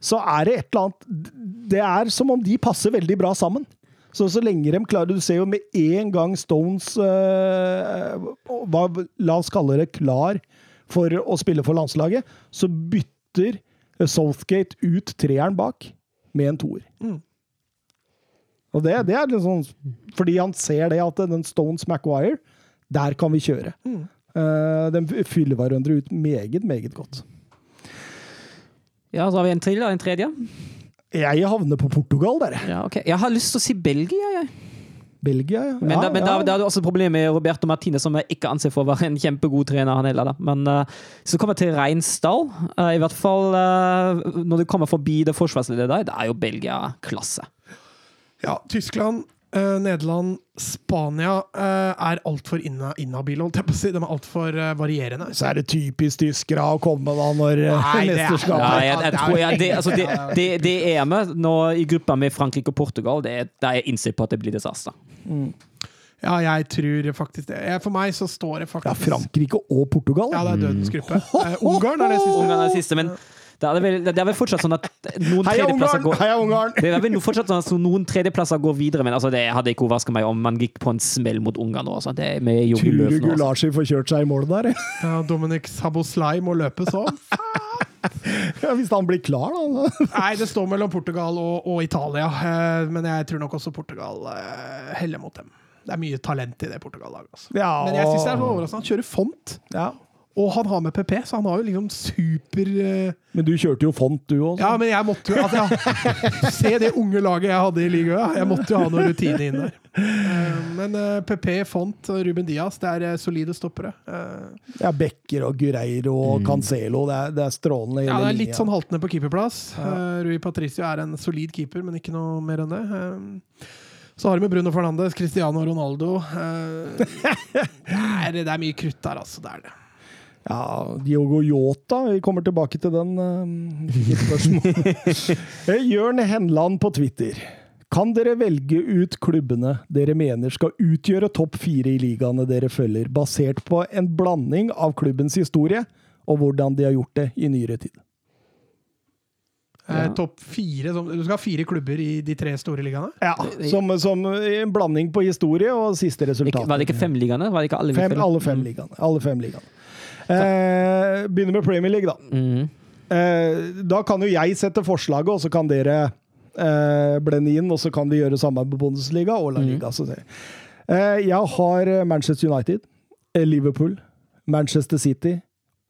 Så er det et eller annet Det er som om de passer veldig bra sammen. Så så lenge de klarer Du ser jo med en gang Stones eh, hva, La oss kalle det klar for å spille for landslaget, så bytter Southgate ut treeren bak med en toer. Og det, det er litt sånn Fordi han ser det at den Stones Maguire, der kan vi kjøre. Eh, de fyller hverandre ut meget, meget godt. ja, så har vi en til, da. En tredje. Jeg havner på Portugal, bare. Ja, okay. Jeg har lyst til å si Belgia, jeg. Belgia, ja. Men, da, men ja. da, da er det også et problem med Roberto Martine, som jeg ikke anser for å være en kjempegod trener. han heller da. Men uh, så kommer jeg til Reinsdal. Uh, I hvert fall uh, når du kommer forbi det forsvarsleddet der, da er jo Belgia klasse. Ja, Tyskland, eh, Nederland, Spania uh, er altfor inna, inhabile, holdt jeg på å si. De er altfor uh, varierende. Så er det typisk tyskere å komme da når eh, Nei, er- mesterskapet jeg, jeg det er tror jeg, det, altså, det, det, det med nå i gruppa med Frankrike og Portugal. Det, er- der jeg innstilt på at det blir disaster. Ja, jeg tror faktisk det. For meg så står det faktisk Ja, Frankrike og Portugal. Ja, det er dødens gruppe. Eh, Ungarn er det siste. Ungarn er det siste, men det er vel, det er vel fortsatt sånn at noen Heia Ungarn! går Heia Ungarn! det er vel fortsatt sånn at noen tredjeplasser går videre, men altså, det hadde ikke overraska meg om man gikk på en smell mot Ungarn nå. Altså. Er nå. Altså. Gulashi får kjørt seg i mål der? Ja, Dominic Saboslai må løpe sånn. Ja, hvis han blir klar, da. Nei, det står mellom Portugal og, og Italia, eh, men jeg tror nok også Portugal eh, heller mot dem. Det er mye talent i det Portugal-laget. Altså. Ja, Men jeg syns det er så overraskende. Han kjører font, ja. Og han har med PP, så han har jo liksom super uh... Men du kjørte jo font, du òg. Ja, men jeg måtte jo altså, ja. Se det unge laget jeg hadde i ligaen. Jeg måtte jo ha noe rutine inn der. Uh, Men uh, PP, Font og Ruben Diaz, det er eh, solide stoppere. Eh, Ja, Becker og Gureiro og Cancelo. Det er, det er strålende. Ja, det er litt linja. sånn haltende på keeperplass. Eh, Rui Patricio er en solid keeper, men ikke noe mer enn det. Eh, så har vi med Bruno Fernandes, Cristiano Ronaldo. Eh, det, er, det er mye krutt der, altså. Det er det. Ja, Diogo Yota, vi kommer tilbake til den. eh, i et. Eh, Jørn Henland på Twitter. Kan dere velge ut klubbene dere mener skal utgjøre topp fire i ligaene dere følger, basert på en blanding av klubbens historie og hvordan de har gjort det i nyere tid? Eh, Ja. Topp fire Du skal ha fire klubber i de tre store ligaene? Ja, som, som en blanding på historie og siste resultat. var det ikke fem ligaene? Var det ikke alle alle fem ligaene. Alle fem ligaene. Eh, begynner med Premier League, da. Mm. Eh, da kan jo jeg sette forslaget, og så kan dere eh, blende inn, og så kan vi gjøre samme med Bundesliga og La Liga. Så jeg. Eh, jeg har eh, Manchester United, eh, Liverpool, Manchester City,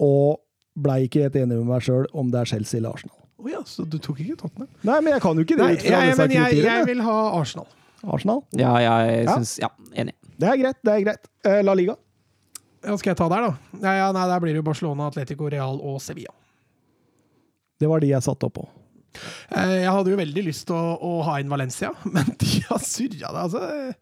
og blei ikke helt enig med meg sjøl om det er Chelsea eller Arsenal. Oh ja, så du tok ikke Tottenham? Nei, men jeg kan jo ikke det Nei, ut fra jeg, disse men jeg, jeg vil ha Arsenal. Arsenal? Ja, jeg syns Ja, enig. Det er greit, det er greit. Eh, La Liga? Hva skal jeg ta der, da? Ja, ja, nei, Der blir det jo Barcelona, Atletico, Real og Sevilla. Det var de jeg satte opp på. Eh, Jeg hadde jo veldig lyst til å, å ha inn Valencia, men de har surra det. Altså.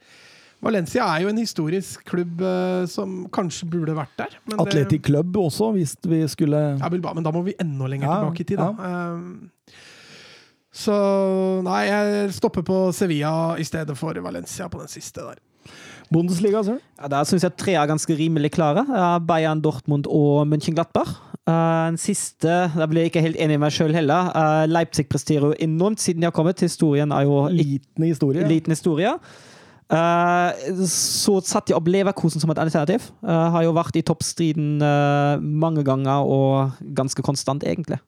Valencia er jo en historisk klubb eh, som kanskje burde vært der. Atletic Club også, hvis vi skulle Ja, Bilbao, men da må vi enda lenger Ja, tilbake i tid, da. Ja. så nei, jeg stopper på Sevilla i stedet for Valencia på den siste der. Bundesliga, altså? Ja, der syns jeg tre er ganske rimelig klare. Bayern, Dortmund og München-Glattberg. Eh, den siste der blir jeg ikke helt enig med meg sjøl heller. Eh, Leipzig presterer jo enormt siden de har kommet. Historien er jo Liten historie. liten historie. Eh, så satte jeg opp Leverkosen som et alternativ. Har jo vært i toppstriden mange ganger og ganske konstant, egentlig.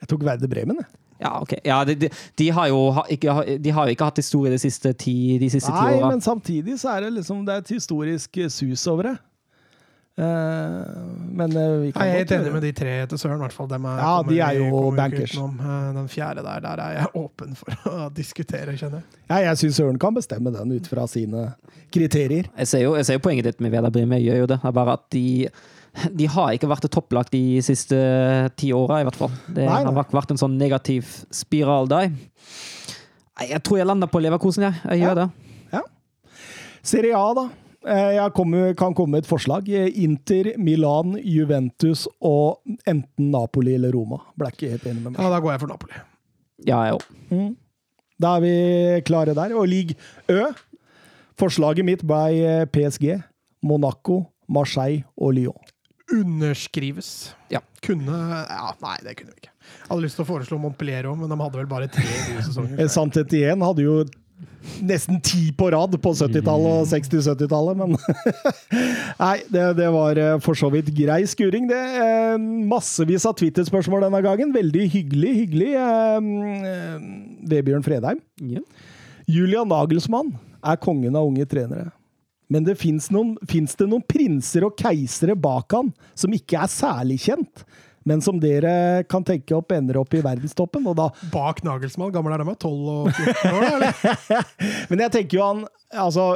Jeg tok Verde Bremen, jeg. Ja, ok. Ja, de, de, de, har jo ikke, de har jo ikke hatt historie de siste ti, de siste ti Nei, åra. men samtidig så er det liksom Det er et historisk eh, sus over det. Eh, men eh, vi kan Jeg er helt enig med de tre til Søren, hvert fall. Er, Ja, kommer de er jo kommer bankers. utenom. Den fjerde der, der er jeg åpen for å diskutere, kjenner jeg. Ja, jeg syns Søren kan bestemme den ut fra sine kriterier. Jeg ser jo, jeg ser jo poenget ditt med Veda Brim, jeg gjør jo det. Det er bare at de de har ikke vært et topplag de siste ti åra, i hvert fall. Det Nei, nei. har vært- en sånn negativ spiral der. Jeg tror jeg lander på Leverkosen, jeg. Jeg gjør det. Serie A, da. Eh, Jeg kommer, kan komme med et forslag. Inter, Milan, Juventus og enten Napoli eller Roma. Ble ikke helt enig med meg. Ja, da går jeg for Napoli. Ja, jeg òg. Da er vi klare der. Og league Ø. Forslaget mitt ble eh, PSG, Monaco, Marseille og Lyon. Underskrives. Ja. Kunne Ja, nei, det kunne vi ikke. Jeg hadde lyst til å foreslå Montpellier òg, men de hadde vel bare tre gode sesonger. Sannhet Sant igjen hadde jo nesten ti på rad på 70-tallet og 60-70-tallet, men Nei, det, det var eh, for så vidt grei skuring, det. Eh, Massevis av Twitter-spørsmål denne gangen. Veldig hyggelig, hyggelig. Eh, eh, Vebjørn Fredheim. Ja. Julian Nagelsmann er kongen av unge trenere. Men det fins det noen prinser og keisere bak han som ikke er særlig kjent, men som dere kan tenke opp ender opp i verdenstoppen. Og da Bak Nagelsmann, gammel er de? 12 og 14 år, eller? Men jeg tenker jo han altså,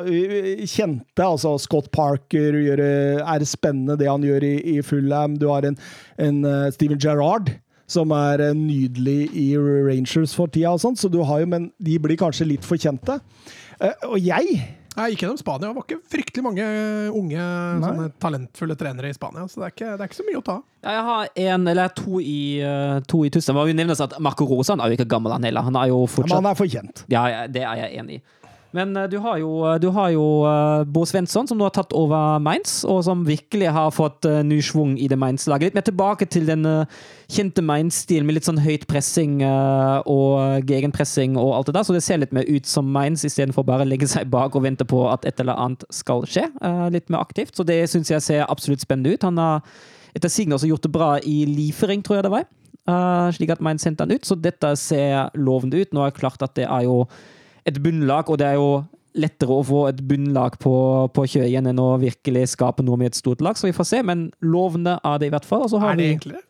kjente altså Scott Parker gjør, er spennende det han gjør i, i Fulham. Du har en, en uh, Steven Gerrard som er nydelig i Rangers for tida, og sånt, så du har jo, men de blir kanskje litt for kjente. Og jeg Nei, gikk gjennom Spania. Det var ikke fryktelig mange unge, sånne talentfulle trenere i Spania, så det er ikke, det er ikke så mye å ta av. Ja, jeg har en, eller to i, uh, to i Tusen. Det må jo nevnes at Marco Rosa han er jo ikke gammel, han heller. Han er jo ja, men han er for kjent. Ja, ja, det er jeg enig i. Men eh, du har jo, har jo eh, Bo Svensson, som nå har tatt over Mainz, og som virkelig har fått ny schwung i det Mainz-laget. Litt mer tilbake til den eh, kjente Mainz-stilen med litt sånn høyt pressing eh, og gegenpressing og alt det der. Så det ser litt mer ut som Mainz, istedenfor bare å legge seg bak og vente på at et eller annet skal skje. Eh, litt mer aktivt. Så det syns jeg ser absolutt spennende ut. Han har etter sigende også gjort det bra i Liefering, tror jeg det var. Eh, slik at Mainz sendte han ut. Så dette ser lovende ut. Nå er det klart at det er jo et bunnlag, og det er jo lettere å få et bunnlag på, på igjen enn å virkelig skape noe med et stort lag, så vi får se. Men lovende er det i hvert fall. Og så har Er det enklere?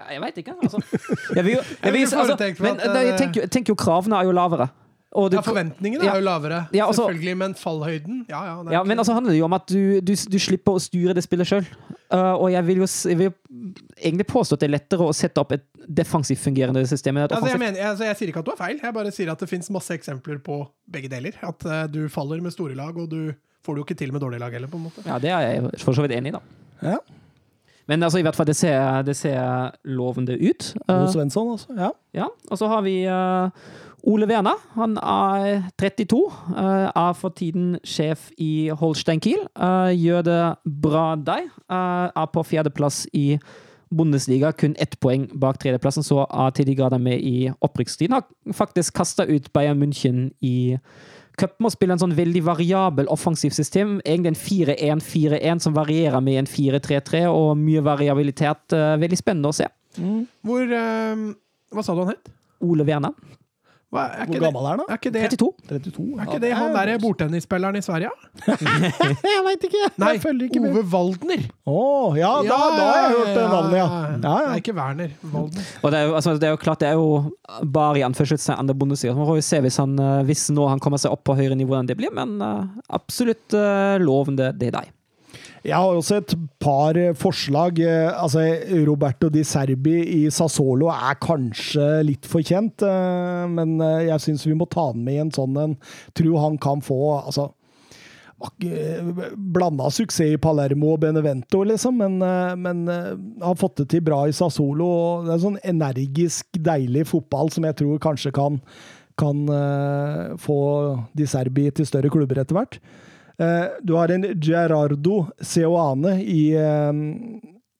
ja, Jeg veit ikke, altså. Jeg, vil jo, jeg, vil, altså men jeg tenker, jeg tenker jo kravene er jo lavere. Og det- Ja, forventningene Ja. er jo lavere, Ja, altså- selvfølgelig, men fallhøyden Ja, ja. det er Ja, men altså handler det jo om at du, du, du slipper å styre det spillet sjøl. og jeg vil jo jeg vil egentlig påstå at det er lettere å sette opp et defensivt fungerende system et Altså, jeg, mener, altså, jeg sier ikke at du har feil, jeg bare sier at det fins masse eksempler på begge deler. At uh, du faller med store lag, og du får det jo ikke til med dårlige lag heller, på en måte. Ja, det er jeg for så vidt enig i, da. Ja. Men altså, i hvert fall, det ser, det ser lovende ut. Uh, Svensson, altså. Ja. ja, og så har vi uh, Ole Werner. Han er 32. uh, er for tiden sjef i Holstein Kiel. Uh, gjør det bra der. Uh, er på fjerdeplass i Bundesliga, kun ett poeng bak tredjeplassen, så er til de grader med i opprykksstriden. Har faktisk kasta ut Bayern München i cupen og spiller en sånn veldig variabel offensivt system. Egentlig en 4-1-4-1 som varierer med en 4-3-3, og mye variabilitet. Veldig spennende å se. Hvor eh, Hva sa du han het? Ole Werner. Hva, er, Hvor gammel er han, da? er ikke det, 32. 32? er ikke det han derre bordtennisspilleren i Sverige? Jeg veit ikke! Nei, jeg følger ikke med. Ove Waldner. Å, ja, da, da har jeg hørt det navnet, ja. ja, Det er ikke Werner. Waldner. Og det er, jo, altså, det er jo klart, det er jo bare i anførselstegn andre bondesider. Man får jo se hvis, han, eh, hvis nå han kommer seg opp på høyere nivå enn det blir, men uh, absolutt uh, lovende det er deg. Jeg har også et par eh, forslag. Eh, Altså, Roberto Di Serbi i Sassolo er kanskje litt for kjent, eh, men jeg syns vi må ta han med i en sånn en. Tror han kan få altså, Blanda suksess i Palermo og Benevento, liksom, men, men har fått det til bra i Sassolo. Det er sånn energisk, deilig fotball som jeg tror kanskje kan, kan få Di Serbi til større klubber etter hvert. Eh, du har en Gerardo Seoane i eh,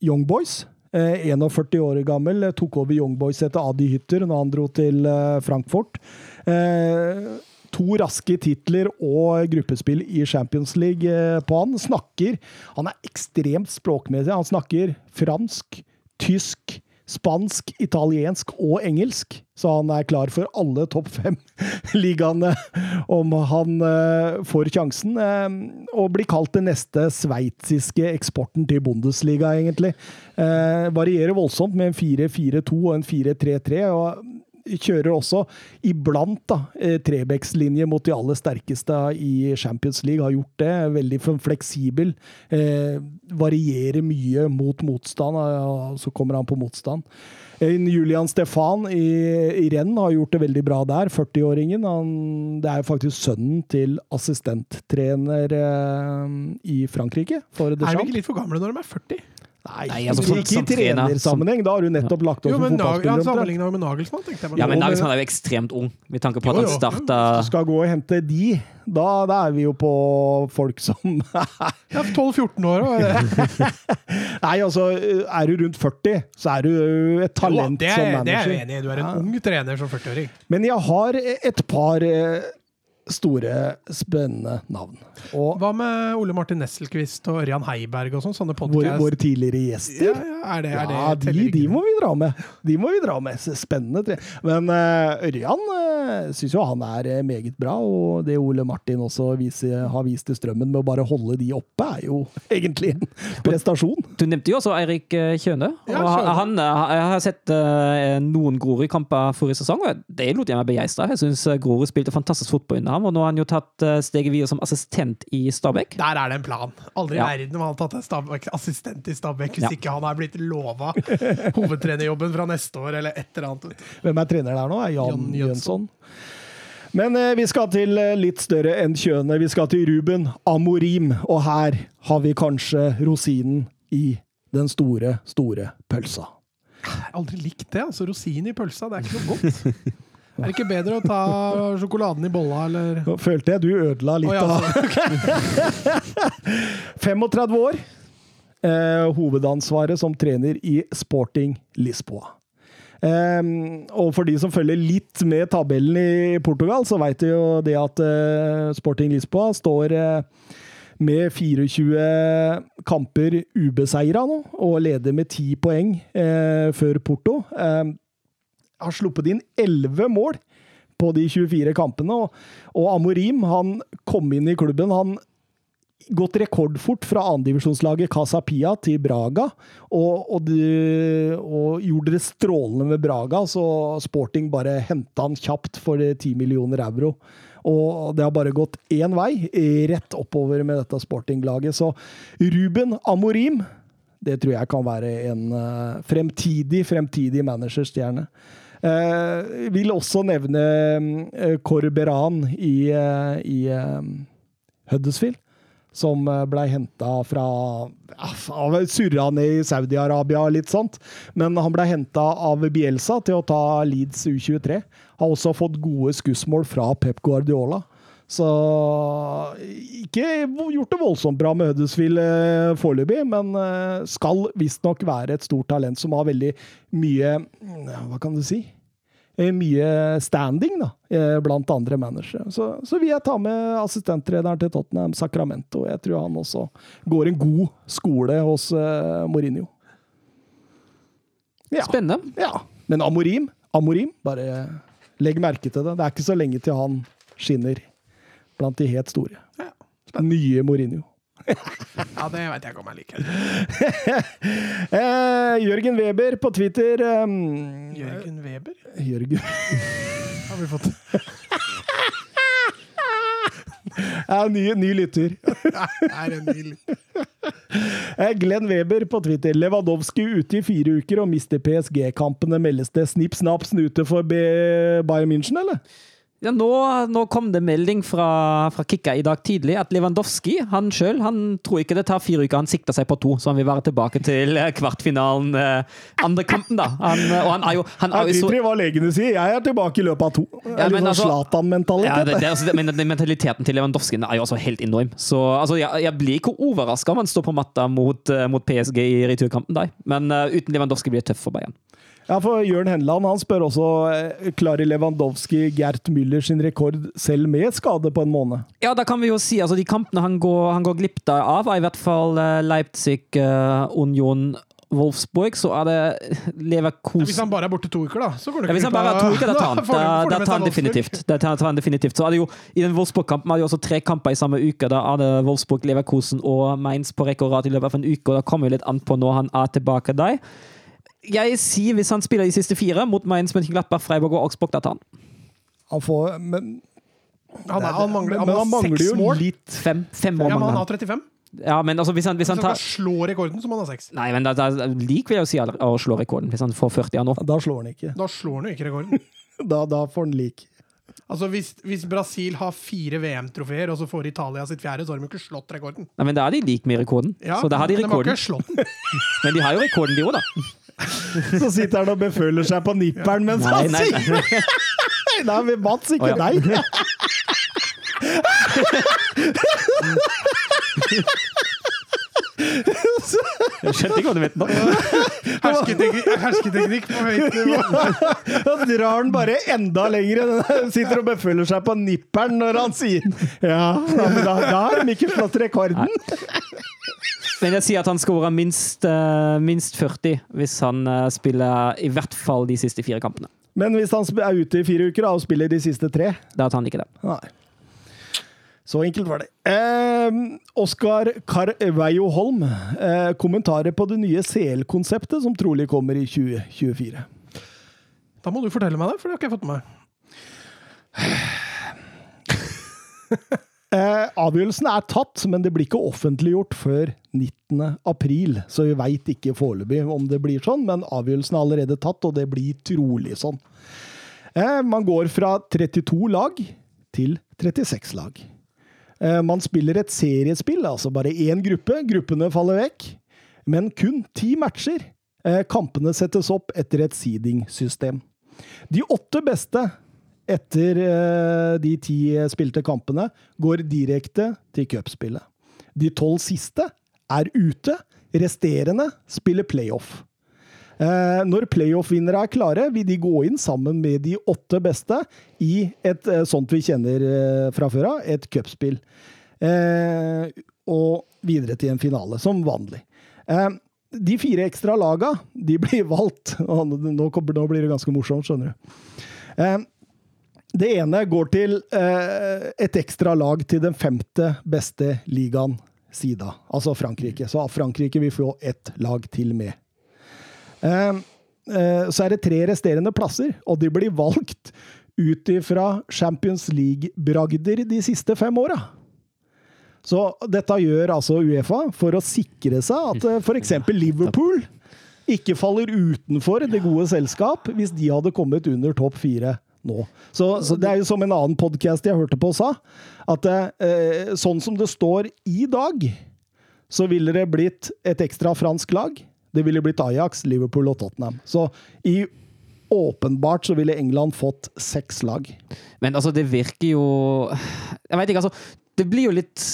Young Boys. Eh, 41 år gammel, eh, tok over Young Boys etter Adi Hytter når han dro til eh, Frankfurt. Eh, to raske titler og gruppespill i Champions League eh, på han. Snakker Han er ekstremt språkmessig. Han snakker fransk, tysk, spansk, italiensk og engelsk. Så han er klar for alle topp fem-ligaene om han eh, får sjansen. eh, og blir kalt den neste sveitsiske eksporten til Bundesliga, egentlig. Eh, varierer voldsomt med en 4-4-2 og en 4-3-3. og kjører også iblant da, eh, Trebekslinje mot de aller sterkeste i Champions League. Har gjort det. Veldig fleksibel. Eh, varierer mye mot motstand, og så kommer han på motstand. Julian Stefan i, i renn har gjort det veldig bra der. 40-åringen. Det er faktisk sønnen til assistenttrener eh, i Frankrike. Er de ikke litt for gamle når de er 40? Nei, Nei, altså, ikke i trenersammenheng. Da har du nettopp lagt opp Jo, men Nag- ja, fotballspiller. omtrent. Sammenligna med Nagelsmann, tenkte jeg. Ja, men Jo, men- Nagelsmann er jo ekstremt ung, med tanke på at Jo, han starta Hvis du skal gå og hente de, da, da er vi jo på folk som Ja, 12-14 år Nei, altså, er du rundt 40, så er du et talent det, som manager. det er jeg enig i. Du er en ung trener som 40-åring. Men jeg har et par eh, store, spennende navn. Og Hva med Ole Martin Nesselquist og Ørjan Heiberg og sånn? Sånne podcast? vår tidligere gjester. Ja, ja, er det, er det, Ja, de, de må vi dra med. De må vi dra med. Spennende. tre. Men uh, Ørjan uh, syns jo han er eh, meget bra, og det Ole Martin også viser, har vist i strømmen med å bare holde de oppe, er jo egentlig en prestasjon. Du nevnte jo også Eirik eh, Kjøne. Ja, og han, han, eh, jeg har sett uh, noen Grorud-kamper forrige sesong, og det lot jeg meg begeistre. Jeg syns Grorud spilte fantastisk fotball under ham, og nå har han jo tatt eh, steget videre som assistent i Stabæk. Der er det en plan. Aldri i Ja. verden om han har tatt en Stabæk, assistent i Stabæk hvis Ja. ikke han er blitt lova hovedtrenerjobben fra neste år, eller et eller annet. Hvem er trener der nå? Er Jan, Jan Jønsson. Jønsson. Men eh, vi skal til eh, litt større enn kjønnet. Vi skal til Ruben Amorim, og her har vi kanskje rosinen i den store, store pølsa. Jeg har aldri likt det. altså Rosin i pølsa, det er ikke noe godt. Er det ikke bedre å ta sjokoladen i bolla, eller Nå følte jeg du ødela litt oh, ja, av 35 år. Eh, hovedansvaret som trener i Sporting Lisboa. Um, og for de som følger litt med tabellen i Portugal, så vet de jo det at uh, Sporting Lisboa står uh, med 24 kamper ubeseira nå, og leder med 10 poeng uh, før Porto. Eh, har sluppet inn 11 mål på de 24 kampene. Og, og Amorim han kom inn i klubben. Han gått rekordfort fra andredivisjonslaget Casa Pia til Braga, og, og, de, og gjorde det strålende med Braga, så Sporting bare henta han kjapt for 10 millioner euro. Og det har bare gått én vei, rett oppover med dette Sporting-laget. Så Ruben Amorim, det tror jeg kan være en eh, fremtidig, fremtidig managerstjerne. Eh, vil også nevne uh, Corberan i, eh, i Huddersfield, som uh, blei henta fra ja, Surra ned i Saudi-Arabia litt sånt. Men han blei henta av Bielsa til å ta Leeds U23. Har også fått gode skussmål fra Pep Guardiola. Så ikke gjort det voldsomt bra med Huddersfield eh, foreløpig, men eh, skal visstnok være et stort talent som har veldig mye Hva kan du si? Eh, Mye standing da, eh, blant andre managere. Så, så vil jeg ta med assistenttreneren til Tottenham, Sacramento. Jeg tror han også går en god skole hos uh, Mourinho. Ja. Spennende. Ja, men Amorim, Amorim, bare legg merke til det. Det er ikke så lenge til han skinner blant de helt store. Ja, Nye Mourinho. ja det veit jeg ikke om jeg liker. Eh, Jørgen Weber på Twitter um, Jørgen Weber? Jørgen Har vi fått ja, ny, ny lytter. Er en ny lytter. Glenn Weber på Twitter. Lewandowski ute i fire uker og mister PSG-kampene. Meldes det snipp, snapp, snute for Bayern München, eller? Ja, nå, nå kom det melding fra, fra Kikka i dag tidlig at Lewandowski han sjøl han tror ikke det tar fire uker. Han sikter seg på to, så han vil være tilbake til eh, kvartfinalen. eh, Andre kampen, da. Han, eh, og han er jo, han er jo så hva legene sier. Jeg er tilbake i løpet av to. Ja, men litt sånn altså- Zlatan-mentalitet. ja, altså, men den mentaliteten til Lewandowski er jo altså helt enorm. Så altså, jeg, jeg blir ikke overraska om han står på matta mot, mot PSG i returkampen. da. Men uh, uten Lewandowski blir det tøft for Bayern. Ja, for Jørn Henland han spør også eh, klarer Lewandowski Gert Müller sin rekord selv med skade på en måned. Ja, da kan vi jo si altså de kampene han går, han går glipp av, er i hvert fall eh, Leipzig, eh, Union, Wolfsburg. Så er det Leverkosen Hvis han bare er borte to uker, da, så går det Ja, hvis han bare er to uker, da tar han, da, da tar han definitivt. Da tar, tar han definitivt. Så er det jo, I den Wolfsburg-kampen er det jo også tre kamper i samme uke. Da er det Wolfsburg, Leverkosen og Mainz på rekke og rad i løpet av en uke. og Da kommer jo litt an på når han er tilbake der. Jeg sier hvis han spiller de siste fire mot Mainz, Mönchenglattberg, Freiburg og Augsburg, da tar han. Han får Men, Han, er, han mangler, men han mangler jo mål. litt Fem, fem mål Ja, men han har 35. Ja, men altså, hvis han, hvis han tar skal slå rekorden, så må han ha seks. Nei, men da, da, lik vil jeg jo si å slå rekorden, hvis han får 40 av nå. Da slår han ikke. Da slår han jo ikke rekorden. Da, da får han lik. Altså, hvis, hvis Brasil har fire VM-trofeer, og så får Italia sitt fjerde, så har de jo ikke slått rekorden. Nei, men da er de lik med rekorden. Ja, så da har de rekorden. Men de har jo rekorden, de òg, da. Så sitter han og beføler seg på nipperen mens Nei, han nei, sier nei. Nei, det er Mats, ikke Å, ja. deg. Jeg skjønte ikke hva du mente nå. Hersketeknikk, hersketeknikk på høyt nivå. Da drar han bare enda lenger. Sitter og beføler seg på nipperen når han sier Ja, da, men da, da har de ikke slått rekorden. Men jeg sier at han skårer minst, eh, minst 40 hvis han eh, spiller i hvert fall de siste fire kampene. Men hvis han er ute i fire uker da, og spiller de siste tre Da tar han ikke det. Nei. Så enkelt var det. Eh, Oskar Carveio Holm, eh, kommentarer på det nye CL-konseptet som trolig kommer i 2024. Da må du fortelle meg det, for det har ikke jeg fått med meg. Eh, avgjørelsen er tatt, men det blir ikke offentliggjort før 19. april. Så vi veit ikke foreløpig om det blir sånn, men avgjørelsen er allerede tatt, og det blir trolig sånn. Eh, man går fra 32 lag til 36 lag. Eh, man spiller et seriespill, altså bare én gruppe. Gruppene faller vekk. Men kun ti matcher. Eh, kampene settes opp etter et seeding-system. De åtte beste etter eh, de ti spilte kampene går direkte til cupspillet. De tolv siste er ute. Resterende spiller playoff. Eh, når playoff-vinnere er klare, vil de gå inn sammen med de åtte beste i et eh, sånt vi kjenner eh, fra før av, et cupspill. Og videre til en finale, som vanlig. De fire ekstra laga de blir valgt Nå, blir det ganske morsomt, skjønner du. Det ene går til et ekstra lag til den femte beste ligaen sida, altså Frankrike. Så Frankrike vil få ett lag til med. Eh, eh, så er det tre resterende plasser, og de blir valgt ut ifra Champions League-bragder de siste fem åra. Så dette gjør altså Uefa for å sikre seg at f.eks. Liverpool ikke faller utenfor det gode selskap hvis de hadde kommet under topp fire nå. Så, så det er jo som en annen podkast jeg hørte på sa, at eh, sånn som det står i dag, så ville det blitt et ekstra fransk lag. Det ville blitt Ajax, Liverpool og Tottenham. Så i åpenbart så ville England fått seks lag. Men altså, det virker jo Jeg veit ikke, altså. Det blir jo litt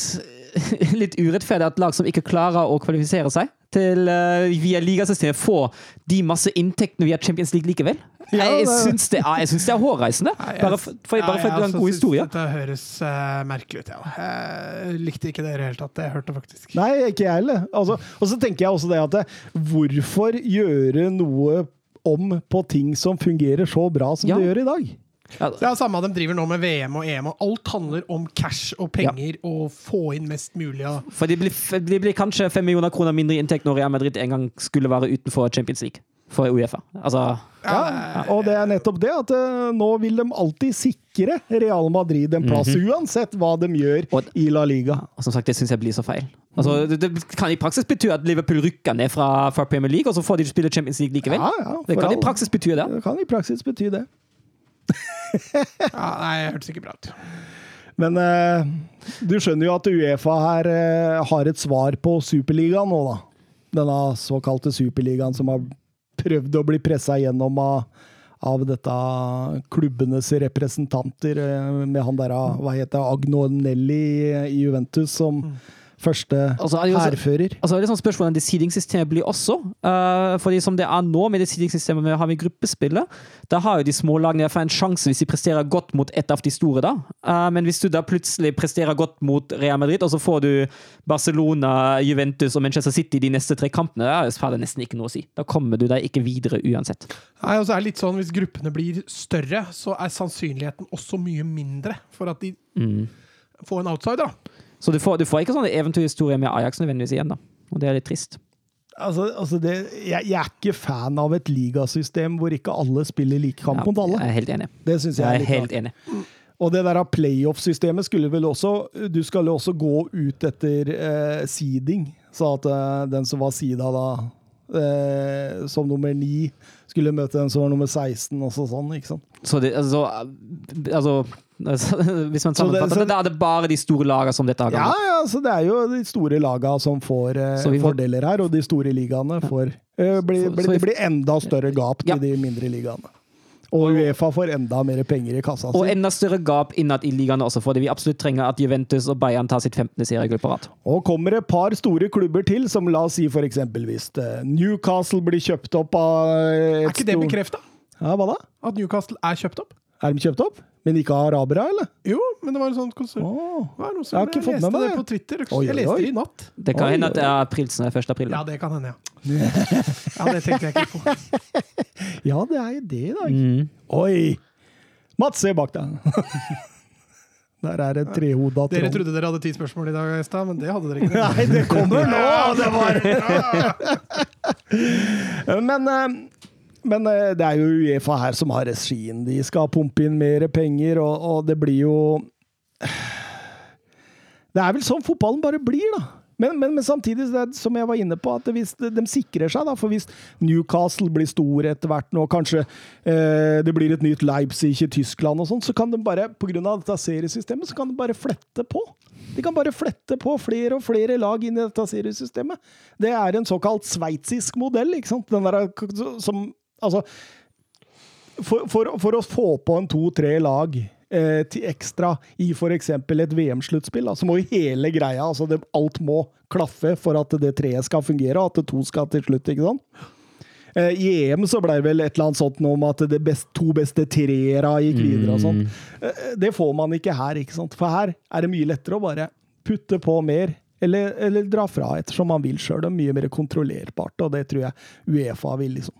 litt urettferdig at lag som ikke klarer å kvalifisere seg til uh, via ligasystemet, får de masse inntektene via Champions League likevel. Ja, jeg jeg syns det, er- jeg syns det er hårreisende. Bare for, for, bare for Ja, en god historie. Det høres uh, merkelig ut, ja. Jeg likte ikke det i det hele tatt. Jeg hørte faktisk. Nei, ikke jeg heller. Altså, og så tenker jeg også det at hvorfor gjøre noe om på ting som fungerer så bra som Ja. det gjør i dag? Ja, Det er samme de driver nå med VM og EM, og alt handler om cash og penger og få inn mest mulig av for det blir, det blir kanskje fem millioner kroner mindre i inntekt når Real Madrid en gang skulle være utenfor Champions League. for Uefa. Altså, Ja, og det er nettopp det, at eh, nå vil de alltid sikre Real Madrid en plass, uansett hva de gjør Og- i La Liga. og som sagt, det syns jeg blir så feil. Altså, det, det kan i praksis bety at Liverpool rykker ned fra, fra Premier League, og så får de spille Champions League likevel. Ja, ja, det kan kan i praksis bety det. Det kan i praksis bety det. Ja, nei, det hørtes ikke bra ut. Men eh, du skjønner jo at Uefa her eh, har et svar på Superligaen nå, da. Denne såkalte Superligaen som har prøvd å bli pressa gjennom av, av dette klubbenes representanter, eh, med han der, hva heter det, Agnonelli i Juventus som første Altså, det også- hærfører. Altså, det er sånn spørsmål hvordan decidingsystemet blir også. Uh, fordi som det er nå, med decidingsystemet vi har med gruppespillet, da har jo de små lagene en sjanse hvis de presterer godt mot et av de store, da. Uh, men hvis du da plutselig presterer godt mot Real Madrid, og så får du Barcelona, Juventus og Manchester City de neste tre kampene, da har det nesten ikke noe å si. Da kommer du deg ikke videre uansett. Nei, og så er det litt sånn, Hvis gruppene blir større, så er sannsynligheten også mye mindre for at de får en outsider. da. Så du får, du får ikke sånne eventyrhistorier med Ajax nødvendigvis igjen, da. Og det er litt trist. Altså, altså det, jeg, jeg er ikke fan av et ligasystem hvor ikke alle spiller like kamp mot alle. jeg er helt enig. Det syns jeg Jeg er er helt enig. Og det der playoff-systemet skulle vel også Du skal også gå ut etter eh, seeding, så at eh, den som var sida da eh, som nummer ni, skulle møte den som var nummer 16, og sånn, ikke sant? Så det, altså, altså Hvis man Så det- så- det, da er det bare de store lagene som dette har Ja, ja, så det er jo de store lagene som får eh, vi får- fordeler her, og de store ligaene får eh, bli, Så- bli, så vi- Det blir enda større gap til Ja. de mindre ligaene. Og Uefa får enda mer penger i kassa Og enda større gap innad i ligaene også, fordi vi absolutt trenger at Juventus og Bayern tar sitt 15. seriegull på rad. Og kommer det et par store klubber til, som la oss si for eksempel hvis eh, Newcastle blir kjøpt opp av Er ikke det bekrefta? Ja, hva da? At Newcastle er kjøpt opp? Er de kjøpt opp? Men ikke av arabere, eller? Jo, men det var en sånn konsert. Oh. Jeg har ikke jeg, fått med leste meg det det. på Twitter. Oi, Jeg leste det i natt. Det kan Oi, hende at det er aprilsen er 1. april. Ja, det kan hende, ja. Ja, det tenkte jeg ikke på. Ja, det er jo det i dag. Mm. Oi! Mats, se bak deg. Der er det trehoda Dere trodde dere hadde ti spørsmål i dag, i stad, men det hadde dere ikke. Nei, det kommer nå! Det var Men, eh, men eh, det er jo Uefa her som har regien. De skal pumpe inn mer penger, og, og det blir jo Det er vel sånn fotballen bare blir, da. Men, men, men samtidig, som jeg var inne på, at hvis de sikrer seg, da, for hvis Newcastle blir stor etter hvert nå, kanskje eh, det blir et nytt Leipzig i Tyskland og sånn, så kan de bare, pga. dette seriesystemet, så kan de bare flette på. De kan bare flette på flere og flere lag inn i dette seriesystemet. Det er en såkalt sveitsisk modell, ikke sant? Den der, som Altså for, for, for å få på en to-tre lag eh, til ekstra i f.eks. et VM-sluttspill, så må jo hele greia altså det, Alt må klaffe for at det treet skal fungere, og at det to skal til slutt. ikke sant? Eh, I EM så ble det vel et eller annet sånt om at det best, to beste treere gikk videre og sånn. Det får man ikke her, ikke sant? For her er det mye lettere å bare putte på mer. Eller, eller dra fra ettersom man vil sjøl. Det er mye mer kontrollerbart, og det tror jeg Uefa vil liksom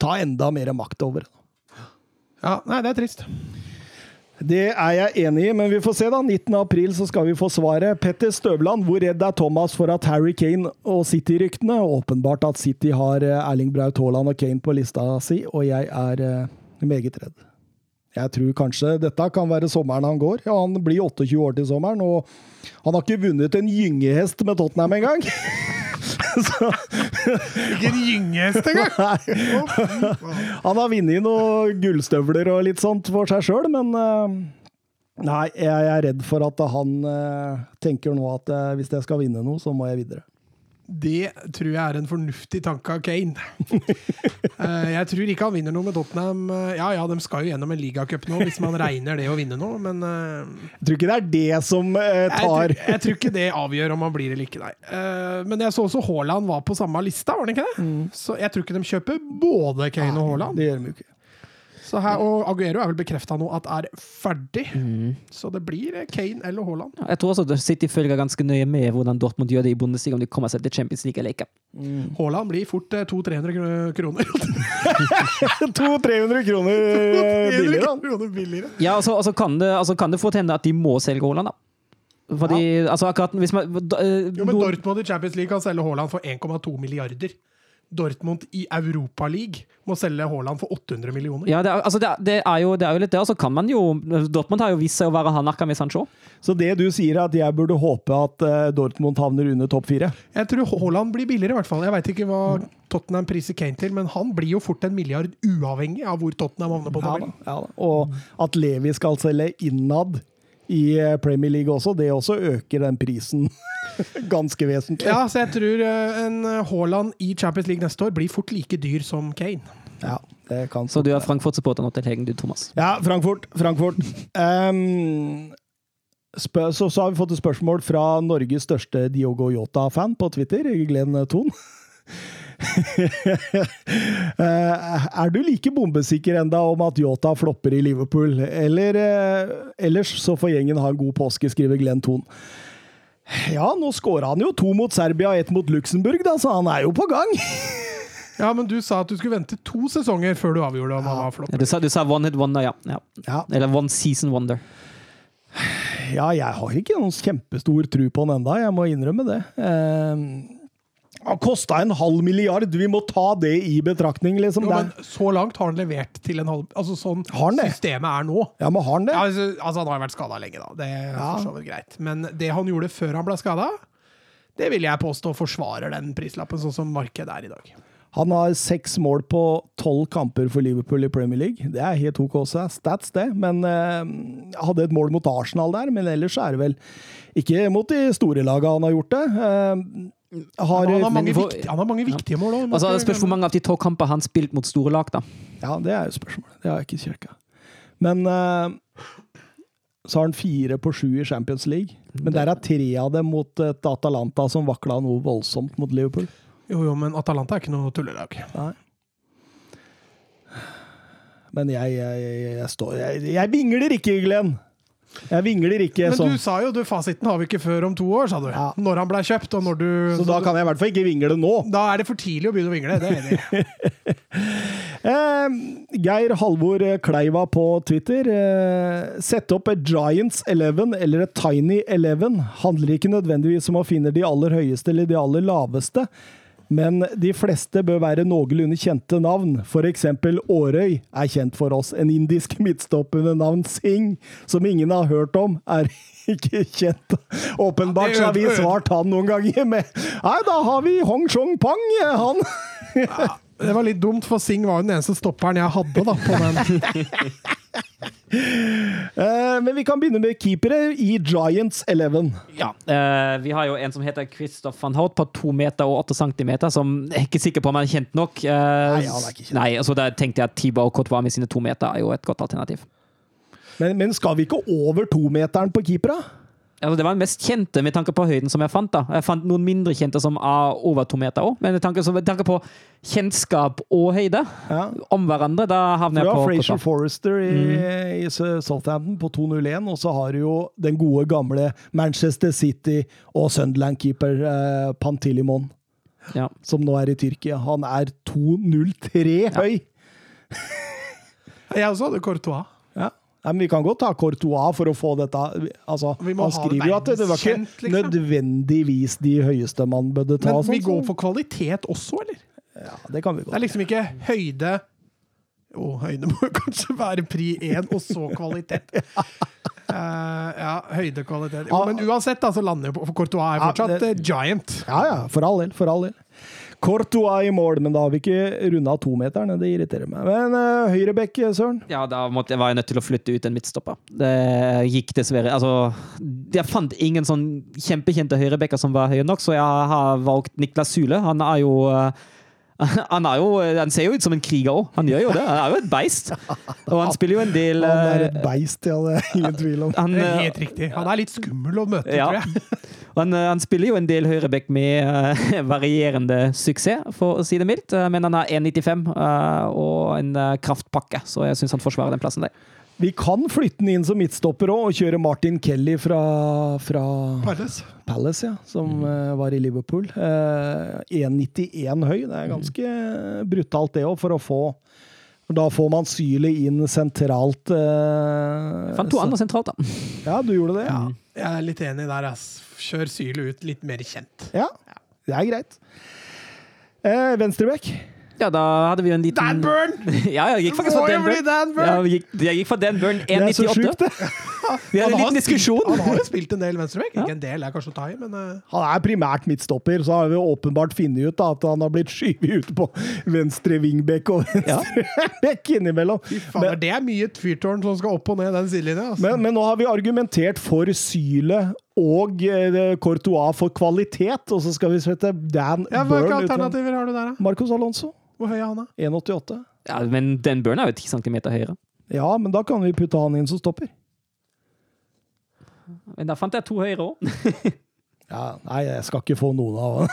ta enda mer makt over. Ja, nei, det er trist. Det er jeg enig i, men vi får se, da. 19. april så skal vi få svaret. Petter Støvland, hvor redd er Thomas for at Harry Kane og City-ryktene? Åpenbart at City har eh, Erling Braut Haaland og Kane på lista si, og jeg er eh, meget redd. Jeg tror kanskje dette kan være sommeren han går. Ja, Han blir 28 år til sommeren, og han har ikke vunnet en gyngehest med Tottenham engang. så Ikke en gyngehest engang! Han har vunnet noen gullstøvler og litt sånt for seg sjøl, men eh, Nei, jeg er redd for at han eh, tenker nå at eh, hvis jeg skal vinne noe, så må jeg videre. Det tror jeg er en fornuftig tanke av Kane. Eh, jeg tror ikke han vinner noe med Tottenham. Eh, Ja ja, de skal jo gjennom en ligacup nå, hvis man regner det å vinne noe, men eh, Jeg tror ikke det er det som tar jeg, jeg tror ikke det avgjør om han blir eller ikke, nei. Eh, Men jeg så også Haaland var på samme lista, var det ikke det? Så jeg tror ikke de kjøper både Kane og Haaland. Det gjør de jo ikke. Så her, og Aguero er vel bekrefta nå at er ferdig. Så det blir eh, Kane eller Haaland. Jeg tror også at City følger ganske nøye med hvordan Dortmund gjør det i Bundesliga, om de kommer seg til Champions League eller ikke. Haaland blir fort eh, 200-300 kroner. 200-300 kroner eh, 300 billigere, kroner billigere. Ja, altså, altså, kan det, altså kan det fort hende at de må selge Haaland, da. Fordi, altså akkurat hvis man da, eh, Jo, men Dortmund i Champions League kan selge Haaland for 1,2 milliarder. Dortmund i Europaligaen må selge Haaland for 800 millioner. Ja, det er, altså det, er- det, er jo, det er jo litt det, og så kan man jo Dortmund har jo vist seg å være hardnakka med Sancho. Så det du sier, er at jeg burde håpe at eh, Dortmund havner under topp fire? Jeg tror Haaland blir billigere, i hvert fall. Jeg veit ikke hva Tottenham priser Kane til, men han blir jo fort en milliard uavhengig av hvor Tottenham havner på tabellen. ja, ja, Og at Levi skal selge innad i eh, Premier League også, det også øker den prisen ganske vesentlig. Ja, så jeg tror eh, en eh, Haaland i Champions League neste år blir fort like dyr som Kane. Ja, det kan Så du er Frankfurt-supporter nå til helgen, du, Thomas. Ja, Frankfurt. Frankfurt. Um, så, så har vi fått et spørsmål fra Norges største Diogo Yota-fan på Twitter, Glenn Thon. Eh, er du like bombesikker enda om at Yota flopper i Liverpool? Eller eh, ellers så får gjengen ha en god påske, skriver Glenn Thon. Ja, nå skåra han jo to mot Serbia og ett mot Luxembourg, da, så han er jo på gang. Ja, men du sa at du skulle vente to sesonger før du avgjorde om han var flopp. Ja, du, sa, du sa one hit wonder, ja. ja. Ja, Eller one season wonder. Ja, jeg har ikke noen kjempestor tro på han enda, jeg må innrømme det. Eh, han kosta en halv milliard, vi må ta det i betraktning, liksom. Jo, men så langt har han levert til en halv Altså sånn systemet er nå. ja, men har han det? Ja, altså, altså, han har vært skada lenge, da. Det er Ja. for så vidt greit. Men det han gjorde før han ble skada, det vil jeg påstå forsvarer den prislappen, sånn som markedet er i dag. Han har seks mål på tolv kamper for Liverpool i Premier League. Det er helt OK også. stats, det. Men eh, hadde et mål mot Arsenal der, men ellers er det vel ikke mot de store lagene han har gjort det. Eh, har, Han har mange, for- viktige, han har mange viktige mål òg. Altså, det spørs hvor mange av de tolv kamper han spilt mot store lag, da. Ja, det er jo spørsmålet. Det har jeg ikke kirka. Men uh, så har han fire på sju i Champions League. Men der er tre av dem mot et Atalanta som vakla noe voldsomt mot Liverpool. Jo, jo, men Atalanta er ikke noe tullelag. Nei. Men jeg, jeg, jeg, jeg står jeg, jeg vingler ikke, Glenn! Jeg vingler ikke Men sånn. du sa jo du, fasiten har vi ikke før om to år, sa du. Ja. Når han ble kjøpt, og når du Så da kan jeg i hvert fall ikke vingle nå. Da er det for tidlig å begynne å vingle. Det er enig. Eh, Geir Halvor Kleiva på Twitter. Eh, Sett opp et Giants 11 eller et Tiny 11 handler ikke nødvendigvis om å finne de aller høyeste eller de aller laveste, men de fleste bør være noenlunde kjente navn. Eksempel Årøy er kjent for oss. En indisk midtstopper med navn Singh, som ingen har hørt om, er ikke kjent. Åpenbart så har vi svart han noen ganger med Nei, da har vi Hong Chong Pang, han. Det var litt dumt, for Singh var jo den eneste stopperen jeg hadde da, på den. Eh, men vi kan begynne med keepere i Giants 11. Ja. uh, vi har jo en som heter Christoph van Hout på to meter og åtte centimeter, som jeg er ikke sikker på om han er kjent nok. Uh, Nei, han er ikke kjent. Nei, altså Da tenkte jeg at Thibaut Courtois med sine to meter er jo et godt alternativ. Men, men skal vi ikke over tometeren på keepere? Altså, det var den mest kjente med tanke på høyden som jeg fant. da. Jeg fant noen mindre kjente som er over to meter òg, men med tanke, så med tanke på kjennskap og høyde Ja. om hverandre, da havner Du jeg har på Frazier Courtois. Forrester i, i Southampton på 2-0-1, og så har du jo den gode gamle Manchester City og Sunderland-keeper eh, Pantilimon, Ja. som nå er i Tyrkia. Han er 2-0-3 høy! Jeg også hadde Courtois. Ja. Nei, men vi kan godt ta Courtois for å få dette altså, Vi Han ha skriver jo at det var ikke liksom. nødvendigvis de høyeste man burde ta. Men vi sånn, går for kvalitet også, eller? Ja, det kan vi Det er liksom ikke høyde Jo, høyde må kanskje være pri én, og så kvalitet. Uh, ja, høyde, kvalitet. Jo, men uansett, da, så lander jo på For Courtois er Ja, fortsatt det- eh, giant. Ja, ja, for all del. For all del. Courtois i mål, men da har vi ikke runda tometeren. Det irriterer meg. Men uh, høyrebekk, Søren? Ja, da måtte, var jeg nødt til å flytte ut en midtstopper. Det gikk dessverre Altså, jeg fant ingen sånn kjempekjente høyrebacker som var høye nok, så jeg har valgt Niklas Sule. Han er jo uh, han, er jo, han ser jo ut som en kriger òg. Han gjør jo det. Han er jo et beist. Og han spiller jo en del Han er eh, et beist, ja, det er ingen tvil om. han, Det er eh, helt riktig. Han er litt skummel å møte, Ja. tror jeg. Han, eh, han spiller jo en del høyreback med eh, varierende suksess, for å si det mildt. Eh, Men han har 1,95 eh, og en kraftpakke, så jeg syns han forsvarer den plassen der. Vi kan flytte den inn som midtstopper òg, og kjøre Martin Kelly fra, fra Palace. Palace, ja, som eh, var i Liverpool. Eh, 1,91 høy. Det er ganske brutalt, det òg, for å få Da får man Syli inn sentralt. eh, Jeg fant to så- andre sentralt, da. Ja, du gjorde det? Ja. Jeg er litt enig der, ass. Kjør Syle ut litt mer kjent. ja. Det er greit. Eh, Venstrebekk. Ja, da hadde vi jo en liten Dan Burn! Ja, jeg gikk faktisk for Dan Burn. Dan Burn! Ja, jeg gikk, jeg gikk for Dan Burn Det er så 1,98. sjukt, det. Vi hadde en liten diskusjon. Han har jo spilt en del venstrebekk. Ikke en del, er kanskje å ta i, men uh... Han er primært midtstopper, så har vi åpenbart funnet ut da, at han har blitt skyvet ut på venstre vingbekk og venstre bekk innimellom. faen, det er mye fyrtårn som skal opp og ned den sidelinja. Altså. Men, men nå har vi argumentert for Syle og eh, Courtois for kvalitet, og så skal vi sette Dan ja, Burn Hvilke alternativer har du der, da? Marcos Alonso, Hvor høy er han, da? 1,88. Ja, men den børen er jo 10 cm høyere. Ja, men da kan vi putte han inn som stopper. Men da fant jeg to høyere òg. Ja, nei, jeg skal ikke få noen av han.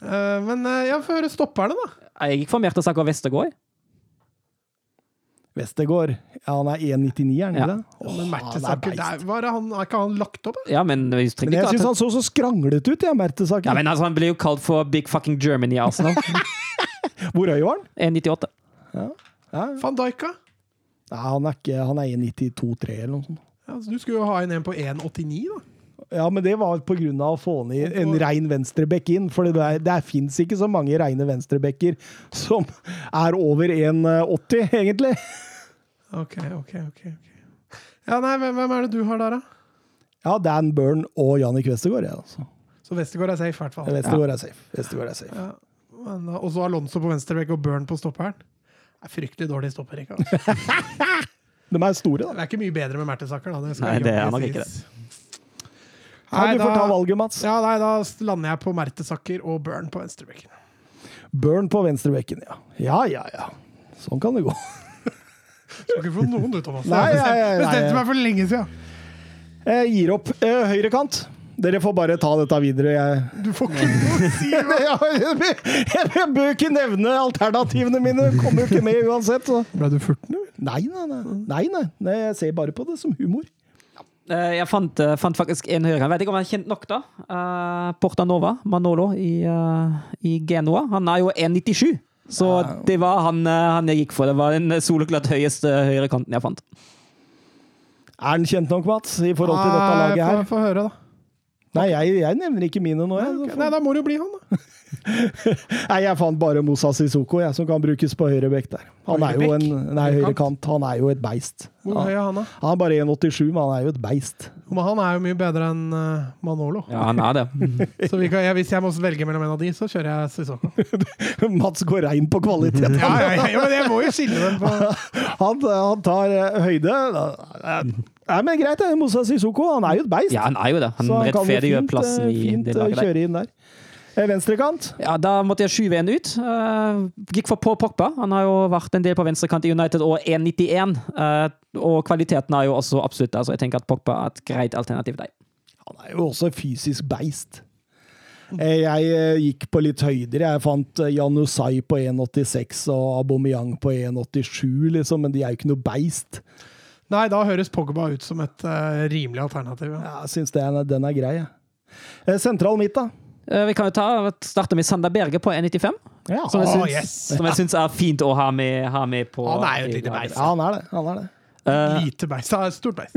uh, men uh, ja, få høre stopperne, da. Jeg gikk for Mertesaker Vestergård. Westergård, ja, han er 1,99, er han ikke Ja. det? Men Mertesaker, er der var han, er ikke han lagt opp? da? Ja, men Men jeg ikke syns at han så så skranglete ut, jeg, Mertesaker. ja, men altså, Han ble jo kalt for Big Fucking Germany i Arsenal. Hvor høy var han? 1,98. Ja, ja. Van Dijk, da? Nei, han er ikke Han er 1,92,3 eller noe sånt. Ja, så du skulle jo ha inn en på 1,89, da. Ja, men det var av å få ned en rein venstrebekk inn. For det, er- det fins ikke så mange reine venstrebekker som er over 1,80, egentlig. Ok, ok, ok. Ja, nei, hvem, hvem er det du har der, da? Ja, Dan Byrne og Jannik Westergård, ja, altså. Så Westergård er safe, i hvert fall. Westergård er safe. Westergaard er safe. Ja. Uh, Og så Alonso på venstrebekk og Burn på stopperen. Det er fryktelig dårlig stopperekke. altså. De er store, da. Det er ikke mye bedre med Mertesaker, da. Det skal Nei, det er nok ikke det Ja, Nei, du får ta valget, Mats. ja, nei, da lander jeg på Mertesaker og Burn på venstrebekken. Burn på venstrebekken, ja. Ja, ja, ja. Sånn kan det gå. Skal ikke få noen, du, Thomas. Nei, Jeg nei, nei, nei. bestemte meg for lenge siden. Jeg gir opp eh, høyrekant. Dere får bare ta dette videre. Jeg, Du får ikke noe å si. jeg, jeg, jeg bør ikke nevne alternativene mine. Kommer jo ikke med uansett. Så. Ble du furten, eller? Nei, nei, nei, nei, nei. Nei, Jeg ser bare på det som humor. Eh, Jeg fant, eh, fant faktisk en høyere. Jeg vet ikke om han er kjent nok, da. Porta Portanova, Manolo i, eh, i Genoa. Han er jo 1,97. Så det var han, eh, han jeg gikk for. Det var den soleklart høyeste høyrekanten jeg fant. Er han kjent nok, Mats, i forhold til dette laget her? Få høre, da. Nei, jeg, jeg nevner ikke mine nå. Jeg. Nei, da må det jo bli han, da. Nei, jeg fant bare Moussa Sissoko, jeg, som kan brukes på høyre bekk der. Han er jo en Nei, Høyrekant? Han er jo et beist. Hvor høy er han, da? Han er bare 1,87, men han er jo et beist. Men han er jo mye bedre enn eh, Manolo. Ja, han er det. Så vi kan, jeg, hvis jeg må velge mellom en av de, så kjører jeg Sissoko. Mats går rein på kvalitet. Ja, ja, ja, ja, men jeg må jo skille dem på Han, han tar eh, høyde. Nei, men greit, det. Moussa Sissoko han er jo et beist. Ja, han er jo det. Han jo rettferdiggjør plassen eh, i fint, det eh, laget kjøre inn der. Eh, Venstrekant. Ja, Da måtte jeg skyve en ut. Uh, gikk for Paul Pogba. Han har jo vært en del på venstrekant i United og 1,91. Uh, og kvaliteten er jo også absolutt der, så jeg tenker at Pogba er et greit alternativ der. Han er jo også fysisk beist. Jeg gikk på litt høyder. Jeg fant Janusai på 1,86 og Aubameyang på 1,87, liksom, men de er jo ikke noe beist. Nei, da høres Pogba ut som et uh, rimelig alternativ. Ja. Ja, Jeg syns det den er grei. Eh, Sentral midt, da. Eh, vi kan jo ta, starte med Sander Berge på 1,95. Ja, Som jeg syns, oh, yes. som jeg syns er fint å ha med, ha med på Han er jo et lite beist. ja han er det. Han er det. Uh, Lite beist. Ja, Stort beist.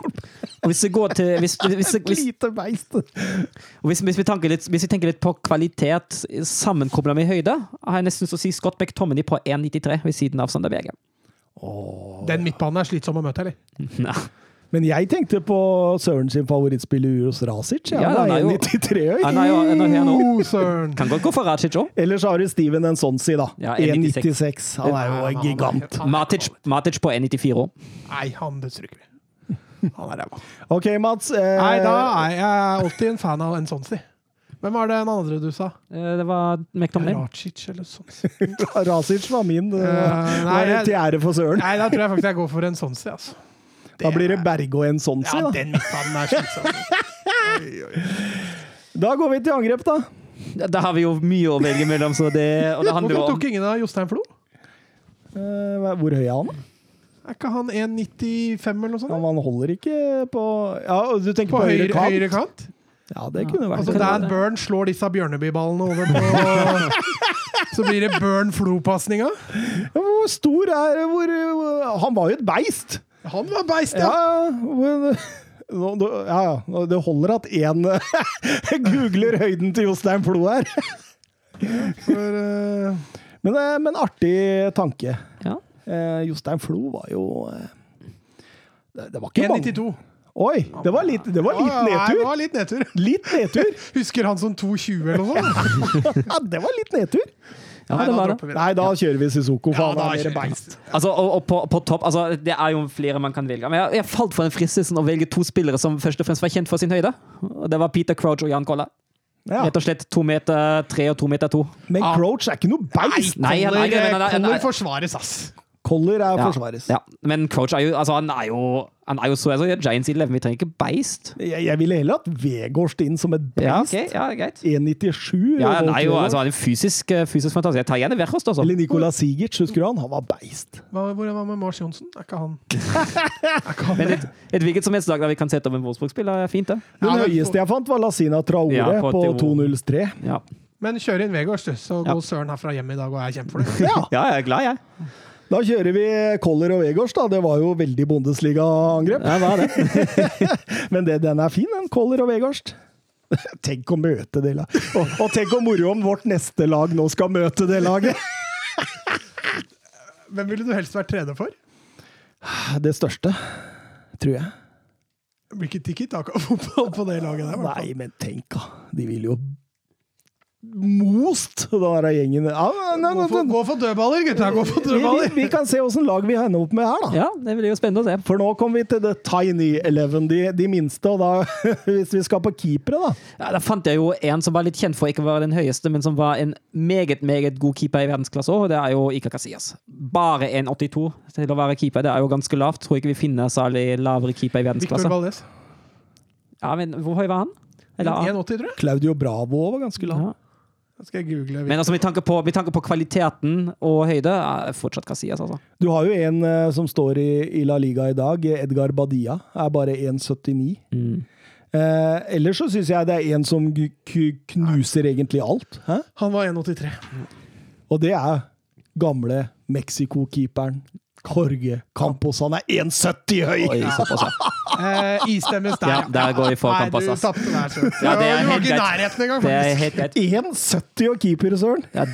og hvis vi går til hvis, hvis, hvis, lite beist. og hvis, hvis, vi tenker litt, hvis vi tenker litt på kvalitet sammenkobla med høyde, har jeg nesten så å si Scott McTominay på 1,93 ved siden av Sander Berge. Den midtbanen er slitsom å møte, eller? Nei. Men jeg tenkte på Søren sin favorittspiller Uros Rasic. Ja, Ja, han er er jo- 1,93 høy. Oh! Kan godt gå for Racic òg. Ellers har du Steven Nsonsi, da. Ja, 1,96. Han er jo en gigant. Matic, Matic på 1,94 òg. Nei, han stryker vi. Han er ræva. OK, Mats. Eh, Nei, da er jeg alltid en fan av en sånn si. Hvem var det den andre du sa? Eh, Det var McTominay. Racic eller sånn. Racic var min. Uh, nei, var jeg- til ære for Søren. Nei, da tror jeg faktisk jeg går for en sånn si, altså. Da blir det Bergo en Nsonsi, Ja, da. den midtbanen er slitsom. Da går vi til angrep, da. Da har vi jo mye å velge mellom, så det, og det handler jo Hvorfor tok ingen av Jostein Flo? Uh, hvor høy er han? da? Er ikke han 1,95 eller noe sånt? Ja, man holder ikke på Ja, du tenker På på, høyre høyre, kant? høyre kant? Ja, det kunne vært Altså. Dan Burn slår disse Bjørneby-ballene over på Så blir det Burn Flo-pasninga. Ja, Hvor stor er hvor, Han var jo et beist! Han var beist, Ja, ja! ja, ja. Det holder at én googler høyden til Jostein Flo her. For eh, Men, eh, men artig tanke. Ja. Eh, Jostein Flo var jo det, det var ikke mange 1,92. Oi! Det var litt, det var litt Ja, ja, Det var litt nedtur. Litt nedtur. Husker han som 2,20 eller noe sånt? Ja, det var litt nedtur. Ja, Nei, da det. det. Nei, da kjører vi Sisoko. Ja, da er beist. Altså, og, og på, på topp, altså, Det er jo flere man kan velge. Men jeg, jeg falt for den fristelsen å velge to spillere som først og fremst var kjent for sin høyde. Det var Peter Crouch og Jan Kolla. Ja. Rett og slett to meter tre og to meter to. Men Ah. Crouch er ikke noe beist. Nei, er Nei, er- er- Koller forsvares, ass. Koller er Ja, Forsvarets. ja. Men Crouch er jo, altså, han er jo, han er jo så altså, Giants 11. Vi trenger ikke beist. Jeg, jeg ville heller hatt Vegårst inn som et Ja, beist. ja, greit. 1,97. Ja, han er jo altså, han er fysisk, eh, fysisk fantastisk. Jeg tar gjerne Verhost, altså. Eller Nicolas Sigic, husker du han? Han var beist. Hva, hvor var med Mars Johnsen? Er ikke han Men et, et hvilket som helst lag der vi kan sette opp en Wolfsburg-spiller, er fint, det. Den men- høyeste jeg fant, var Lasina Traore Ja, på på Theo. 2,03. Ja, Men kjør inn Vegårs, du, så Ja. går Søren herfra hjem i dag og er kjempefornøyd. Ja, ja jeg er glad, jeg. Da kjører vi Koller og Vegårs, da. Det var jo veldig Bundesliga-angrep. Ja, det det? Men det, den er fin, den. Koller og Vegårst. Tenk å møte det laget. Og, og tenk hvor moro om vårt neste lag nå skal møte det laget! Hvem ville du helst vært trener for? Det største, tror jeg. Blir ikke tikki-taka-fotball på det laget der. i hvert fall. Nei, men tenk, da. De vil jo most den der gjengen. Ja, nei, nei, Gå for, nei, gå for dødballer, gutta! Gå for dødballer! vi, vi kan se åssen lag vi ender opp med her, da. Ja, det blir jo spennende å se. For nå kommer vi til the tiny eleven, de, de minste. Og da, hvis vi skal på keepere, da Ja, da fant jeg jo en som var litt kjent for å ikke være den høyeste, men som var en meget meget god keeper i verdensklasse òg, og det er jo Ika Casillas. Bare 1,82 til å være keeper. Det er jo ganske lavt. Tror ikke vi finner særlig lavere keeper i Victor verdensklasse. Ja, men Hvor høy var han? 1,80, tror jeg. Claudio Bravo var ganske lav. ja. Men altså, med tanke, på, med tanke på kvaliteten og høyde, er fortsatt Casillas, altså. Du har jo en uh, som står i, i La Liga i dag, Edgar Badia. Er bare 1,79. Mm. Uh, ellers så syns jeg det er en som knuser egentlig alt. Hæ? Han var 1,83. Og det er gamle Mexico-keeperen Jorge Campos. Han er 1,70 høy! Oi, såpass, ja. Eh, istemmes der, Ja, der går vi for Nei, du tapte der, så. Ja, det er helt greit. nærheten engang, Det er helt greit. 1,70 og keeper, søren! Ja,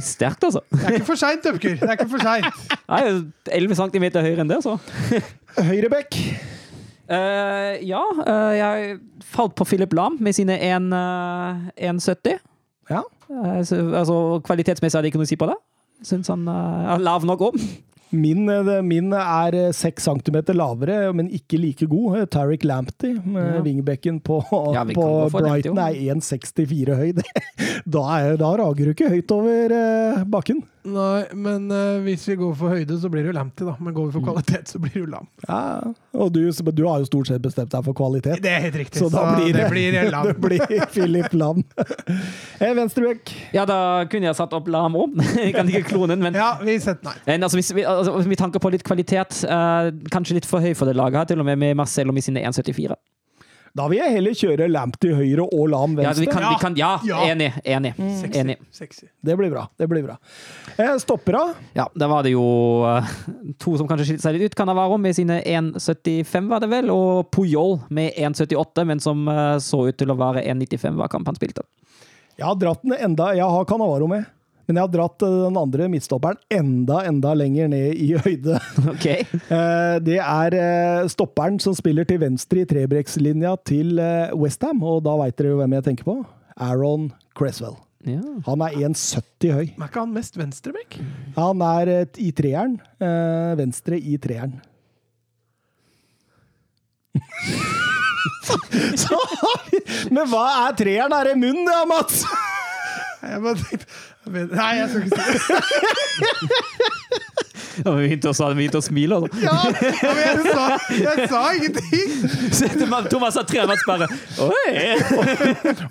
sterkt, altså. Det er ikke for seint, Døpker. Det er ikke for seint. Jeg er 11 cm høyere enn det, så. Høyrebekk. Uh, ja, uh, jeg falt på Philip Lam med sine 1, eh, 1,70. Ja. Altså, kvalitetsmessig hadde jeg ikke noe å si på det. Syns han er lav nok om. Min, eh, min er seks 6 cm lavere, men ikke like god. Eh, Tariq Lamptey, med Ja. wingbecken på, Ja, på Brighton, er 1,64 høy. Da, er, da rager du ikke høyt over eh, bakken. Nei, men eh, hvis vi går for høyde, så blir det jo Lamptey, da. Men går vi for kvalitet, så blir det jo Lam. Ja, og du, du har jo stort sett bestemt deg for kvalitet. Det er helt riktig. Så da blir det, det blir Lam. det blir Philip Lam. Eh, Venstrebekk. Ja, da kunne jeg satt opp Lam om. Jeg kan ikke klone den, men Ja, vi setter nei. En, altså, hvis vi, altså, vi tanker på litt kvalitet, uh, kanskje litt for høy for det laget her, til og med med Marcello med sine 1,74. Da vil jeg heller kjøre Lamp til høyre og Lam Ja, venstre. vi kan, vi kan, ja, Ja. enig. Enig. Sexy. enig. Sexy. Det blir bra. det blir bra. Eh, Stoppera. Ja, da var det jo uh, to som kanskje skilte seg litt ut. Cannavaro med sine 1,75, var det vel, og Puyol med 1,78, men som uh, så ut til å være 1,95 hva kamp han spilte. Jeg har dratt den enda Jeg har Canavaro med, men jeg har dratt eh, den andre midtstopperen enda, enda lenger ned i høyde. Ok. Eh, Det er eh, stopperen som spiller til venstre i trebrekkslinja til Westham, og da veit dere jo hvem jeg tenker på. Aaron Cresswell. Ja. Han er 1,70 høy. Men er ikke han mest venstrebekk? Han er i treeren. eh, Venstre i treeren. Så, men hva er treeren? Er det munn, det, Mats? Jeg bare tenkte Nei, jeg skal ikke si det. Ja, Vi begynte å, sa- vi begynte å smile. Altså. Ja, men jeg sa, jeg sa ingenting! Thomas har tre, Mats bare Oi!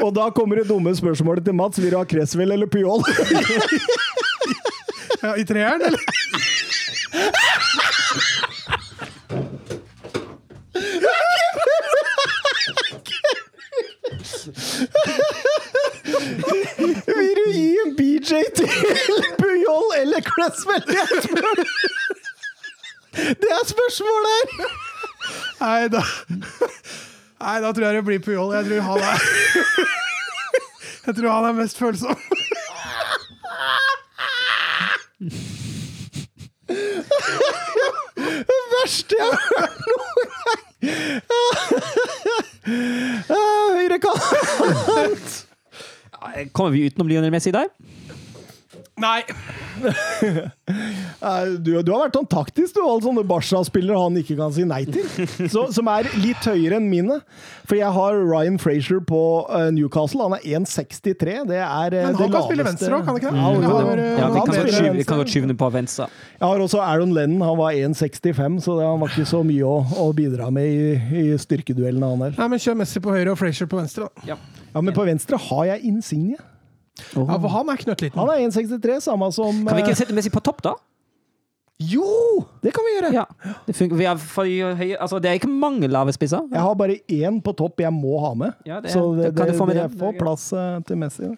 Og da kommer det dumme spørsmålet til Mats. Vil du ha Cresswell eller Pyol? Ja, I treeren, eller? Vil du gi en BJ til Pujol eller Cresswell? Det er spørsmålet her! Nei, da Nei, da tror jeg det blir Pujol. Jeg tror han er Jeg tror han er mest følsom. Det verste jeg har hørt noen gang! Ah, Høyrekant! Kommer vi utenom Lionel Messi der? Nei. Nei, Du, du har vært sånn taktisk, du. Alle sånne Barca-spillere han ikke kan si nei til. Så, som er litt høyere enn mine. For jeg har Ryan Frazier på eh, Newcastle. Han er 1,63. Det er eh, Men han kan kan spille venstre òg, kan han ikke det? Ja, har, eh, Ja, vi kan godt skyve- kan godt skyve den på venstre. Jeg har også Aaron Lennon. Han var 1,65, så det, han var ikke så mye å, å bidra med i, i styrkeduellene, han der. Nei, men Kjør Messi på høyre og Frazier på venstre. da. Ja. Ja, men på venstre har jeg Insigne. Oh. Ja, for Han er knøttliten. Han er 1,63, samme som Kan vi eh, ikke sette Messi på topp, da? Jo! Det kan vi gjøre! Ja. Det. Vi er for høye, altså, det er ikke mange lave spisser. Jeg har bare én på topp jeg må ha med. Ja, det- så det, det kan det, få med det. Det får plass eh, til Messi.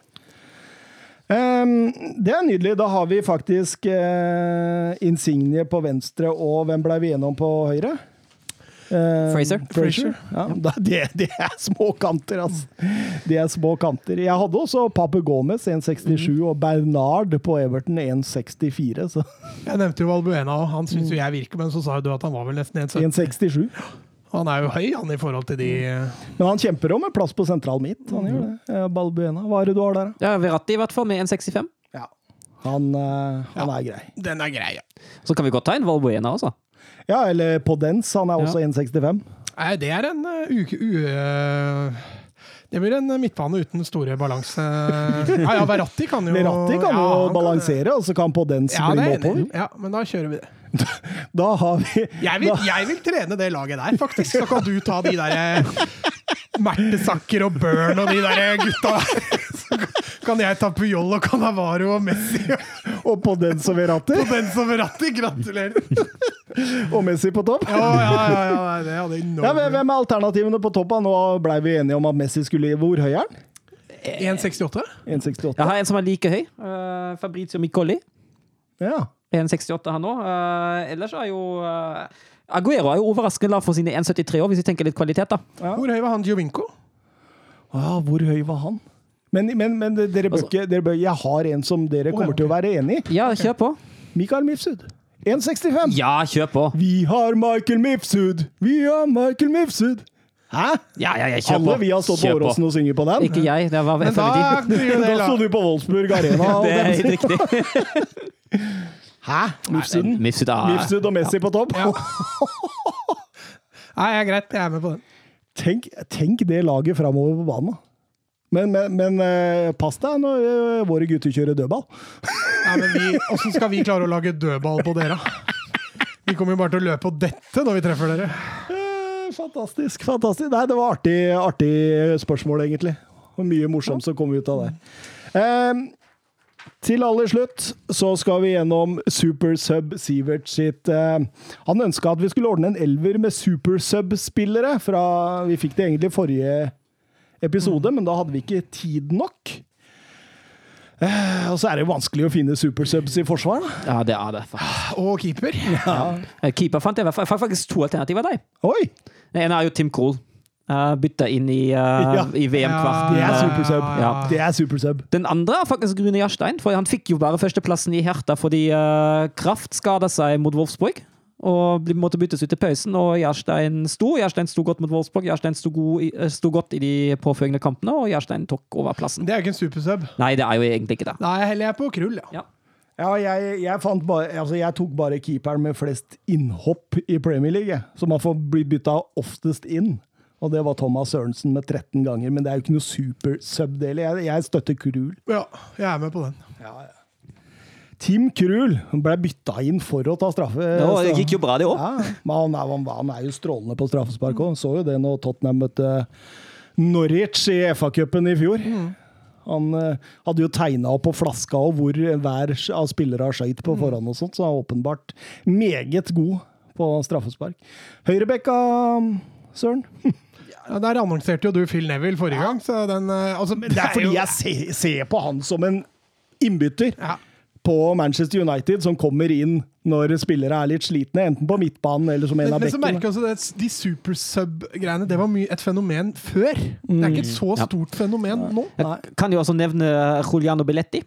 Um, det er nydelig. Da har vi faktisk uh, Insigne på venstre, og hvem ble vi enige om på høyre? Ehm, Fraser. Fraser. Ja, da, det, det er små kanter, altså. Det er små kanter. Jeg hadde også Papu Gomez 1,67 mm. og Bernard på Everton 1,64. Så Jeg nevnte jo Valbuena òg. Han syns jo jeg virker, men så sa du at han var vel nesten 1,70. 1,67. Han er jo høy, han, i forhold til de Men han kjemper om en plass på sentral midt. Han gjør det. Eh, Balbuena. Hva er det du har der, da? Ja, Verratti i hvert fall, med 1,65. Han, han ja, er grei. Den er grei, ja. Så kan vi godt ta en Valbuena også. Ja, eller Podens. Han er også Ja. 1,65. Nei, det er en uh, uke... Uh, det blir en midtbane uten store balanse. Ja, ja, Verratti kan jo Verratti kan ja, jo kan- balansere, og så kan Podens Ja, bli er oppover. Ja, men da kjører vi det. Da har vi Jeg vil, jeg vil trene det laget der, faktisk. Så kan du ta de der Mertesacker og Burn og de der gutta. Så kan jeg ta Puyol og Canavaro og Messi Og Podens og rattet? På den som Verratti. Gratulerer! og Messi på topp. Ja, ja, ja, ja det hadde Ja, Hvem er alternativene på topp? Nå blei vi enige om at Messi skulle Hvor høy er han? 1,68? 1,68. Jeg har en som er like høy. Uh, Fabrizio Micoli. Ja. 1,68 han òg. Uh, ellers er jo uh, Aguero er jo overraskende lav for sine 1,73 år, hvis vi tenker litt kvalitet, da. Hvor høy var han Giovinco? Ah, hvor høy var han? Men, men, men dere bør Altså- ikke dere bør, Jeg har en som dere kommer til å være enig i. Ja, kjør på. Mikael Mifsud. 1,65. Ja, kjør på. Vi har Michael Mifsud! Vi har Michael Mifsud! Hæ? Ja, ja, ja, kjør Alle på. vi har stått på Åråsen og synger på den. Ikke jeg, det var Men da Da sto du på Wolfsburg Arena. Det er helt riktig. Hæ? Mifsuden? Mifsud, ah. Mifsud og Messi på topp? Ja. Nei, jeg er greit. Jeg er med på den. Tenk, tenk det laget framover på banen. Men, men, men eh, pass deg når eh, våre gutter kjører dødball. Ja, men vi, Åssen skal vi klare å lage dødball på dere? Vi kommer jo bare til å løpe og dette når vi treffer dere. Eh, Fantastisk. fantastisk. Nei, det var artig, artig spørsmål, egentlig. Og mye morsomt som kom ut av det. Eh, til aller slutt så skal vi gjennom Super Sub Sivert sitt eh, Han ønska at vi skulle ordne en elver med Super Sub-spillere. fra Vi fikk det egentlig i forrige episode, men da hadde vi ikke tid nok. Eh, og så er det jo vanskelig å finne Super Subs i forsvar. da. Ja, det er det. faktisk. Og keeper. Eh, Keeper fant jeg, jeg fant faktisk to alternativer der. Oi! Den ene er jo Tim Krul. Uh, bytta inn i, uh, Ja. i VM-kvarten. Det er supersub. Ja. Det er Super Sub. Den andre er faktisk Rune Jarstein, for han fikk jo bare førsteplassen i Herta fordi uh, Kraft skada seg mot Wolfsburg. Og måtte byttes ut i pausen, og Jarstein sto. Jarstein sto godt mot Wolfsburg, Jarstein sto, i, eh, sto godt i de påfølgende kampene, og Jarstein tok over plassen. Det er jo ikke en supersub. Nei, det er jo egentlig ikke det. Nei, heller jeg på krull, ja. Ja. Ja, jeg, jeg, fant bare, altså jeg tok bare keeperen med flest innhopp i Premier League, så man får bli bytta oftest inn. Og det var Thomas Sørensen med 13 ganger, men det er jo ikke noe super sub-del. Jeg, jeg støtter Krul. Ja, jeg er med på den. Tim Krul ble bytta inn for å ta straffe. Ja, det gikk jo bra, det òg. Ja, men han er, han, han er jo strålende på straffespark òg. Så jo det når Tottenham møtte Norwich i FA-cupen i fjor. Han uh, hadde jo tegna opp på flaska og hvor hver av spillere har skøyt på forhånd og sånt, så han er åpenbart meget god på straffespark. Høyrebekka, Søren? Ja, der annonserte jo du Phil Neville forrige gang, så den eh, altså, Det er fordi jeg ser, ser på han som en innbytter ja. på Manchester United, som kommer inn når spillere er litt slitne, enten på midtbanen eller som en Men, av men så merker jeg også det, de supersub-greiene, det var mye et fenomen før. Det er ikke et så Ja. stort fenomen nå. Jeg kan jo også nevne Juliano Belletti.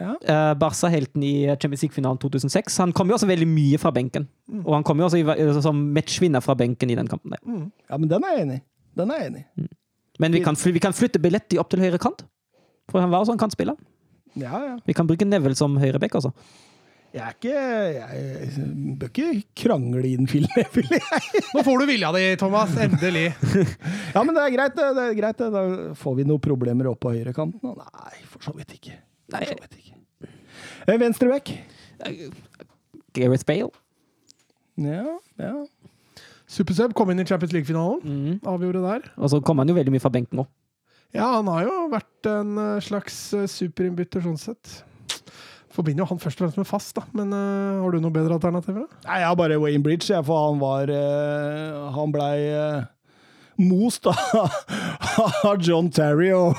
Ja. Eh, Barca-helten i Champions League-finalen 2006. Han kom jo også veldig mye fra benken. Og han kom jo også i, eh, som matchvinner fra benken i den kampen. der. ja, men den er jeg enig i. Den er jeg enig i. Men vi kan, fly- vi kan flytte Belletti opp til høyre kant. For han var også en kantspiller. Ja, ja. Vi kan bruke Neville som høyreback, altså. Jeg er ikke Jeg bør ikke krangle inn Phil Neville, jeg. Nå får du vilja di, Thomas. Endelig. Ja, men det er greit, det. det er greit. Da får vi noen problemer opp på høyrekanten? Nei, for så vidt ikke. For så vidt ikke. Venstre Venstreback? Gareth Bale. Ja, ja. Supersub kom inn i Champions League-finalen. Avgjorde der. Og så kom han jo veldig mye fra benken òg. Ja, han har jo vært en eh, slags eh, superinnbytter sånn sett. Forbinder jo han først og fremst med fast, da. Men uh, har du noe bedre alternativer? da? Nei, jeg har bare Wayne Bridge, jeg, for han var uh, Han blei uh, most av John Terry og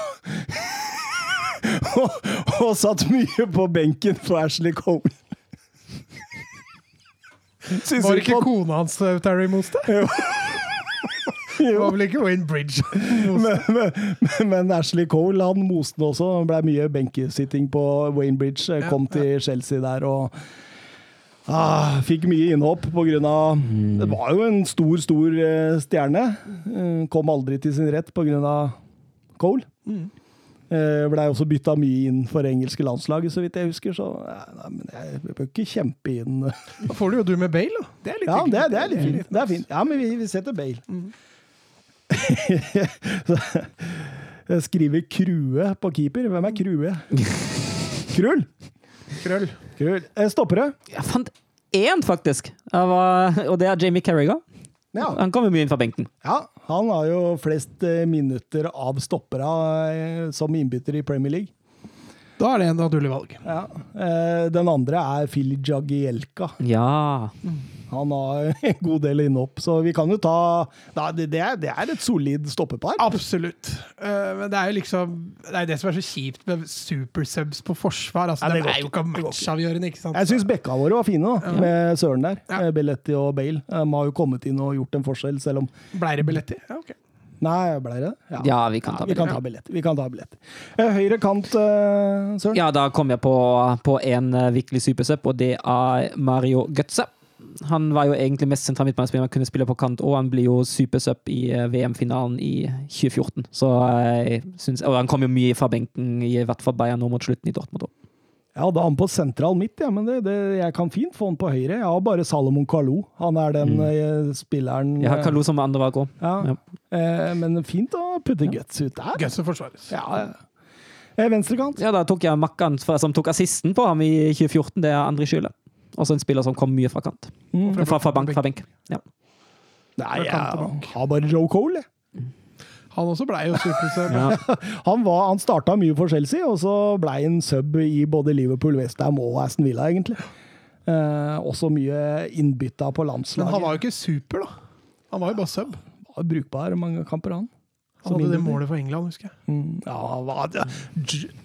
og, og satt mye på benken for Ashley Cole. Syns Var ikke på- kona hans eh, Terry Moste? Jo. Det var vel ikke Wayne Bridge? Men, men, men Ashley Cole han moste den også. Det ble mye benkesitting på Wayne Bridge. Ja, Kom til Chelsea der og ah, fikk mye innhopp på grunn av Det var jo en stor, stor eh, stjerne. Eh, Kom aldri til sin rett av Cole. Eh, Blei også bytta mye inn for engelske landslaget, så vidt jeg husker. Så nei, men jeg bør ikke kjempe inn Da får du jo du med Bale, da. Det er litt Ja, det, det er litt fint. Det er fint. Ja, men vi, vi setter Bale. Jeg skriver Krue på keeper. Hvem er Krue? Krull! Krøll. Krull. Eh, Stoppere. Jeg fant én, faktisk. Var, og det er Jamie Carragher. Ja. Han kom jo mye inn fra benken. ja, han har jo flest eh, minutter av stoppere eh, som innbytter i Premier League. Da er det en naturlig valg. Ja. Eh, Den andre er Phil Jagielka. Ja. Han har en god del innhopp, så vi kan jo ta det, det, er, det er et solid stoppepar. Absolutt. Eh, men det er jo liksom Det er det som er så kjipt med supersubs på forsvar. Altså, Ja, det det er jo ikke. matchavgjørende, ikke sant? Jeg syns bekka våre var fine, da, med Søren der. Ja. Belletti og Bale. De har jo kommet inn og gjort en forskjell, selv om Blei det Billetti. Ja, ok. Nei, ble det? Ja, vi kan ta vi kan ta billett. Vi kan ta billett. Eh, Høyre kant, eh, Søren? Ja, da kom jeg på, på en uh, virkelig supersupp, og det er Mario Götze. Han var jo egentlig mest sentral midtbanespiller man kunne spille på kant, og han blir jo supersupp i eh, VM-finalen i 2014. Så jeg synes, Og han kom jo mye fra benken, i hvert fall Bayern nå mot slutten i Dortmund. også. Jeg hadde han på sentral midt, ja, men det, det, jeg kan fint få han på høyre. Jeg har bare Salomon Kalou. Han er den mm. spilleren Jeg har eh, Kalou som andre valg òg. ja. Ja. Eh, Men fint å putte Guts ut der. Guts forsvares. Ja, ja. Eh, Venstrekant? Ja, da tok jeg Makkan som tok assisten på ham i 2014. Det er André Skyle. Også en spiller som kom mye fra kant. Mm. Fra, fra, bank, fra benk. Ja. Nei, jeg har bare Joe Cole, jeg. Han også blei jo supersub. Ja. Han, var, han starta mye for Chelsea, og så ble han sub i både Liverpool, Westham og Aston Villa, egentlig. Eh, også mye innbytta på landslaget. Men han var jo ikke super, da. Han var jo bare sub. var brukbar mange kamper, han. Han hadde det målet for England, husker jeg. Mm, ja, hva det?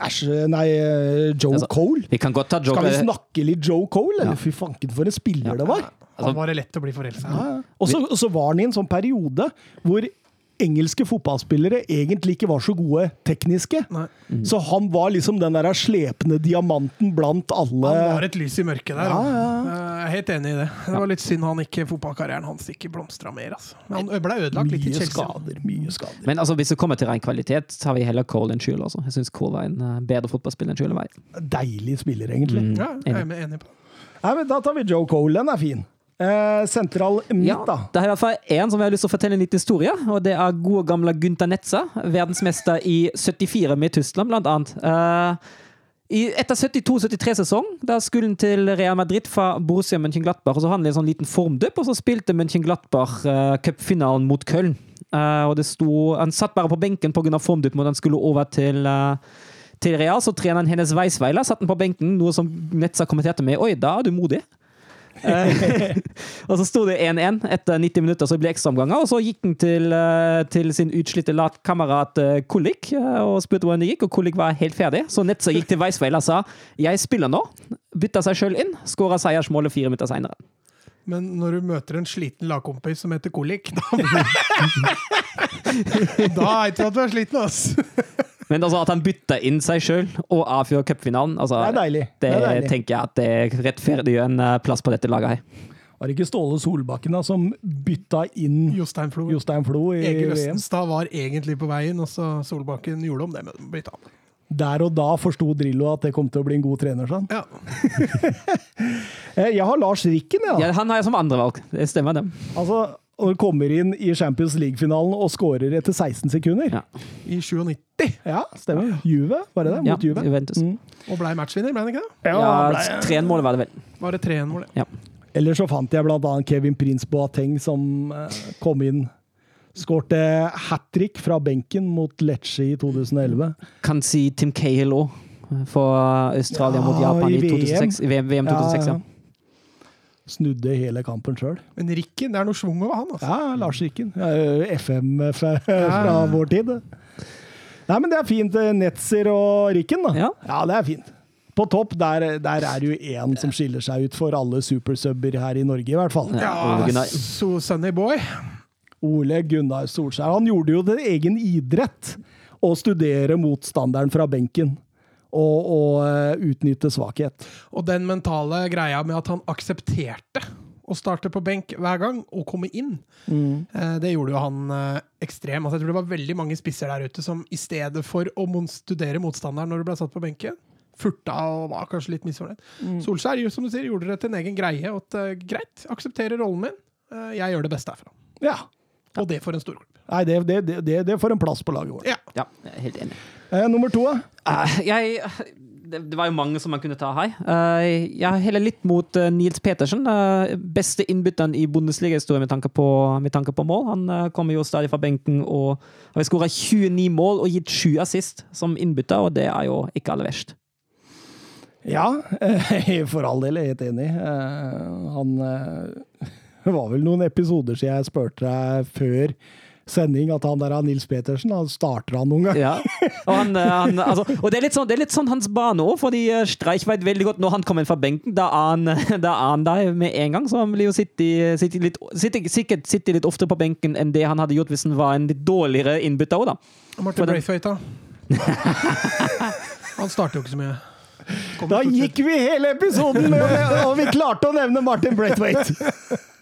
Æsj, nei, eh, Joe Altså, Cole? Vi kan godt ta Skal vi snakke litt Joe Cole, eller? Fy fanken, for en spiller det var! Han var det lett å bli forelska i. Og så og så var han i en sånn periode hvor engelske fotballspillere egentlig ikke var så gode tekniske. Mm. Så han var liksom den der slepende diamanten blant alle Han var et lys i mørket der. Ja, ja, Jeg er helt enig i det. Det var litt synd han ikke fotballkarrieren hans ikke blomstra mer. Altså. Men han ble ødelagt litt i Chelsea. skader, mye skader. Men altså, hvis det kommer til ren kvalitet, så har vi heller Cole enn Schüler. Altså. Jeg syns Cole var en eh, bedre fotballspiller enn Schüler var. Deilig spiller, egentlig. Mm. Ja, jeg er enig på det. Nei, men Da tar vi Joe Cole. Den er fin. Eh, sentral midt, Ja, da. det er i hvert fall én som jeg har lyst til å fortelle en liten historie. Og det er gode gamle Gunther Netza, verdensmester i 74 med Tyskland, blant annet. Eh, i, etter 72-73-sesong da skulle han til Real Madrid fra Borussia Mönchenglattbach. og Så hadde han en sånn liten formdupp, og så spilte Mönchenglattbach eh, cupfinalen mot Köln. Eh, og det sto, Han satt bare på benken pga. formduppen, og han skulle over til eh, til Real, så treneren hennes Weisweiler satt den på benken, noe som Netza kommenterte med Oi, da er du modig. Og så sto det 1-1 etter 90 minutter, så det ble ekstraomganger. Og så gikk han til, eh, til sin utslitte kamerat eh, Kulik eh, og spurte hvordan det gikk, og Kulik var helt ferdig. Så Netza gikk til Weisweiler og sa 'jeg spiller nå', bytta seg sjøl inn, skåra seiersmålet fire minutter seinere. Men når du møter en sliten lagkompis som heter Kolik, da Da veit du at du er sliten, ass! Men altså at han bytta inn seg sjøl og avgjør cupfinalen altså, Det er deilig. Det, Det er deilig. tenker jeg at det rettferdiggjør en eh, plass på dette laget her. Var det ikke Ståle Solbakken da, som bytta inn Jostein Flo. Jostein Flo i Egil VM? Østenstad var egentlig på veien, og så Solbakken gjorde om det med å bytte han. Der og da forsto Drillo at det kom til å bli en god trener. Sånn. Ja. Eh, Jeg har Lars Rikken, jeg. da. Ja, han har jeg som andrevalg. Det stemmer, det. Altså, og kommer inn i Champions League-finalen og skårer etter 16 sekunder. Ja. I 97. Ja, stemmer. Juve, var det det? Ja, Juve. Juventus. Mm. Og blei matchvinner, ble han ikke det? Ja, ble- 3-1-målet var det vel. Var det 3-1-målet? Ja. Eller så fant jeg annet Kevin Prince Boateng som eh, kom inn. Skårte hat trick fra benken mot Lecce i 2011. Kan si Tim Cahill òg, for Australia Ja, mot Japan i, i VM. 2006. I VM, VM 2006. Ja, Snudde hele kampen sjøl. Men Rikken, det er noe schwung over han. altså. Ja, Lars Rikken. FM fra, fra vår tid. Nei, men det er fint. eh, Netzer og Rikken, da. Ja. ja, det er fint. På topp, der, der er det jo én som skiller seg ut for alle supersubber her i Norge, i hvert fall. Ja. Ja, so Sunny Boy. Ole Gunnar Solskjær. Han gjorde jo det egen idrett å studere motstanderen fra benken. Og, og eh, utnytte svakhet. Og den mentale greia med at han aksepterte å starte på benk hver gang og komme inn, mm. det gjorde jo han eh, ekstrem. Altså, jeg tror det var veldig mange spisser der ute som i stedet for å studere motstanderen når du ble satt på benken, furta og var kanskje litt misfornøyd. Solskjær som du sier, gjorde det til en egen greie. Og at, eh, greit, aksepterer rollen min. Eh, jeg gjør det beste herfra. Ja. Og det for en storklubb. Nei, det, det, det, det, det får en plass på laget vårt. Ja. Ja, jeg er helt enig. Eh, nummer to, da? Eh, jeg, det, det var jo mange som man kunne ta her. Uh, jeg heller litt mot uh, Nils Petersen. Uh, beste innbytteren i Bundesliga-historien med, tanke på- med tanke på mål. Han eh, kommer jo stadig fra benken og har skåra 29 mål og gitt 7 assist som innbytter, og det er jo ikke aller verst. Ja, eh, for all del er jeg helt enig. Eh, Han eh, Det var vel noen episoder siden jeg spurte deg før sending at han der er Nils Petersen, han starter han noen gang? Ja. Og, han, eh, han, altså, og det, er litt sånn, det er litt sånn hans bane òg, fordi eh, Streich vet veldig godt når han kommer inn fra benken, da er han, da er han der med en gang. Så han blir jo sitte, sitte litt, sitte, sikkert sitte litt oftere på benken enn det han hadde gjort hvis han var en litt dårligere innbytter òg, da. Martin For Braithwaite, da? han starter jo ikke så mye. Kommer Da gikk vi hele episoden med, og vi klarte å nevne Martin Braithwaite!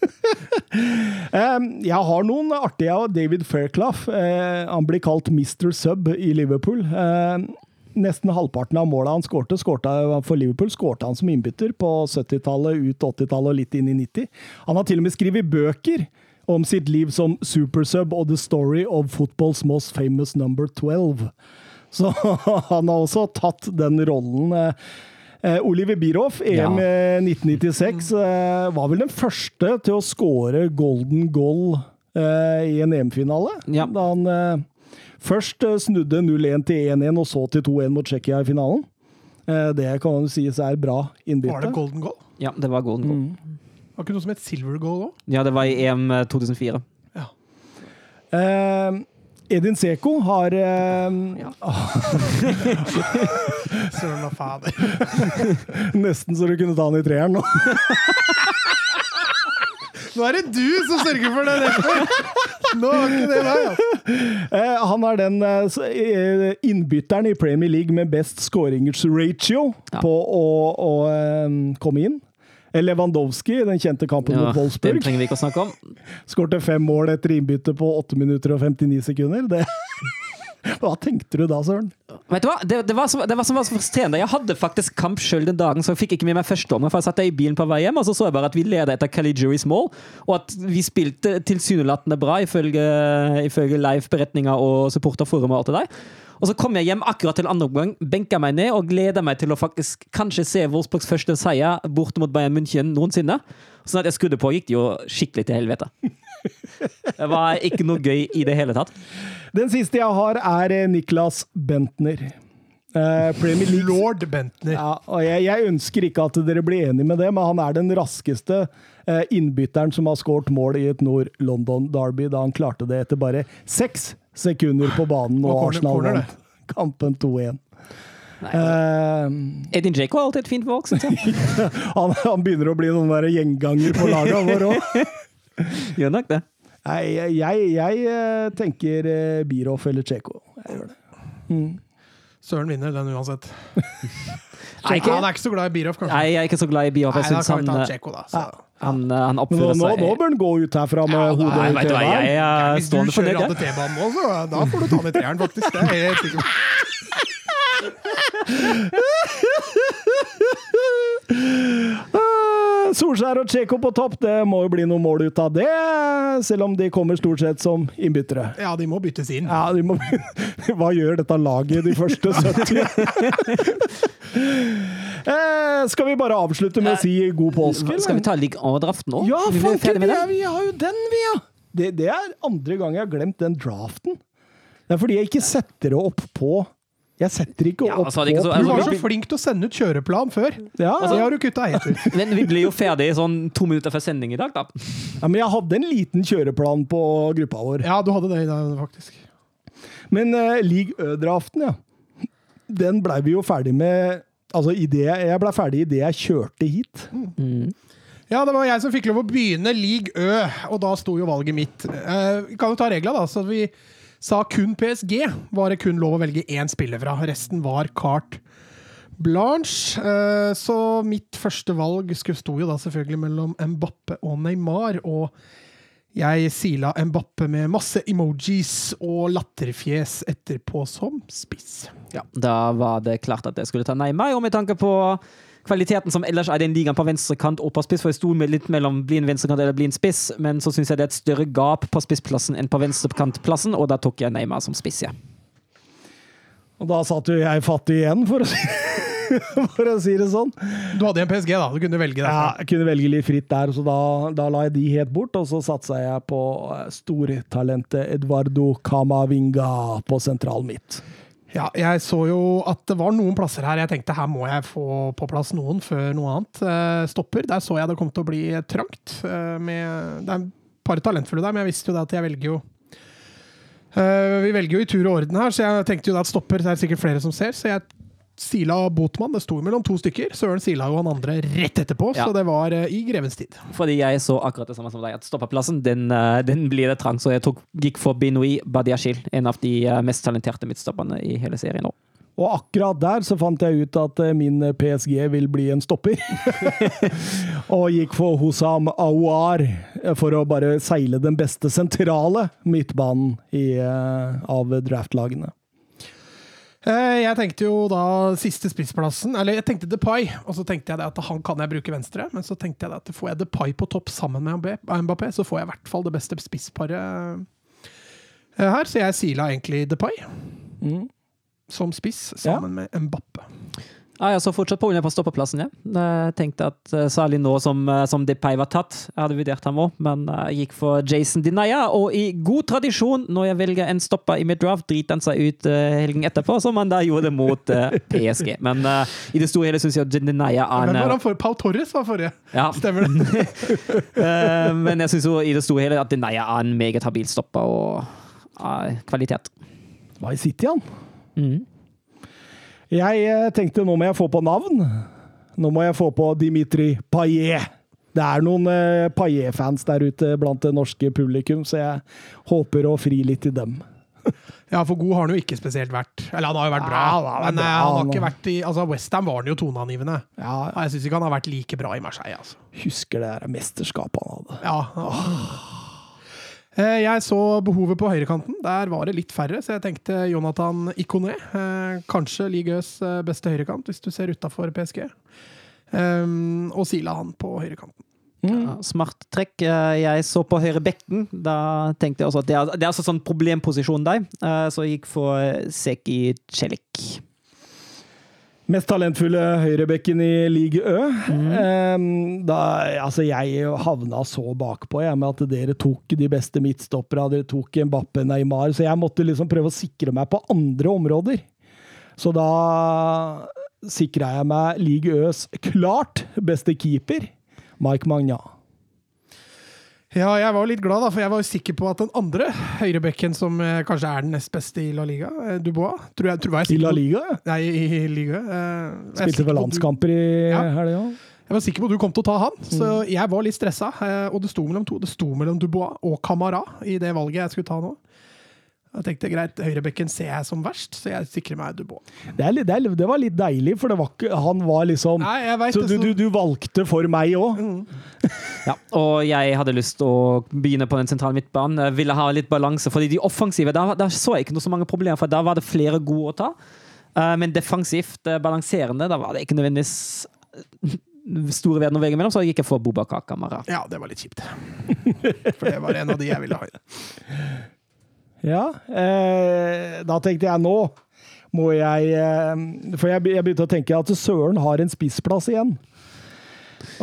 Jeg har noen artige av David Fairclough. Eh, Han blir kalt Mr. Sub i Liverpool. Eh, Nesten halvparten av måla han skårte, for Liverpool, skårte han som innbytter på 70-tallet, ut 80-tallet og litt inn i 90. Han har til og med skrevet bøker om sitt liv som supersub og The Story of Football's Most Famous Number 12. Så han har også tatt den rollen. Eh, Oliver Bierhoff, EM Ja. eh, 1996, eh, var vel den første til å skåre golden goal eh, i en EM-finale. Ja. Da han eh, først eh, snudde 0-1 til 1-1, og så til 2-1 mot Tsjekkia i finalen. Eh, det kan man sies er bra innbytte. Var det golden goal? Ja, det var golden goal. Var ikke noe som het silver goal òg? Ja, det var i EM 2004. Ja. Eh, Edin Seko har Ja Søren og fader. Nesten så du kunne ta han i treeren nå. Nå er det du som sørger for det! Nå var ikke det meg. Altså. Eh, han er den eh, eh, innbytteren i Premier League med best skåringsratio Ja. på å, å eh, komme inn. Lewandowski, den kjente kampen Ja, mot den Wolfsburg, trenger vi ikke å snakke om. skårte fem mål etter innbytte på 8 minutter og 59 sekunder. Det. Hva tenkte du da, Søren? Vet du hva? Det, det, var så, det var som var så frustrerende. Jeg hadde faktisk kamp sjøl den dagen, så jeg fikk ikke med meg første omgang. For jeg satt i bilen på vei hjem, og så så jeg bare at vi leda etter Caligeries mål, og at vi spilte tilsynelatende bra, ifølge, ifølge live-beretninger og supporterforum og alt det der. Og så kom jeg hjem akkurat til andre omgang, benka meg ned og gleda meg til å faktisk kanskje se Wolfsburgs første seier borte mot Bayern München noensinne. Sånn at jeg skrudde på, gikk det jo skikkelig til helvete. Det var ikke noe gøy i det hele tatt. Den siste jeg har, er eh, Niklas Bentner. Eh, Premier League Lord Bentner. Ja, og jeg, jeg ønsker ikke at dere blir enig med det, men han er den raskeste eh, innbytteren som har skåret mål i et Nord-London-derby, da han klarte det etter bare seks sekunder på banen, og, Og Arsenal vant kampen 2-1. Uh, Eh, Edin Dzeko er alltid et fint valg, syns jeg. han, han begynner å bli noen der gjenganger på laget vår òg. Gjør nok det. Nei, jeg, jeg jeg, tenker Biroff eller Tsjeko. Jeg gjør det. Mm. Søren vinner den uansett. Nei, ikke- Han er ikke så glad i Biroff, kanskje. Nei, jeg er ikke så glad i. Nei, Jeg syns kan vi han, ta eh, Tsjeko, da. Han, eh, han oppfører nå, seg nå bør han gå ut herfra med hodet Nei, i TV-en. er Hvis du kjører av. T-banen nå, så da får du ta ned treeren, faktisk. Det er helt sikkert. Ah, Solskjær og Tsjeko på topp, det må jo bli noe mål ut av det. Selv om de kommer stort sett som innbyttere. Ja, de må byttes inn. Ja, de må, Hva gjør dette laget de første 70? eh, skal vi bare avslutte med å si god påske? Skal vi ta ligg 1-draften nå? Ja, Vi fanken, vi, er- vi har jo den, vi, ja! Det, det er andre gang jeg har glemt den draften. Det er fordi jeg ikke setter det opp på Jeg setter ikke Ja, opp altså, ikke på altså, Du altså, var så flink til å sende ut kjøreplan før. ja, Altså, det har du kutta helt ut. Men vi blir jo ferdig sånn to minutter før sending i dag, da. ja, men jeg hadde en liten kjøreplan på gruppa vår. Ja, du hadde det i dag, faktisk. Men uh, League Ø-draften, ja. Den blei vi jo ferdig med Altså, i det, jeg blei ferdig idet jeg kjørte hit. Ja, det var jeg som fikk lov å begynne League Ø, og da sto jo valget mitt. Uh, vi kan jo ta reglene, da. Så vi sa kun PSG var det kun lov å velge én spiller fra. Resten var Cart blanche. Eh, så mitt første valg sto jo da selvfølgelig mellom Mbappe og Neymar. Og jeg sila Mbappe med masse emojis og latterfjes etterpå som spiss. Ja, da var det klart at jeg skulle ta Neymar, og med tanke på kvaliteten som ellers er den ligaen på venstrekant og på spiss, for jeg sto med litt mellom bli en venstrekant eller bli en spiss, men så syns jeg det er et større gap på spissplassen enn på venstrekantplassen, og da tok jeg Neymar som spiss, ja. Og da satt jo jeg fattig igjen, for å si, for å si det sånn. Du hadde en PSG, da. Du kunne velge Ja, jeg kunne velge litt fritt der, så da, da la jeg de helt bort. Og så satsa jeg på eh, stortalentet Eduardo Camavinga på sentral midt. Ja, jeg så jo at det var noen plasser her jeg tenkte her må jeg få på plass noen før noe annet eh, stopper. Der så jeg det kom til å bli trangt. eh, med, det er et par talentfulle der, men jeg visste jo det at jeg velger jo eh, Vi velger jo i tur og orden her, så jeg tenkte jo da at stopper det er sikkert flere som ser. Så jeg sila Botmann. Det sto mellom to stykker. Søren sila og han andre rett etterpå, Ja. så det var uh, i grevens tid. Fordi jeg så akkurat det samme som deg, at stoppeplassen den, uh, den blir det trang, så jeg tok, gikk for Binoui Badiashil, en av de uh, mest talenterte midtstopperne i hele serien nå. Og akkurat der så fant jeg ut at min PSG vil bli en stopper. og gikk for Hosam Aouar for å bare seile den beste sentrale midtbanen i, av draftlagene. Eh, Jeg tenkte jo da siste spissplassen Eller jeg tenkte Depay, og så tenkte jeg det at han kan jeg bruke venstre. Men så tenkte jeg at får jeg Depay på topp sammen med Mbappé- Mbappé, så får jeg i hvert fall det beste spissparet eh, her. Så jeg sila egentlig Depay Mm. som spiss sammen med Mbappé. Ah, jeg så fortsatt på på stoppeplassen, ja. Jeg tenkte at eh, særlig nå som, eh, som Depay var tatt, jeg hadde vurdert ham òg, men eh, jeg gikk for Jason Dinaya. Og i god tradisjon, når jeg velger en stopper i middraft, driter han seg ut helgen etterpå, som han da gjorde mot PSG. Men uh, i det store hele syns jeg at Dinaya er Hvem var han for? Paul Torres var forrige. ja, Stemmer det? Men jeg syns i det store hele at Dinaya er en meget habil stopper og uh, kvalitet. Hva i City, han? Mhm. Jeg eh, tenkte nå må jeg få på navn. Nå må jeg få på Dimitri Payet. Det er noen eh, Payet-fans der ute blant det norske publikum, så jeg håper å fri litt til dem. Ja, for god har han jo ikke spesielt vært. Eller han har jo vært bra, Ja, han men eh, bra, han har ikke vært i Altså, Westham var han jo toneangivende. Ja, Ja, Jeg syns ikke han har vært like bra i Marseille, altså. husker det der mesterskapet han hadde. Ja. Eh, Jeg så behovet på høyrekanten. Der var det litt færre, så jeg tenkte Jonathan Ikoné. eh, Kanskje ligaens eh, beste høyrekant, hvis du ser utafor PSG. Um, og sila han på høyrekanten. Mm. smart trekk. Eh, Jeg så på høyre bekken. Da tenkte jeg også at det er, det er altså sånn problemposisjon der. Eh, Så jeg gikk for eh, Seki Celik. Mest talentfulle høyrebekken i Ligue Ø. Ehm, da, altså jeg havna så bakpå jeg, med at dere tok de beste midtstopperne. Dere tok Mbappé Neymar, så jeg måtte liksom prøve å sikre meg på andre områder. Så da sikra jeg meg Ligue Øs klart beste keeper, Mike Magna. Ja, jeg var litt glad, da, for jeg var jo sikker på at den andre høyrebekken, som eh, kanskje er den nest beste i La Liga, eh, Dubois tror jeg, tror jeg, I La Liga. På, Nei, i Liga. eh, Spilte vel landskamper i Ja. helga. Jeg var sikker på at du kom til å ta han, så jeg var litt stressa. eh, Og det sto mellom to. Det sto mellom Dubois og Camara i det valget jeg skulle ta nå. Jeg tenkte greit, høyrebekken ser jeg som verst, så jeg sikrer meg Dubois. Det, er, litt- det, er, det var litt deilig, for det var ikke, han var liksom Nei, jeg vet Så det, du, du, du valgte for meg òg? Ja, og jeg hadde lyst til å begynne på den sentrale midtbanen. Jeg ville ha litt balanse, fordi de offensive, da, da så jeg ikke noe så mange problemer, for da var det flere gode å ta. Eh, men defensivt, eh, balanserende, da var det ikke nødvendigvis eh, store verden å veie mellom, så gikk jeg for Bobakar Kamara. Ja, det var litt kjipt. For det var en av de jeg ville ha. Ja. Eh, da tenkte jeg nå må jeg eh, For jeg, jeg begynte å tenke at Søren har en spissplass igjen.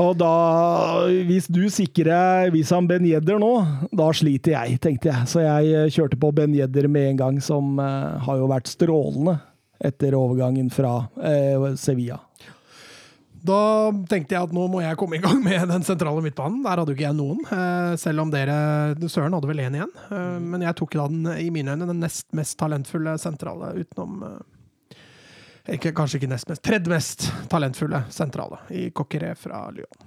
Og da Hvis du sikrer Wissam Ben Yedder nå, da sliter jeg, tenkte jeg. Så jeg eh, kjørte på Ben Yedder med en gang, som eh, har jo vært strålende etter overgangen fra eh, Sevilla. Da tenkte jeg at nå må jeg komme i gang med den sentrale midtbanen. Der hadde jo ikke jeg noen, eh, selv om dere Søren hadde vel én igjen. Eh, Men jeg tok da den, i mine øyne, den nest mest talentfulle sentrale utenom eh, ikke, Kanskje ikke nest mest, tredje mest talentfulle sentrale i Coqueret fra Lyon.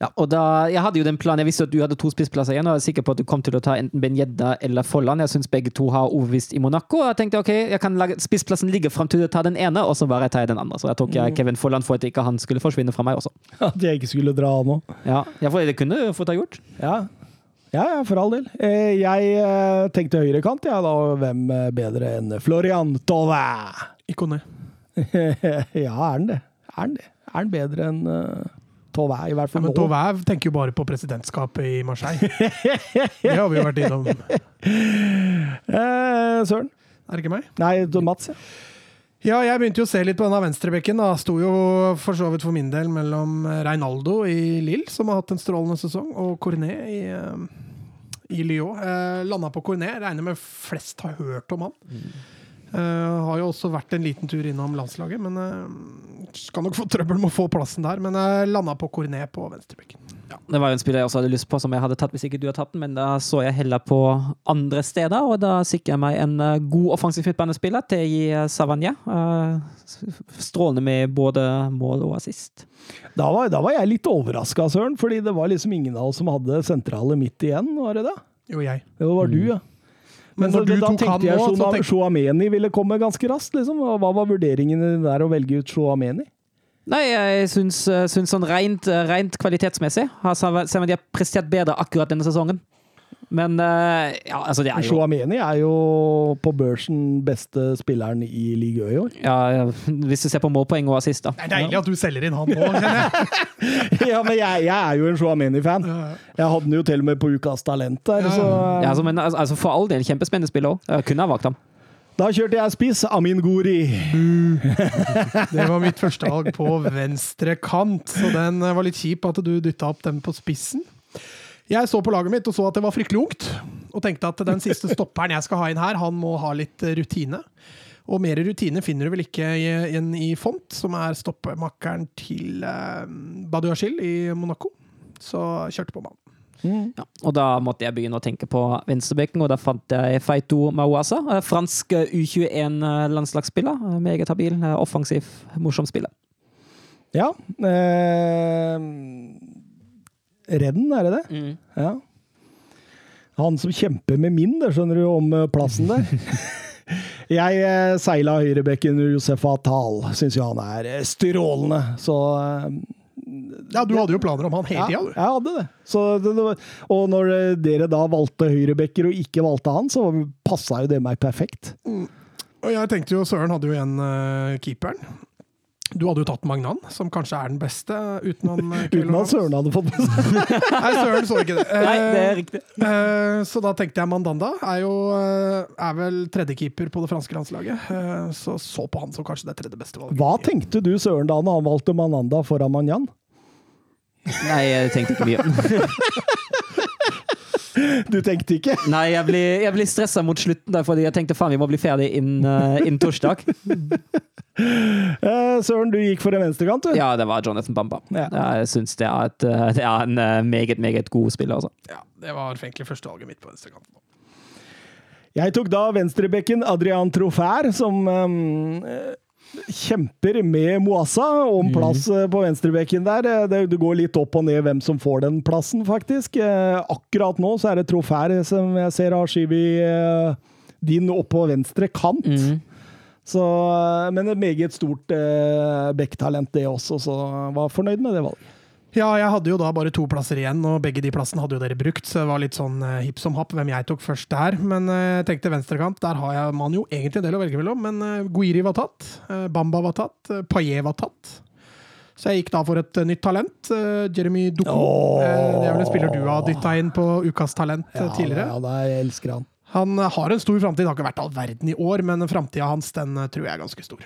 Ja, og da, jeg hadde jo den planen, jeg visste at du hadde to spissplasser igjen, og jeg var sikker på at du kom til å ta enten Ben eller Folland. Jeg syns begge to har overbevist i Monaco. og Jeg tenkte ok, jeg kan lage, spissplassen ligge fram til du tar den ene, og så bare tar jeg den andre. Så jeg tok jeg Kevin Folland for at ikke han skulle forsvinne fra meg også. At jeg ikke skulle dra nå. Ja, ja for det kunne du fått ha gjort. Ja. Ja, ja, for all del. Eh, jeg eh, tenkte høyrekant, ja, da. Hvem eh, bedre enn Florian Tove? Ikone. ja, er han det? Er han det? Er han bedre enn Tove, i hvert Ja, men nå? Tauvin tenker jo bare på presidentskapet i Marseille. Det har vi jo vært innom. Er Eh, Søren? det ikke meg? Nei, Mats, ja. Ja, jeg begynte jo å se litt på denne venstrebekken. da. Sto jo for så vidt for min del mellom Reinaldo i Lille, som har hatt en strålende sesong, og Cornet i, eh, i Lyon. Eh, Landa på Cornet. Regner med flest har hørt om han. Eh, har jo også vært en liten tur innom landslaget, men uh, skal nok få trøbbel med å få plassen der. Men jeg landa på Cornet på venstrebekken. Det var jo en spiller jeg også hadde lyst på, som jeg hadde tatt hvis ikke du hadde tatt den, men da så jeg heller på andre steder, og da sikrer jeg meg en eh, god offensiv midtbanespiller til å gi eh, Savagna. Eh, strålende med både mål og assist. Da var, da var jeg litt overraska, Søren, fordi det var liksom ingen av oss som hadde sentrale midt igjen, var det det? Jo, jeg. Det var du, ja. Men så når du da tok tenkte han jeg nå, så Shona- tenk- Chouameni ville komme ganske raskt, liksom. Hva var vurderingen din der å velge ut Chouameni? Nei, jeg syns, eh, syns sånn rent, eh, rent kvalitetsmessig har Sava- prestert bedre akkurat denne sesongen. Men eh, ja, altså det er jo Chouameni er jo på børsen beste spilleren i Ligue Ø i år. ja, Hvis du ser på målpoeng og assist, da. Det er deilig at du selger inn han nå, kjenner jeg. ja, men jeg, jeg er jo en Chouameni-fan. Jeg hadde den jo til og med på Ukas Talent der, Ja, så Ja, altså, men altså, altså, For all del, kjempespennende spill òg. Kunne ha valgt ham. Da kjørte jeg spiss. Amin Gori. Det var mitt første valg på venstre kant, så den eh, var litt kjip at du dytta opp den på spissen. Jeg så på laget mitt og så at det var fryktelig ungt, og tenkte at den siste stopperen jeg skal ha inn her, han må ha litt eh, rutine. Og mer rutine finner du vel ikke i- igjen i Font, som er stoppemakkeren til eh, Badiachil i Monaco. Så kjørte på med han. Ja, og da måtte jeg begynne å tenke på venstrebekken, og da fant jeg Feito Mawasa. eh, Fransk eh, U21-landslagsspiller. eh, Meget habil, offensiv, morsom spiller. Ja. Eh, Redden, er det det? Ja. Han som kjemper med min, det skjønner du, om eh, plassen der. Jeg eh, seila høyrebekken Josef Atal. Syns jo han er eh, strålende. Så Ja, du hadde jo planer om han hele ja, tida, du. jeg hadde det. Så det, det var, og når dere da valgte høyrebekker og ikke valgte han, så passa jo det meg perfekt. Og jeg tenkte jo, Søren hadde jo igjen uh, keeperen. Du hadde jo tatt Magnan, som kanskje er den beste utenom Uten at Søren hadde fått med seg Nei, Søren så ikke det. Nei, det er Eh, riktig. eh, så da tenkte jeg Mandanda er jo eh, er vel tredjekeeper på det franske landslaget. Eh, så så på han som kanskje det tredje beste valget. Hva tenkte du, Søren, da han valgte Mananda foran Magnan? Nei, jeg tenkte ikke mye. Du tenkte ikke? Nei, jeg blir, jeg blir stressa mot slutten, der, fordi jeg tenkte faen, vi må bli ferdig innen uh, inn torsdag. Uh, Søren, du gikk for en venstrekant, du? Ja, det var Jonathan Bamba. Ja. Jeg syns det, er et, eh, det er en eh, meget, meget god spiller, altså. Ja, det var egentlig førstevalget mitt på venstrekanten. Jeg tok da venstrebekken Adrian Trofær, som eh, kjemper med Moassa om plass eh, på venstrebekken der. Eh, Det, det går litt opp og ned hvem som får den plassen, faktisk. Eh, akkurat nå så er det Trofær som jeg ser har skyvet din opp på venstre kant. Mm. Så, men et meget stort eh, det også, så var fornøyd med det valget. Ja, jeg hadde jo da bare to plasser igjen, og begge de plassene hadde jo dere brukt, så det var litt sånn eh, hipp som happ hvem jeg tok først der. Men eh, jeg tenkte venstrekant, der har jeg, man jo egentlig en del å velge mellom, men eh, Guiri var tatt, eh, Bamba var tatt, uh, Paillet var tatt. Så jeg gikk da for et eh, nytt talent, eh, Jeremy Doko. Oh. Eh, det er vel en spiller du har dytta inn på Ukas talent eh, Ja, tidligere. Ja, da, jeg elsker han. Han eh, har en stor framtid, har ikke vært all verden i år, men framtida hans den eh, tror jeg er ganske stor.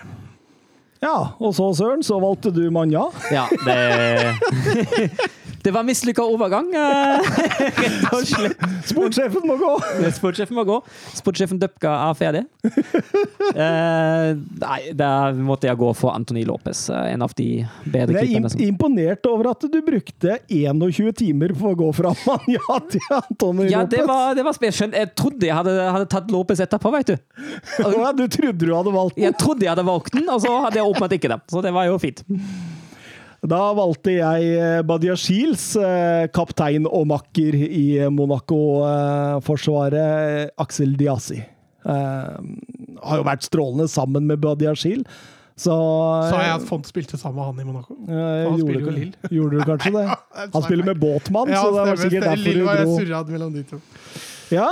Ja, og så, Søren, så valgte du Manja. Ja, det Det var mislykka overgang, eh, rett og slett. Sportssjefen må gå! Sportssjefen må gå. Sportssjefen Dupka er ferdig. Uh, nei, der måtte jeg gå for Antony Lopez, eh, en av de bedre Jeg er keeperne. imponert over at du brukte 21 timer for å gå fra Manja til Antony Ja, Lopez. det var, det var spesielt. Jeg trodde jeg hadde, hadde tatt Lopez etterpå, veit du. Og, ja, du trodde du hadde valgt den? Jeg trodde jeg hadde valgt den, og så hadde jeg åpnet ikke den. Så det var jo fint. Da valgte jeg Badia Badiashils, eh, kaptein og makker i Monaco-forsvaret, Aksel Diassi. Eh, har jo vært strålende sammen med Badia Shield. så Sa jeg at Font spilte sammen med han i Monaco? Eh, Han gjorde, spiller jo du- gjorde du kanskje det? Han spiller med Båtmann, så det var sikkert derfor du dro. Ja,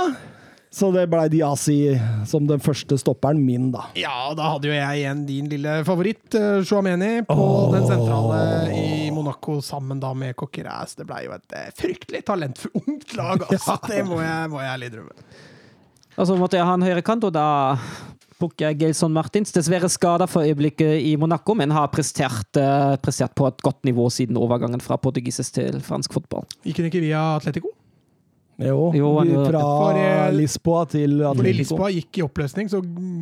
så det blei Diasi som den første stopperen min, da. Ja, da hadde jo jeg igjen din lille favoritt, uh, Chouameni, på den sentrale i Monaco sammen da med Coqueras. Det ble jo et eh, fryktelig talentfullt ungt lag, altså. Det må jeg, må jeg ærlig innrømme. Og så måtte jeg ha en høyrekant, og da tok jeg Gelson Martins. Dessverre skada for øyeblikket i Monaco, men har prestert, eh, prestert på et godt nivå siden overgangen fra portugisisk til fransk fotball. Gikk hun ikke via Atletico? Jo, Jo, fra For, eh, Lisboa til Atletico. Fordi Lisboa gikk i oppløsning, så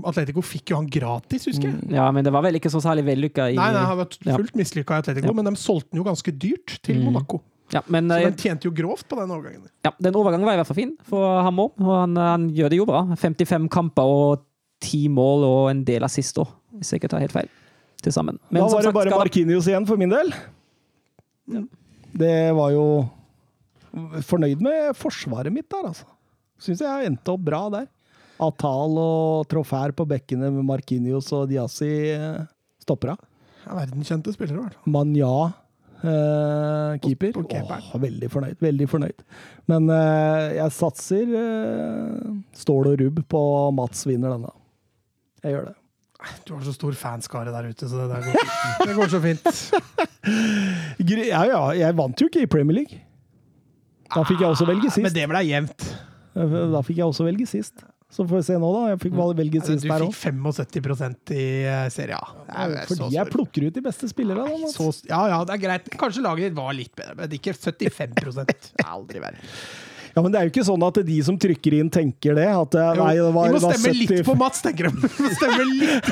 Atletico fikk jo han gratis, husker jeg. Ja, men det var vel ikke så særlig vellykka i Nei, nei, han var ja. fullt mislykka i Atletico, Ja. men de solgte den jo ganske dyrt til Mm. Monaco. Ja, men Så eh, de tjente jo grovt på den overgangen. ja, den overgangen var i hvert fall fin for ham òg, og han, han gjør det jo bra. 55 kamper og 10 mål og en del assist òg, hvis jeg ikke tar helt feil. Til sammen. Men da var det sagt, bare Markinius igjen for min del. Det var jo Fornøyd med forsvaret mitt der, altså. Syns jeg endte opp bra der. Atal og Trofær på bekkene med Markinios og Diassi eh, stopper av. Ja, Verdenskjente spillere, i hvert fall. Manja eh, keeper. På- på. Åh, veldig fornøyd. Veldig fornøyd. Men eh, jeg satser eh, stål og rubb på Mats vinner denne. Jeg gjør det. Du har så stor fanskare der ute, så det der går, det går så fint. Ja, ja, jeg vant jo ikke i Premier League. Da fikk jeg også velge sist. Men det ble jevnt. Da fikk jeg også velge sist. Så får vi se nå, da. Jeg fikk vel- velge sist du fikk 75% i eh, Serie A. Så Fordi jeg plukker ut de beste spillerne. ja, ja, det er greit. Kanskje laget ditt var litt bedre, men ikke 75 Det er Aldri verre. Ja, Men det er jo ikke sånn at de som trykker inn, tenker det. At det, nei, det var, vi må stemme litt på Mats, tenker de. Vi må stemme litt.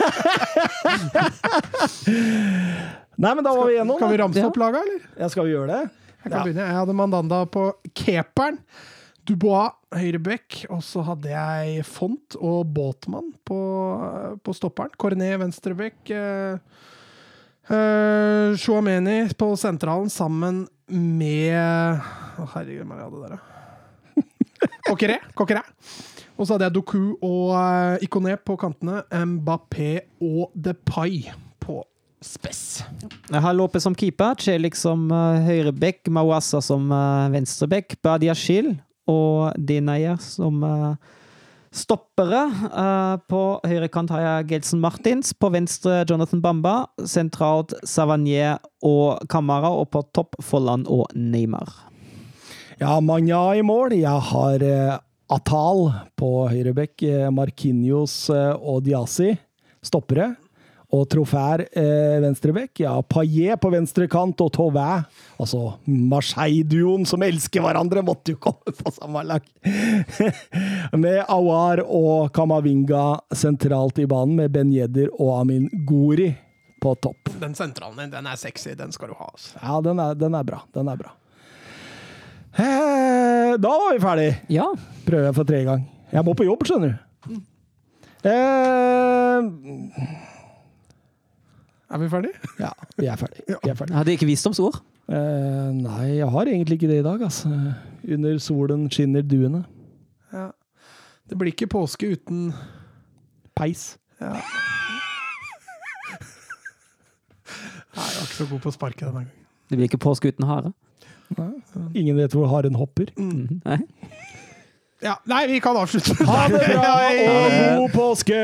Nei, men da var vi igjennom. Skal vi ramse opp laga, eller? Ja, skal vi gjøre det? Jeg kan Ja. begynne. Jeg hadde Mandanda på keeperen. Dubois høyreback, og så hadde jeg Font og Båtmann på, på stopperen. Cornet venstreback. Eh, eh, Chouameni på sentralen sammen med Å, herregud, hva hadde der, Kokkeré. Coqueret. Og så hadde jeg Doku og uh, Ikoné på kantene. Mbappé og Depay spess. Jeg har Lopez som keeper, Celik som uh, høyreback, Mawassa som uh, venstreback, Badiashil og Dinayer som uh, stoppere. Uh, på høyrekant har jeg Gelson Martins, på venstre Jonathan Bamba, sentralt Savanier og Kamara, og på topp Folland og Neymar. Ja, Manja i mål. Jeg har eh, Atal på høyrebekk, eh, Markinios eh, og Diasi stoppere. Og Trofær eh, venstrebekk. Ja, Paillet på venstre kant og Tauvin. Altså Marseille-duoen som elsker hverandre, måtte jo komme på samme lag. med Awar og Kamavinga sentralt i banen, med Ben Yedder og Amin Gori på topp. Den sentralen din, den er sexy. Den skal du ha. Altså. Ja, den er, den er bra. Den er bra. Eh, Da var vi ferdig. Ja. Prøver jeg for tredje gang. Jeg må på jobb, skjønner du. Eh, Er vi ferdige? ja, vi er ferdige. Vi er ferdig. Hadde ikke visdomsord. Eh, nei, jeg har egentlig ikke det i dag, altså. Under solen skinner duene. Ja. Det blir ikke påske uten Peis. Nei, jeg var ikke så god på å sparke denne gangen. Det blir ikke påske uten hare. Ingen vet hvor haren hopper. Nei. Ja, nei, vi kan avslutte. Ha det bra og god påske!